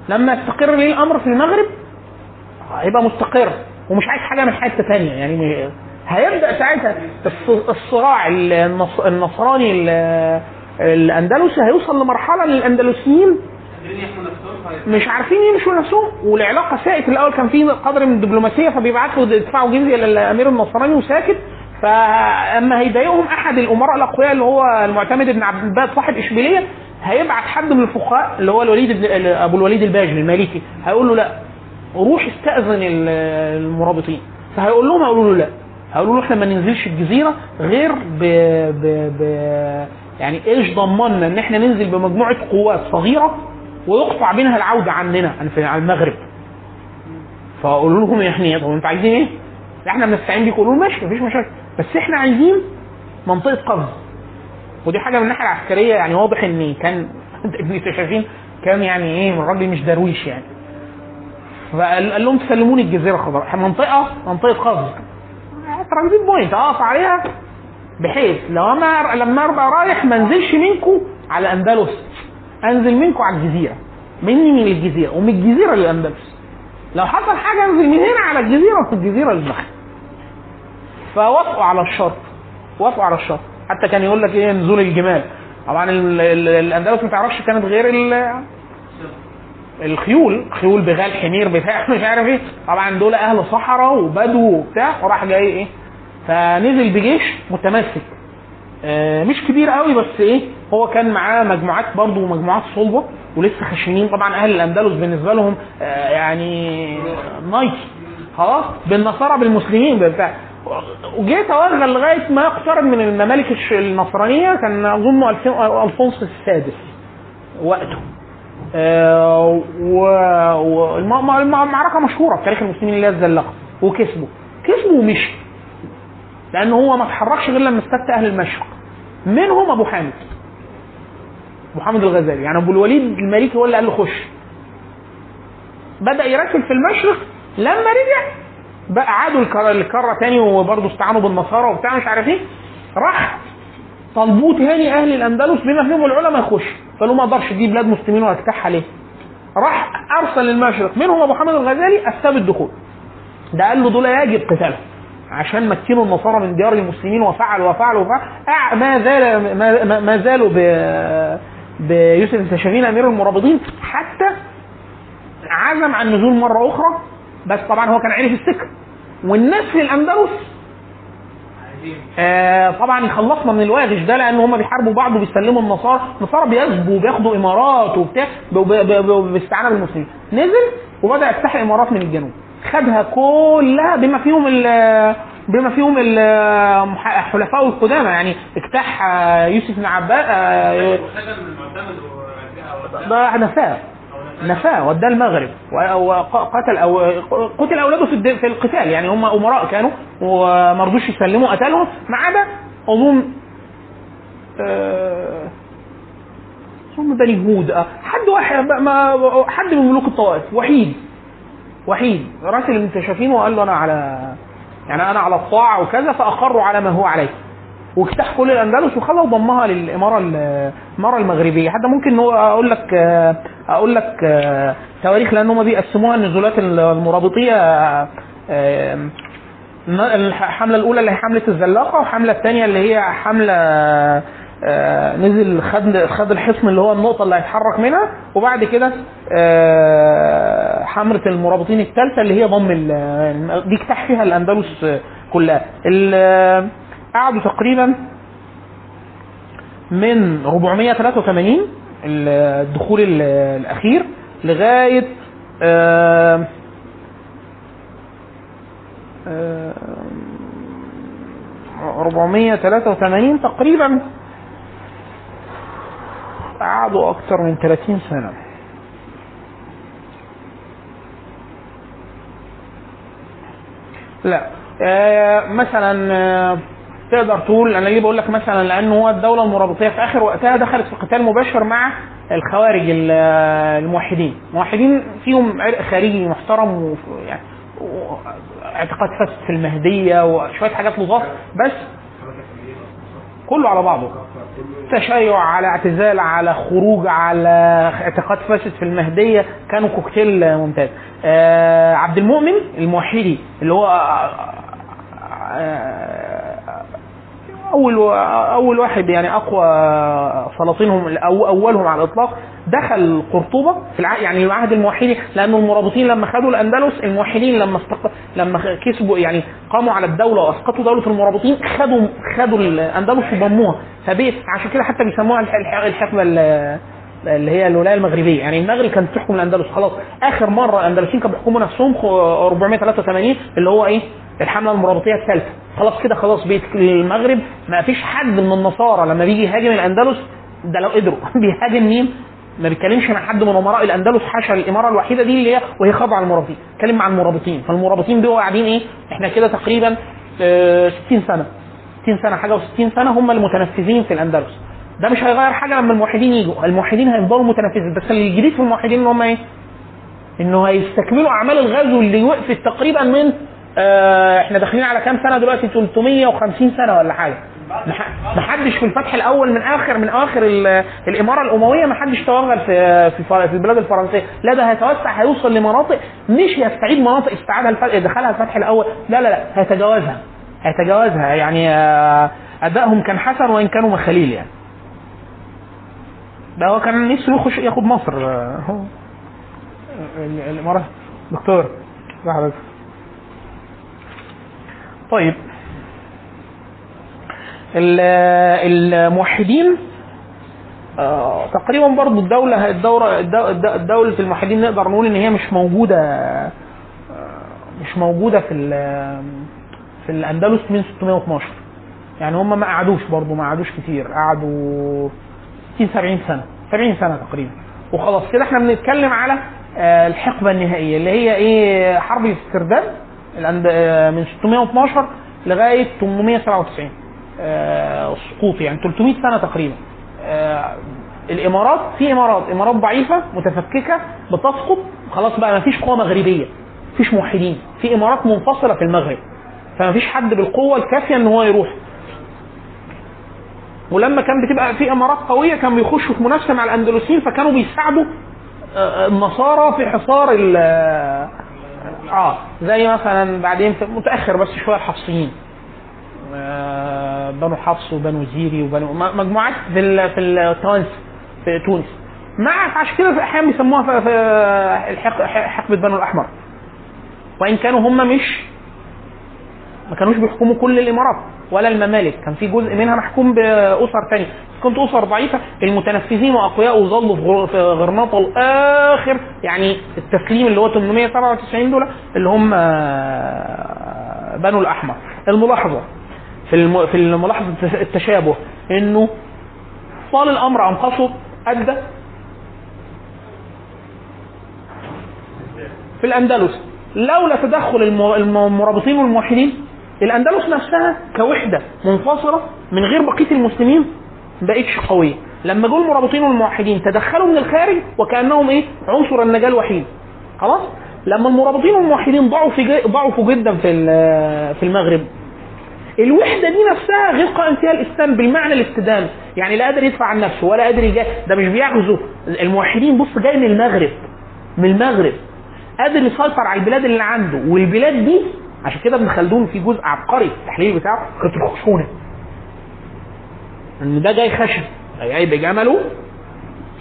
لما يستقر ليه الأمر في المغرب هيبقى مستقر ومش عايز حاجة من حتة ثانية يعني هيبدأ ساعتها الص- الصراع النص- النصراني ال- الأندلسي هيوصل يحموا نفسهم فهي- مش عارفين يمشوا نفسهم. والعلاقة ساءت الأول كان في قدر من الدبلوماسية فبيبعتوا يدفعوا جزيه للامير النصراني وساكت. فأما هيضايقهم أحد الأمراء الأقوياء اللي هو المعتمد بن عبد الباقي صاحب إشبيلية هيبعت حد من الفقهاء اللي هو الوليد أبو الوليد الباجلي المالكي هيقول له لا. روح استأذن ال- المرابطين. فهيقول لهم هيقولوا له لا. هيقولوا له إحنا ما ننزلش الجزيرة غير ب, ب... ب... يعني إيش ضمننا إن إحنا ننزل بمجموعة قوات صغيرة ويقطع منها العودة عننا عن المغرب. فاقول لهم يعني طب أنتوا عايزين إيه؟ إحنا بنستعين بيكم. يقولوا ماشي مفيش مشاكل. بس إحنا عايزين منطقة قفز ودي حاجة من الناحية العسكرية يعني واضح إن كان ابن شايفين كان يعني إيه الراجل مش درويش يعني. فقال قال لهم تسلموني الجزيرة الخضراء. منطقة منطقة قفز transit point اقف عليها بحيث لو أنا لما ابقى رايح ما أنزلش منكم على الاندلس أنزل منكم على الجزيرة. مني من الجزيرة. ومن الجزيرة للاندلس لو حصل حاجة أنزل من هنا على الجزيرة. ومن الجزيره للمغرب فوافقوا على الشرط. وافقوا على الشرط. حتى كان يقول لك إيه نزول الجمال. طبعا ال- ال- الأندلس ما تعرفش كانت غير ال- الخيول. خيول بغال حمير بتاع مش عارف إيه. طبعا دول أهل صحراء وبدو وبتاع. وراح جاي إيه. فنزل بجيش متمسك. آه، مش كبير قوي بس إيه هو كان معاه مجموعات برضه مجموعات صلبة ولسه خشنين. طبعا أهل الأندلس بالنسبة لهم آه، يعني نايكي. خلاص؟ بالنصارى بالمسلمين بالبتاع وجه توغل لغاية ما اقترب من الممالك النصرانية كان أظن الف- الفونسوس السادس وقته. آه، والمعركه مشهورة في تاريخ المسلمين اللي هي الزلاقه وكسبوا كسبوا ومشي. لأن هو ما اتحركش غير لما استفتى أهل المشرق. منهم أبو حامد. أبو حامد الغزالي. يعني أبو الوليد المالكي هو اللي قال له خش. بدأ يركز في المشرق لما رجع بقى عادوا الكره تاني وبرضه استعانوا بالنصارى وبتاع مش عارف إيه. راح طلبوه تاني أهل الأندلس بما فيهم العلماء يخش. قالوا ما أقدرش دي بلاد مسلمين واجتاحها ليه؟ راح أرسل للمشرق منهم أبو حامد الغزالي افتى بالدخول ده قال له دول يجب قتالهم. عشان مكنوا النصارى من ديار المسلمين وفعلوا وفعلوا أع- ما زال ما, ما- زالوا بيوسف السشافين أمير المرابطين حتى عزم عن النزول مرة أخرى بس طبعا هو كان عرف السكة. والناس في الأندلس آه طبعا يخلصنا من الواغش ده لأن هم بيحاربوا بعض وبيسلموا النصارى، النصارى بيسبوا وبياخدوا إمارات وبتاع باستعانة بالمسلمين، نزل وبدأ يفتح إمارات من الجنوب، خدها كلها بما فيهم ال بما فيهم الحلفاء القدامى. يعني اجتاح آه، يوسف بن عباس آه، ده نفاه نفاه وداه المغرب. وقتل أو قتل أولاده في في القتال. يعني هم أمراء كانوا وما رضوش يسلموا قتلهم. ما عدا اظن آه، اظن بني هود. آه، حد واحد ما حد من ملوك الطوائف. وحيد. وحيد. راسل المنتشفين وقال له أنا على يعني أنا على الطاعة وكذا فأقروا على ما هو عليه. واجتاح كل الأندلس وخلى وضمها للإمارة ال- الإمارة المغربية. حتى ممكن أقول لك أقول لك آه، تواريخ لأن هم بيقسموها النزولات المرابطية آه، آه، الحملة الأولى اللي هي حملة الزلاقة والحملة الثانية اللي هي حملة نزل خد خد الحصن اللي هو النقطة اللي هيتحرك منها. وبعد كده حملة المرابطين الثالثة اللي هي ضم دي اجتاح فيها الأندلس كلها. قعدوا تقريبا من 483 الدخول ال- الأخير لغاية آه، آه، 483 تقريبا قعدوا أكثر من 30 سنة. لا آه مثلا آه تقدر تقول أنا ليه بقول لك مثلا لأن هو الدولة المرابطية في آخر وقتها دخلت في قتال مباشر مع الخوارج ال- الموحدين، الموحدين فيهم عرق خارجي محترم وف- يعني و- اعتقاد فاسد في المهدية وشوية حاجات لطاف بس كله على بعضه. تشيع على اعتزال على خروج على اعتقاد فاسد في المهدية. كانوا كوكتيل ممتاز. آه عبد المؤمن الموحدي اللي هو آه، أول أول واحد يعني أقوى سلاطينهم أو أولهم على الإطلاق دخل قرطبة في الع... يعني العهد الموحدي لأنه المرابطين لما خدوا الأندلس الموحدين لما استق... لما كسبوا يعني قاموا على الدولة وأسقطوا دولة المرابطين خدوا خدوا الأندلس وضموها فبيت عشان كده حتى بيسموها الح- الح- الحقبة ال- اللي هي الولاية المغربية. يعني المغرب كانت تحكم الأندلس خلاص. آخر مرة الأندلسيين كانوا بيحكموا نفسهم خ- 483 اللي هو إيه؟ الحملة المرابطية الثالثة. خلاص كده خلاص بيت المغرب ما فيش حد من النصارى لما بيجي يهاجم الأندلس ده لو قدروا. بيهاجم مين؟ ما بيتكلمش مع حد من أمراء الأندلس حاشا الإمارة الوحيدة دي اللي هي وهي خاضعة للمرابطين. اتكلم مع المرابطين. فالمرابطين دول قاعدين إيه؟ إحنا كده تقريبا آه، 60 سنة. 60 سنة حاجة و60 سنة هم المتنفذين في الأندلس. ده مش هيغير حاجة لما الموحدين يجوا. الموحدين هيفضلوا متنفذين. بس الجديد في الموحدين إن هم إيه؟ إنه هيستكملوا أعمال الغزو اللي وقفت تقريبا من آه إحنا داخلين على كام سنة دلوقتي؟ 350 سنة ولا حاجة. مح- محدش في الفتح الأول من آخر من ال- الإمارة الأموية ما حدش توغل في في البلاد الفرنسية. لا ده هيتوسع هيوصل لمناطق مش يستعيد مناطق استعادها الفتح دخلها الفتح الأول. لا لا لا هيتجاوزها. هيتجاوزها. يعني آه، أدائهم كان حسن وإن كانوا مخاليل يعني. ده هو كان نفسه يخش ياخد مصر. آه، هو. ال- الإمارة. دكتور لحظة. طيب. ال- الموحدين آه، تقريبا برضو الدولة الدورة الدو- الد- دولة الموحدين نقدر نقول إن هي مش موجودة آه، مش موجودة في في الأندلس من 612 يعني هم ما قعدوش برضو ما قعدوش كتير قعدوا 60 70 سنة 70 سنة تقريبا. وخلاص كده إحنا بنتكلم على آه، الحقبة النهائية اللي هي إيه حرب الاسترداد. من 612 لغاية 897 آه، سقوط يعني 300 سنة تقريبا. آه، الإمارات في إمارات إمارات ضعيفة متفككة بتسقط خلاص بقى ما فيش قوة مغربية مفيش موحدين في إمارات منفصلة في المغرب فما فيش حد بالقوة الكافية إن هو يروح. ولما كان بتبقى في إمارات قوية كان بيخشوا في منافسة مع الاندلسيين فكانوا بيساعدوا آه، النصارى في حصار آه زي مثلا بعدين في متأخر بس شوية الحفصيين آه، بنو حفص وبنو زيري وبنو مجموعات في. في التوانس في تونس مع عشان كده أحيانا بيسموها في. حقبة بنو الأحمر وإن كانوا هم مش ما كانوش بيحكموا كل الإمارات ولا الممالك. كان في جزء منها محكوم بأسر ثانية كنت أسر ضعيفة المتنفذين وأقوياء وظلوا في غر- في غرناطة الآخر. يعني التسليم اللي هو 897 دول اللي هم آه، بنو الأحمر. الملاحظة في. في الملاحظة التشابه إنه طال الأمر ام قصر ادى في الأندلس. لولا تدخل الم- الم- المرابطين والموحدين الأندلس نفسها كوحدة منفصلة من غير بقية المسلمين ما بقتش قوية. لما جم المرابطين والموحدين تدخلوا من الخارج وكأنهم إيه؟ عنصر النجاة الوحيد. خلاص؟ لما المرابطين والموحدين ضعفوا ج- ضعفوا جدا في في المغرب. الوحدة دي نفسها غير قائم فيها الإسلام بالمعنى الاستدامة. يعني لا قادر يدفع عن نفسه ولا قادر يجا ده مش بيغزو الموحدين بص جاي من المغرب. من المغرب. قادر يسيطر على البلاد اللي عنده. والبلاد دي عشان كده ابن خلدون في جزء عبقري التحليل بتاعه كانت الخشونة. إن ده جاي خشب جاي بجمله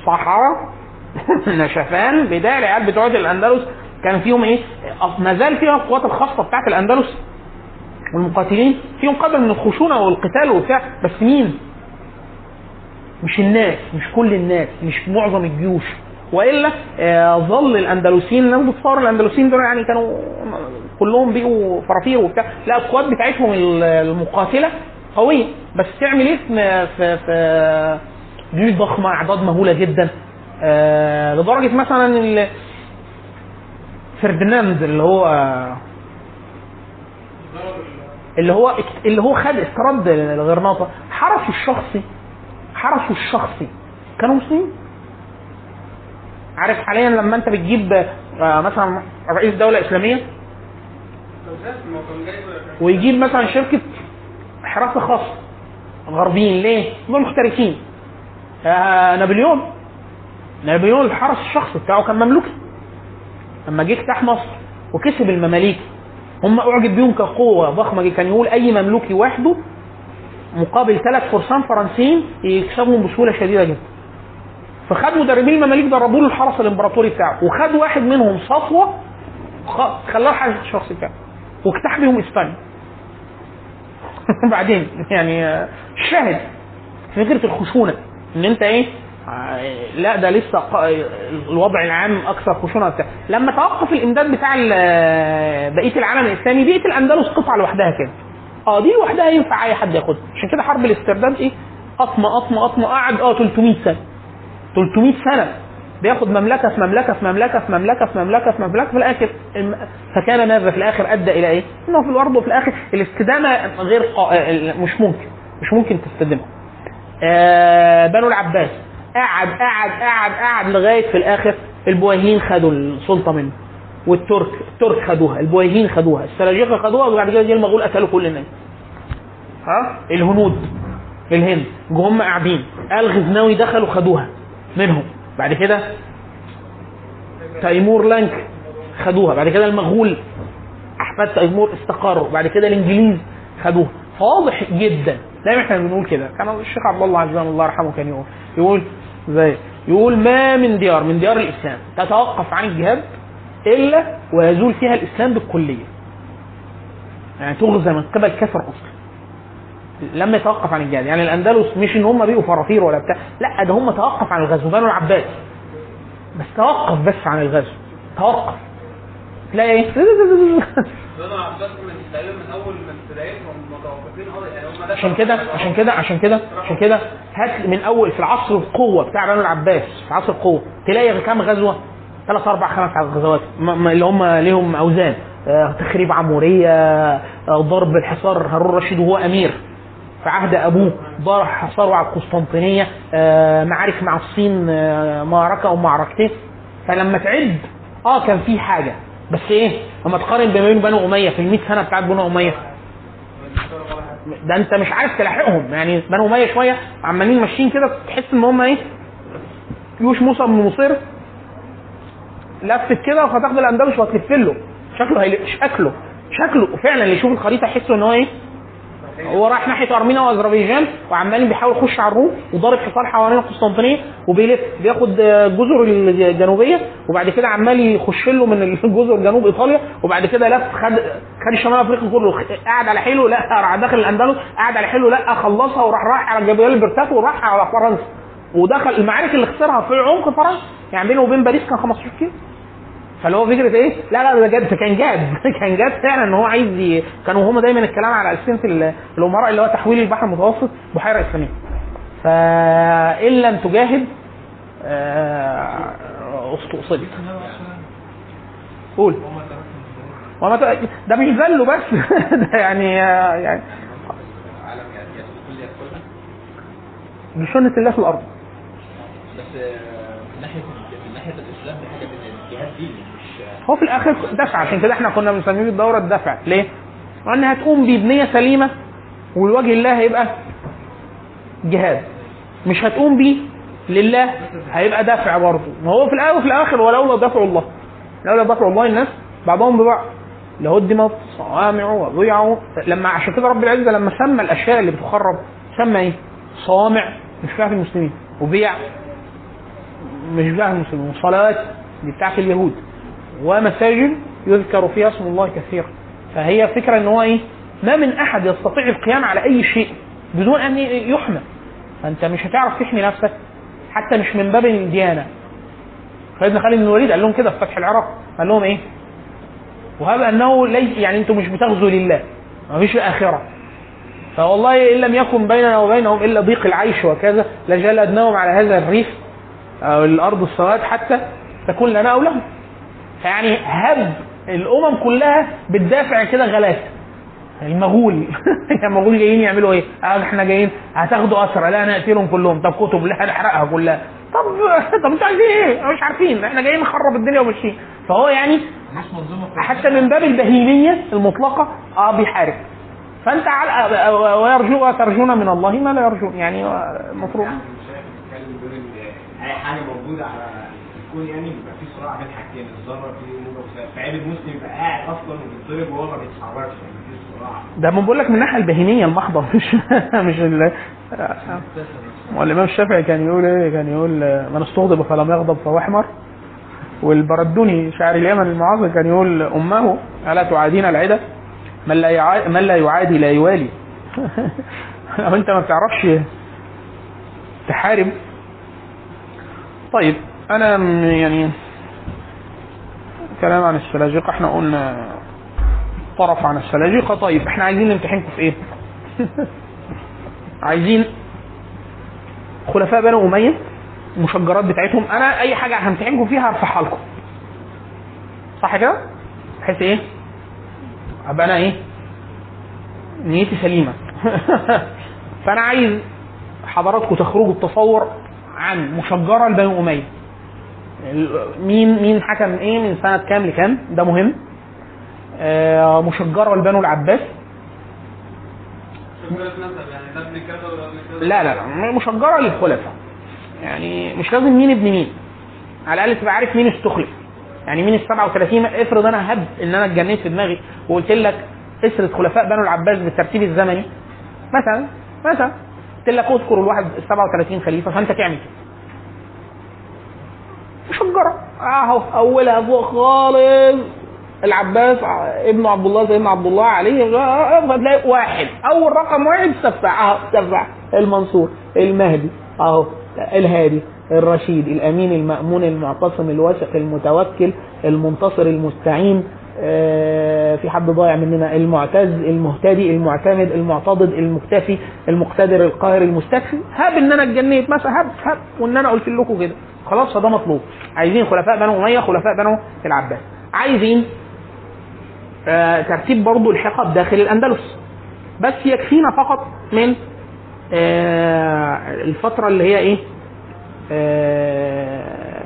صحراء نشفان بداية العيال بتوع الأندلس. كان فيهم إيه؟ ما زال فيها القوات الخاصة بتاعت الأندلس. والمقاتلين فيهم قدر من الخشونة والقتال وبتاع. بس مين؟ مش الناس مش كل الناس مش معظم الجيوش. وإلا آه، ظل الأندلسيين الناس بتصور الأندلسيين دول يعني كانوا كلهم بقوا فرافير وبتاع. لا القوات بتاعتهم ال- المقاتلة قوية. بس تعمل إيه؟ في في, جيوش ضخمة أعداد مهولة جدا. آه، لدرجة مثلا فرديناند اللي هو اللي هو اللي هو خد استرد الغرناطة. حرسه الشخصي حرسه الشخصي. كانوا مسلمين؟ عارف حاليا لما أنت بتجيب آه، مثلا رئيس دولة إسلامية؟ ويجيب مثلا شركة حراسه خاصه غربيين. ليه؟ دول محترفين آه نابليون. نابليون الحرس الشخصي بتاعه كان مملوكي. لما جه اجتاح مصر وكسب المماليك هم أعجب بيهم كقوة ضخمة كان يقول أي مملوكي وحده مقابل ثلاث فرسان فرنسيين يكسبهم بسهولة شديدة جدا. فخد مدربين المماليك دربوا له الحرس الإمبراطوري بتاعه. وخد واحد منهم خ- خلاه الحارس الشخصي بتاعه. واجتاح بيهم إسبانيا. بعدين يعني الشاهد فكره الخشونة إن أنت إيه آه، لا ده لسه الوضع العام أكثر خشونة بتاع لما توقف الإمداد بتاع بقية العالم الإسلامي بقية الأندلس قطعة لوحدها كده. آه دي لوحدها ينفع أي حد ياخدها. عشان كده حرب الاسترداد إيه قطمه قطمه قطمه قعد آه 300 سنة. 300 سنة. بياخد مملكة في مملكة في مملكة في مملكة في مملكة في مملكة في الآخر فكان ماذا في الآخر أدى إلى إيه؟ إنه في الأرض وفي الآخر الاستدامة غير قا... مش ممكن مش ممكن تستدمها. آه بنو العباس. قعد قعد قعد قعد لغاية في الآخر البويهيين خدوا السلطة منه والترك الترك خدوها البويهيين خدوها السلاجقة خدوها وبعد كده المغول قتلوا كل الناس. ها؟ الهنود في الهند جم قاعدين. الغزناوي دخلوا خدوها. منهم. بعد كده تيمور لانك خدوها. بعد كده المغول أحفاد تيمور استقروا. بعد كده الإنجليز خدوها. فواضح جدا. دايما إحنا بنقول كده. كان الشيخ عبد الله عزام الله يرحمه كان يقول يقول زي يقول ما من ديار من ديار الإسلام تتوقف عن الجهاد إلا ويزول فيها الإسلام بالكلية. يعني تغزى من قبل كفر أصلا. لما يتوقف عن الجهاد. يعني الأندلس مش إن هم بقوا فرافير ولا بتاع. لا ده هم توقف عن الغزو بنو العباس. بس توقف بس عن الغزو. توقف. تلاقي إيه؟ بنو عباس من تقريبا من أول متوقفين. آه يعني عشان كده عشان كده عشان كده عشان كده هات من أول في العصر القوة بتاع بنو العباس في عصر القوة تلاقي كام غزوة؟ ثلاث أربع خمس غزوات. اللي هم ليهم أوزان. آه، تخريب عمورية آه، ضرب الحصار هارون الرشيد وهو أمير. في عهد أبوه ضرب حصار على القسطنطينيه آه، معارك مع الصين آه، معركة أو معركتين. فلما تعد آه كان في حاجة. بس إيه؟ لما تقارن بين بنو أمية في ال 100 سنة بتاعت بنو أمية. ده أنت مش عارف تلاحقهم. يعني بنو أمية شوية عمالين ماشيين كده تحس إن هم إيه؟ جيوش موسى بن مصير لفت كده وهتاخد الأندلس وهتلف له. شكله هيل... شكله شكله فعلا اللي يشوف الخريطة يحس إن هو إيه؟ هو رايح ناحية أرمينيا واذربيجان وعمال بيحاول يخش على الروم وضارب حصار حوالين القسطنطينية وبيلف بياخد آه، الجزر الجنوبية وبعد كده عمال يخش له من الجزر جنوب إيطاليا وبعد كده لف خد خد شمال أفريقيا كله قعد على حيله لا راح داخل الأندلس قعد على حيله لا خلصها وراح راح على جبال البرتات وراح على فرنسا ودخل المعارك اللي خسرها في عمق فرنسا يعني بينه وبين باريس كان 15 كيلو. فاللي هو فكرة إيه؟ لا لا ده جد كان جاد كان جاد فعلا إن هو عايز. كانوا هم دايما الكلام على السنة ال- الأمراء اللي هو تحويل البحر المتوسط بحيرة إسلامية. فان لم تجاهد آه، استؤصلت. قول وما. ده مش ذله بس ده يعني يعني العالم يعني دي سنه الله في الأرض. بس هو في الآخر دفع عشان كده إحنا كنا بنسميه الدوره الدفع ليه؟ لأن هتقوم بيه بنيه سليمة والوجه الله هيبقى جهاد. مش هتقوم بيه لله هيبقى دافع برضه. ما هو في الأول وفي الآخر ولولا دفع الله. لولا دفع الله الناس بعضهم ببعض. لهدمت صوامع وضيع لما عشان كده رب العزة لما سمى الأشياء اللي بتخرب سمى إيه؟ صوامع. مش في المسلمين. وبيع. مش في المسلمين. وصلوات دي بتاعت اليهود. ومساجد يذكر فيها اسم الله كثيرا. فهي فكرة إن هو إيه؟ ما من أحد يستطيع القيام على أي شيء بدون أن يحمى فأنت مش هتعرف تحمي نفسك حتى مش من باب الديانة. سيدنا خالد بن الوليد قال لهم كده في فتح العراق قال لهم إيه؟ وهب أنه ليس يعني أنتم مش بتغزوا لله ما فيش آخرة. فوالله إن لم يكن بيننا وبينهم إلا ضيق العيش وكذا لجلدناهم على هذا الريف أو الأرض السواد حتى تكون لنا أو لهم. فيعني هب الأمم كلها بتدافع كده غلاسة. المغول. المغول جايين يعملوا إيه؟ آه إحنا جايين هتاخدوا أسرى. لا نقتلهم كلهم. طب كتب. لا هنحرقها كلها. طب طب أنتوا عايزين إيه؟ مش عارفين. إحنا جايين نخرب الدنيا وماشيين. فهو يعني حتى من باب البهيمية المطلقة آه بيحارب. فأنت على ويرجو ترجون من الله ما لا يرجون. يعني المفروض يعني بيقول إن اي حاجة موجودة على الكون يعني بيبقى في صراع بين حاجتين. الذره في موجه وسالب فعيب المسلم يبقى قاعد أصلا وبيتضرب وهو ما بيتحركش يعني ده ما بقول لك من الناحيه البهيمية المحضه مش مش ال والإمام الشافعي كان يقول إيه؟ كان يقول من استغضب فلم يغضب فهو احمر. والبردوني شاعر اليمن المعاصر كان يقول أمه ألا تعادين العدا من لا يعادي من لا يعادي لا يوالي. لو أنت ما بتعرفش تحارب؟ طيب أنا يعني كلام عن السلاجقه إحنا قلنا طرف عن السلاجقه طيب إحنا عايزين نمتحنكم في إيه؟ عايزين خلفاء بنو أمية المشجرات بتاعتهم أنا أي حاجة همتحنكم فيها هرفعها لكم صح كده؟ بحيث إيه؟ أبقى أنا إيه؟ نيتي سليمة فأنا عايز حضراتكم تخرجوا بتصور عن مشجره لبنو أمية مين مين حكم إيه من سنة كام لكام؟ ده مهم. آه، مشجرة لبنو العباس. يعني لا لا لا مشجرة للخلفاء. يعني مش لازم مين ابن مين. على الأقل تبقى عارف مين استخلف. يعني مين ال 37 افرض أنا هب إن أنا اتجننت في دماغي وقلت لك اسرة خلفاء بنو العباس بالترتيب الزمني. مثلا مثلا. قلت لك اذكر الواحد ال 37 خليفة فأنت تعمل كده. مشجره أهو اولها فوق خالص. العباس ابن عبد الله سيدنا عبد الله عليه هتلاقي واحد. أول رقم واحد سفاح. أهو سفاح. المنصور المهدي. أهو الهادي الرشيد الأمين المأمون المعتصم الواثق المتوكل المنتصر المستعين. آه، في حد ضايع مننا؟ المعتز المهتدي المعتمد المعتضد المكتفي المقتدر القاهر المستكفي. هاب إن أنا اتجنيت مثلا هاب هاب وإن أنا قلت لكم كده. خلاص فده مطلوب. عايزين خلفاء بنو أمية خلفاء بنو العباس. عايزين آه، ترتيب برضو الحقب داخل الأندلس. بس يكفينا فقط من آه، الفترة اللي هي إيه؟ آه،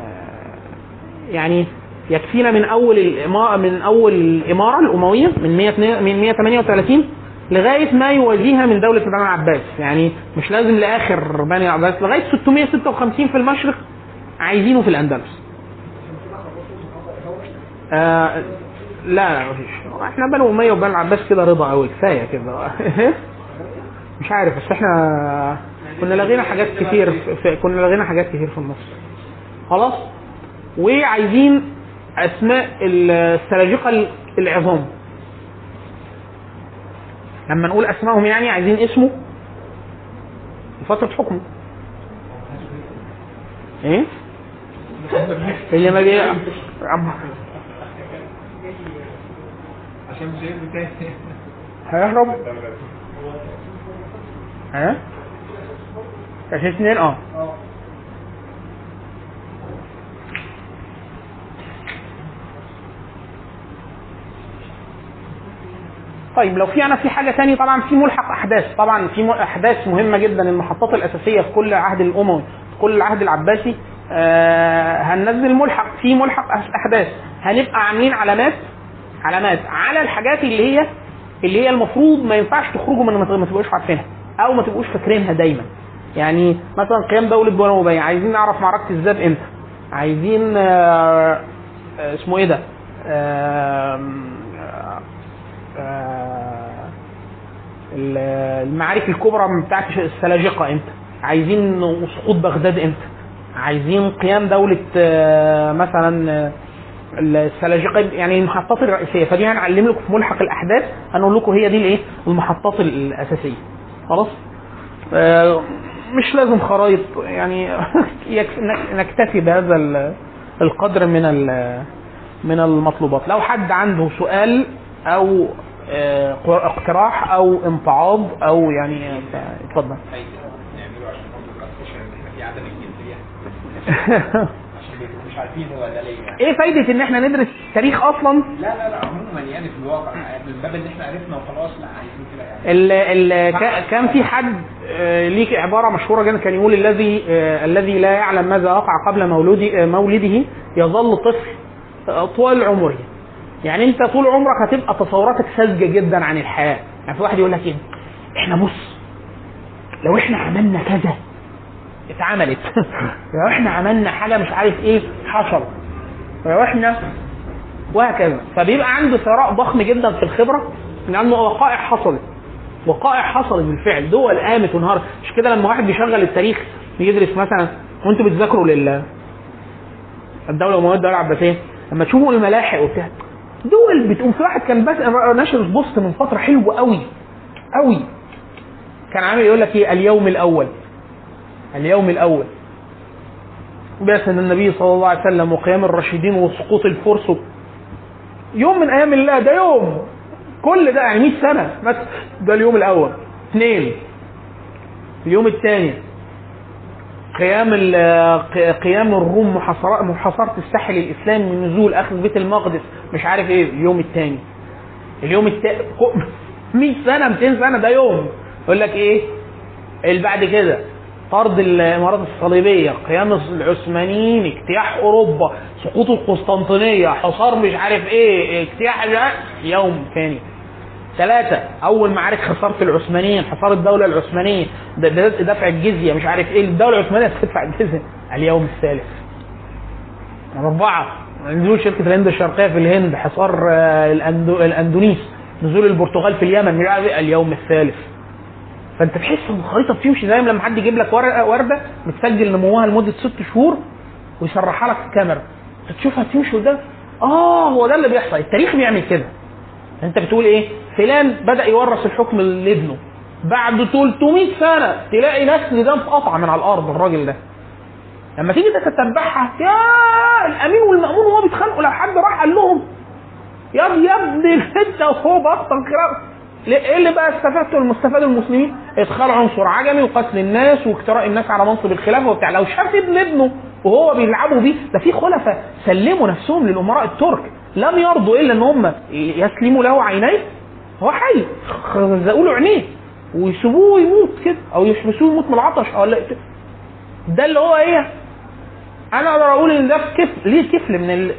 يعني يكفينا من أول الإمارة من أول الإمارة الأموية من 100 من 138 لغاية ما يوازيها من دولة بني العباس. يعني مش لازم لآخر بني العباس لغاية 656 في المشرق عايزينه في الأندلس. آه لا لا مفيش إحنا بنو أمية وبنو العباس كده رضا قوي كفاية كده. مش عارف بس إحنا كنا لغينا حاجات كتير في كنا لغينا حاجات كتير في النص خلاص؟ وعايزين أسماء السلاجقة العظام. لما نقول أسمائهم يعني عايزين اسمه وفترة حكمه. إيه؟ اللي ما بي عم- عشان مش هيبقى تاني. هيهرب. ها؟ عشان اثنين آه. طيب لو في أنا في حاجة تاني طبعا في ملحق أحداث. طبعا في أحداث مهمة جدا المحطات الأساسية في كل عهد الاموي في كل العهد العباسي. آه هننزل ملحق في ملحق أحداث. هنبقى عاملين علامات علامات على الحاجات اللي هي اللي هي المفروض ما ينفعش تخرجوا من ما تبقوش عارفينها أو ما تبقوش فاكرينها دايما. يعني مثلا قيام دولة بنو اميه عايزين نعرف معركة الذئب إمتى؟ عايزين آه آه، اسمه إيه ده؟ آه آه، ال- المعارك الكبرى بتاعت السلاجقة إمتى؟ عايزين سقوط بغداد إمتى؟ عايزين قيام دولة آه، مثلا آه، السلاجقة يعني المحطات الرئيسية. فدي هنعلم لكم في ملحق الأحداث. هنقول لكم هي دي الإيه؟ المحطات الأساسية. خلاص؟ آه، مش لازم خرايط يعني نكتفي بهذا ال- القدر من من المطلوبات. لو حد عنده سؤال أو اقتراح أو امتعاض أو يعني اتفضل نعمله عشان برضه نكتشف ان إحنا في عدم الجنسيه عشان بيبقوا مش عارفين هو ده ليه يعني. إيه فايدة إن إحنا ندرس تاريخ أصلا؟ لا لا لا عموما يعني في الواقع من باب إن إحنا عرفنا وخلاص لا عايزين كده يعني. ال ال كا- كان في حد آه، ليك عبارة مشهورة جدا كان يقول الذي آه، الذي لا يعلم ماذا وقع قبل مولودي آه، مولده يظل طفل طوال عمره. يعني أنت طول عمرك هتبقى تصوراتك ساذجة جدا عن الحياة. يعني في واحد يقول لك إيه؟ إحنا بص لو إحنا عملنا كذا اتعملت. لو إحنا عملنا حاجة مش عارف إيه حصل. لو إحنا وهكذا. فبيبقى عنده ثراء ضخم جدا في الخبرة لأنه وقائع حصلت. وقائع حصلت بالفعل. دول قامت وانهارت مش كده لما واحد بيشغل التاريخ يدرس مثلا وانتوا بتذاكروا لل الدولة الامويه الدولة العباسيه لما تشوفوا الملاحق وبتاع دول بتقوم. في واحد كان بس ناشر بوست من فترة حلوة قوي قوي. كان عامل يقول لك إيه؟ اليوم الأول. اليوم الأول. بعثة النبي صلى الله عليه وسلم وقيام الراشدين وسقوط الفرس يوم من أيام الله ده يوم. كل ده يعني 100 سنة. بس ده اليوم الأول. اثنين. اليوم الثاني. قيام قيام الروم محاصرة محاصرة الساحل الإسلامي من نزول أخذ بيت المقدس. مش عارف إيه. اليوم الثاني. اليوم الثاني 100 سنة 200 سنة ده يوم. يقول لك إيه؟ اللي بعد كده. طرد الامارات الصليبية قيام العثمانيين اجتياح أوروبا سقوط القسطنطينية حصار مش عارف إيه اجتياح يوم ثاني ثلاثة أول معارك خسارة العثمانيين حصار الدولة العثمانية دفع الجزية مش عارف إيه الدولة العثمانية تدفع الجزية. اليوم الثالث. أربعة نزول شركة الهند الشرقية في الهند حصار آه، الأندو... الأندونيس نزول البرتغال في اليمن مش عارف إيه، اليوم الثالث. فانت تحس ان الخريطه بتمشي زي ما لما حد يجيب لك ورقه وردة بتسجل نموها لمدة ست شهور ويشرحها لك في الكاميرا. تشوفها تمشي قدام آه هو ده اللي بيحصل. التاريخ بيعمل كده. انت بتقول إيه؟ فلان بدأ يورث الحكم لابنه. بعد 300 سنة تلاقي نسل ده اتقطع من على الأرض الراجل ده. لما تيجي تتبعها يا الأمين والمأمون وهو بيتخانقوا لو حد راح قال لهم يا ابني يا ابني انت وهو بطل ليه- إيه اللي بقى استفادته المستفاد المسلمين؟ إدخال عنصر عجمي وقتل الناس واجتراء الناس على منصب الخلافة وبتاع. لو شاف ابن ابنه وهو بيلعبوا بيه ده في خلفاء سلموا نفسهم للأمراء الترك. لم يرضوا إلا إن هم يسلموا له عينيه. هو حي. خزقوا له عينيه. ويسيبوه يموت كده أو يحبسوه يموت من العطش أو ده اللي هو إيه؟ أنا أقدر أقول إن ده كفل ليه كفل من ال...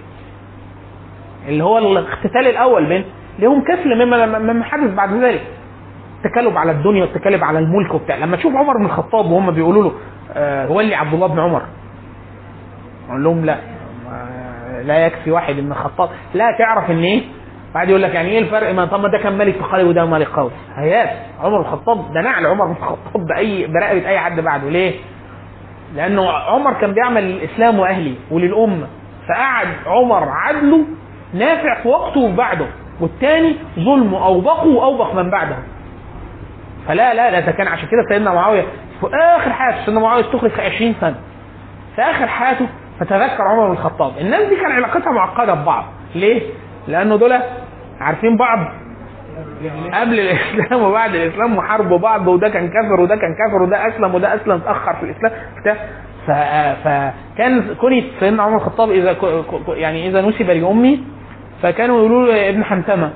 اللي هو الاقتتال الأول بين ليهم كفل مما مما حدث بعد ذلك. التكالب على الدنيا والتكالب على الملك وبتاع. لما تشوف عمر بن الخطاب وهم بيقولوا له آه ولي عبد الله بن عمر؟ أقول لهم لا. ما- لا يكفي واحد ابن الخطاب. لا تعرف إن إيه؟ بعد يقول لك يعني إيه الفرق؟ ما طب ما ده كان ملك قوي وده ملك قوي هيات عمر بن الخطاب ده نعل عمر بن الخطاب باي برقبه أي حد بعده. ليه؟ لأنه عمر كان بيعمل للإسلام وأهله وللأمة. فقعد عمر عدله نافع في وقته وبعده. والتاني ظلمه اوبقه واوبق من بعده فلا لا لا ده كان عشان كده سيدنا معاوية في آخر حياته سيدنا معاوية استخلف في 20 سنة. في آخر حياته فتذكر عمر بن الخطاب. الناس دي كان علاقتها معقدة ببعض. ليه؟ لأنه دول عارفين بعض قبل الإسلام وبعد الإسلام وحاربوا بعض وده كان كافر وده كان كافر وده أسلم وده أسلم اتاخر في الإسلام بتاع فكان كوني سيدنا عمر الخطاب إذا يعني إذا نسب لأمي فكانوا يقولوا له ابن حنتمه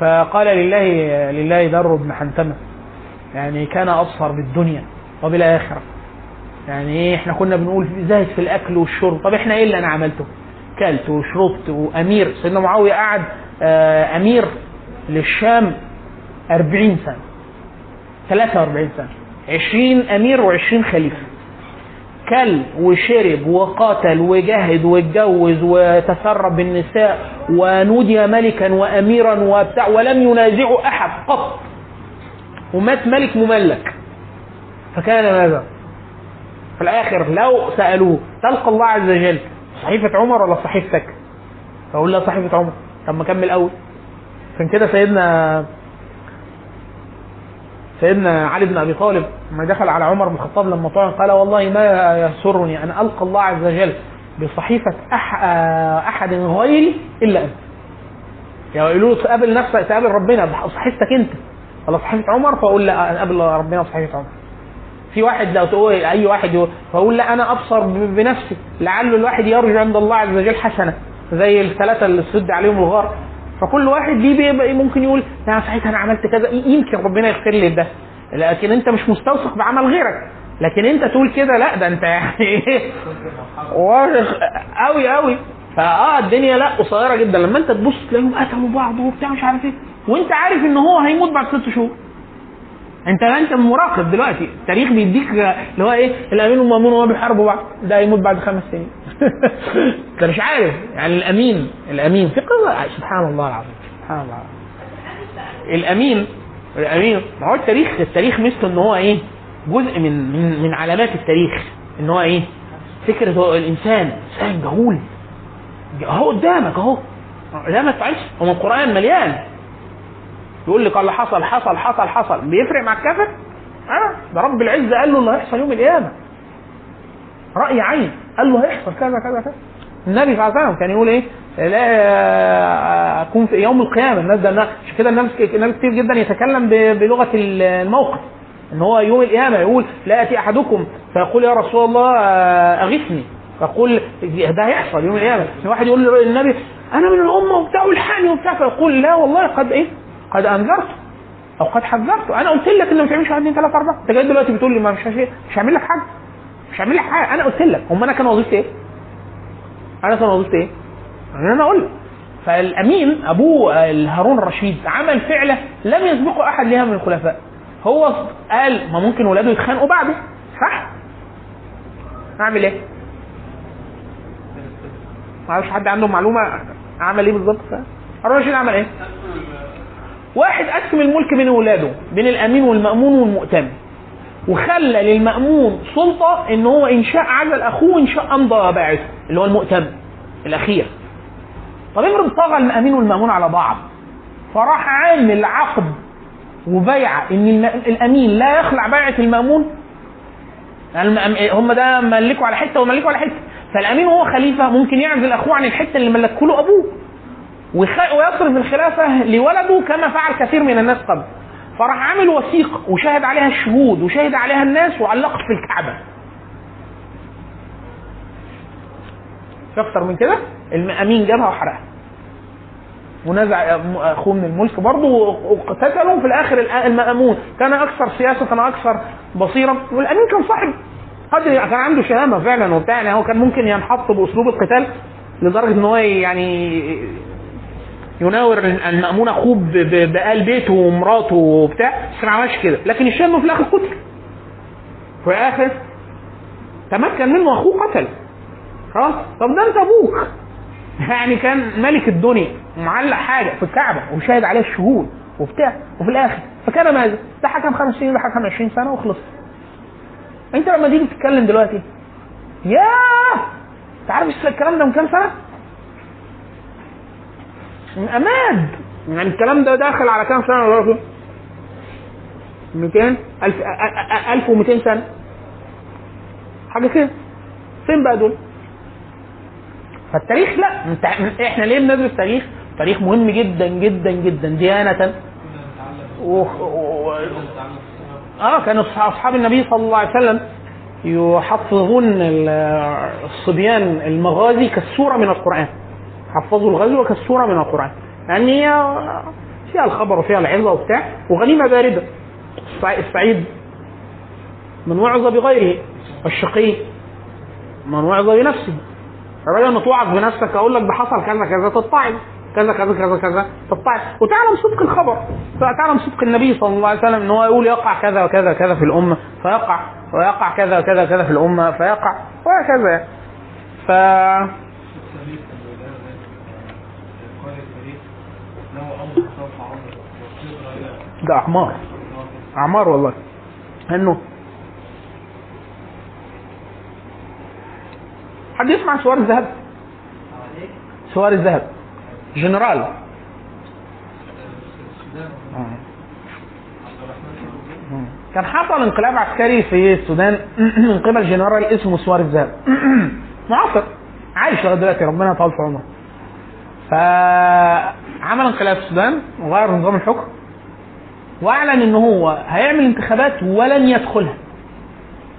فقال لله لله در ابن حنتمه يعني كان أبصر بالدنيا وبالآخرة. يعني إحنا كنا بنقول زاهد في الأكل والشرب. طب إحنا إيه اللي أنا عملته؟ كلت وشربت وأمير. سيدنا معاوية قعد آه، أمير للشام 40 سنة. 43 سنة. 20 أمير و20 خليفة. كل وشرب وقتل وجهد واتجوز وتسرب بالنساء ونودي ملكا وأميرا وبتاع ولم ينازعه أحد قط ومات ملك مملك فكان ماذا؟ في الآخر لو سألوه تلقى الله عز وجل صحيفة عمر ولا صحيفتك؟ فاقول لا صحيفة عمر طب ما كمل أول عشان كده سيدنا سيدنا علي بن أبي طالب لما دخل على عمر بن الخطاب لما طعن قال والله ما يسرني أن ألقى الله عز وجل بصحيفة أح أحد غيري إلا أنت. يعني يقولوا له تقابل نفسك تقابل ربنا بصحيفتك أنت. ولا صحيفة عمر؟ فأقول لا أنا أقابل ربنا بصحيفة عمر. في واحد لو تقول أي واحد فأقول لا أنا أبصر بنفسي. لعل الواحد يرجو عند الله عز وجل حسنة. زي الثلاثة اللي سد عليهم الغار. فكل واحد ليه بيبقى ممكن يقول لا صحيح أنا عملت كذا. يمكن ربنا يغفر لي ده. لكن أنت مش مستوثق بعمل غيرك. لكن أنت تقول كده لا ده أنت يعني واضح قوي قوي فآه الدنيا لا قصيرة جدا. لما أنت تبص تلاقيهم قتلوا بعض وبتاع مش عارف إيه. وأنت عارف إن هو هيموت بعد ست شهور. انت انت مراقب دلوقتي. التاريخ بيديك اللي هو إيه؟ الأمين والمأمون وهو بيحاربوا بعض. ده هيموت بعد خمس سنين. انت مش عارف. يعني الأمين الأمين في قصة. سبحان الله العظيم. سبحان الله العظيم. الأمين الأمين ما هو التاريخ التاريخ مثله إن هو إيه؟ جزء من من من علامات التاريخ. إن هو إيه؟ فكرة هو الإنسان. إنسان جهول. اهو قدامك أهو. لا ما تعيش. هو القرآن مليان. يقول لك اللي حصل حصل حصل حصل. بيفرق مع الكافر؟ آه ده رب العزة قال له اللي هيحصل يوم القيامة. رأي عين. قال له هيحصل كذا كذا كذا. النبي صلى الله عليه وسلم كان يقول إيه؟ لا اكون في يوم القيامة. الناس ده عشان كده الناس كتير جدا يتكلم بلغة الموقف. إن هو يوم القيامة يقول لا يأتي أحدكم فيقول يا رسول الله آه، أغثني. فيقول ده هيحصل يوم القيامة. واحد يقول للنبي أنا من الأمة وبتاع والحقني وبتاع. فيقول لا والله قد إيه؟ قد أنذرت أو قد حذرته أنا قلت لك ان ما تعملش 1 2 3 4 انت جاي دلوقتي بتقول لي ما مش هشي- مش هعمل لك حاجة. مش هعمل لك حاجة. أنا قلت لك. هم أنا كان وظيفتي إيه؟ أنا كان وظيفتي إيه؟ إن أنا أقول لك. فالأمين ابوه هارون الرشيد عمل فعله لم يسبقه أحد لها من الخلفاء. هو قال ما ممكن ولاده يتخانقوا بعده صح؟ أعمل إيه؟ ما أعرفش حد عنده معلومة. عمل إيه بالظبط؟ هارون الرشيد عمل إيه؟ واحد قسم الملك بين أولاده بين الأمين والمأمون والمؤتمن وخلى للمأمون سلطة إن هو إن شاء عزل اخوه وإن شاء أمضى باعثه اللي هو المؤتمن الأخير. طب افرض طغى الامين والمأمون على بعض. فراح عامل عقد وبيعه إن الأمين لا يخلع بيعة المأمون. الم- هم ده ملكوا على حتة وملكوا على حتة. فالأمين وهو خليفة ممكن يعزل أخوه عن الحتة اللي ملكه له أبوه. ويصرف الخلافة لولده كما فعل كثير من الناس قبل. فراح عامل وثيقه وشاهد عليها الشهود وشاهد عليها الناس وعلقت في الكعبة. في أكتر من كده؟ الامين جابها وحرقها. ونزع أخوه من الملك برضه وقتتلوا في الآخر المأمون. كان أكثر سياسة كان أكثر بصيرا والأمين كان صاحب. قدر كان عنده شهامة فعلا وبتاع. يعني هو كان ممكن ينحط بأسلوب القتال لدرجة إن هو يعني يناور المأمون أخوه بآل بيته ومراته وبتاع بس ما عملش كده. لكن الشام في الآخر قتل. في الآخر تمكن منه أخوه قتل. خلاص؟ طب ده أنت أبوك. يعني كان ملك الدنيا ومعلق حاجة في الكعبة وشاهد عليها الشهود وبتاع وفي الآخر. فكان ماذا؟ ده حكم خمس سنين ده حكم 20 سنة وخلص. أنت لما تيجي تتكلم دلوقتي ياه! انت عارف الكلام ده من كام سنة؟ من اماد يعني الكلام ده داخل على كام سنة دلوقتي؟ 200 1000 1200 سنة حاجة كده فين بقى دول؟ فالتاريخ لا انت إحنا ليه بندرس تاريخ؟ تاريخ مهم جدا جدا جدا ديانة و... و... آه أصح- أصحاب النبي صلى الله عليه وسلم يحفظون ال- الصبيان المغازي كالسورة من القرآن حفظوا الغزو كالسوره من القرآن. لأن هي فيها الخبر وفيها العظة وبتاع وغنيمة باردة. السع- السعيد من وعظ بغيره. والشقي. من وعظ بنفسه. الراجل لما توعظ بنفسك. أقول لك ده حصل كذا كذا تتعظ كذا كذا كذا كذا تتعظ وتعلم صدق الخبر. تعلم صدق النبي صلى الله عليه وسلم إن هو يقول يقع كذا وكذا كذا في الأمة فيقع. ويقع كذا وكذا كذا في الأمة فيقع. وهكذا. يعني. ف التاريخ الولاده قال التاريخ له أمر سوف عمر وصيغه إلى ده اعمار اعمار والله. إنه حد يسمع سوار الذهب؟ سوار الذهب. جنرال. كان حصل انقلاب عسكري في السودان من قبل جنرال اسمه سوار الذهب. معاصر عايش لغاية دلوقتي ربنا يطول في عمره. فعمل انقلاب في السودان وغير نظام الحكم. واعلن إن هو هيعمل انتخابات ولن يدخلها.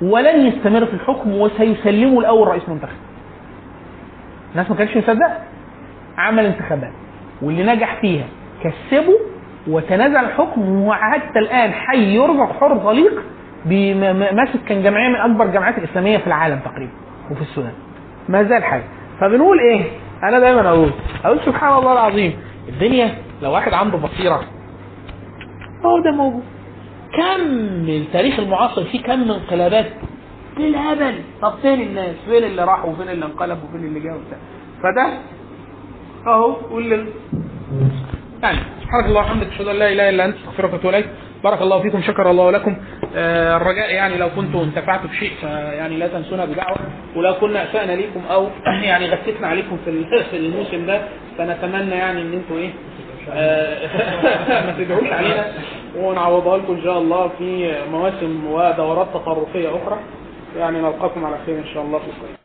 ولن يستمر في الحكم وسيسلمه الأول رئيس منتخب الناس ما كانتش مصدقة. عمل انتخابات. واللي نجح فيها كسبه وتنازع الحكم وحتى الآن حي يرزق حر طليق ماسك كان جمعية من أكبر الجامعات الإسلامية في العالم تقريبا وفي السودان. ما زال حي. فبنقول إيه؟ أنا دايما أقول. أقول سبحان الله العظيم. الدنيا لو واحد عنده بصيرة هو ده موجود كم التاريخ المعاصر فيه كم من انقلابات؟ بالهبل طب فين الناس؟ فين اللي راح وفين اللي انقلب وفين اللي وبتاع فده أهو واللي يعني سبحانك اللهم وبحمدك أشهد أن لا إله إلا أنت أستغفرك وأتوب إليك. بارك الله فيكم شكر الله لكم. آه الرجاء يعني لو كنتم انتفعتوا بشيء فيعني لا تنسونا بدعوة. ولو كنا اسانا ليكم أو يعني غثتنا عليكم في في الموسم ده. فنتمنى يعني إن أنتم إيه ما تدعوش علينا. ونعوضها لكم إن شاء الله في مواسم ودورات تطرفية أخرى. يعني نلقاكم على خير إن شاء الله في الخير.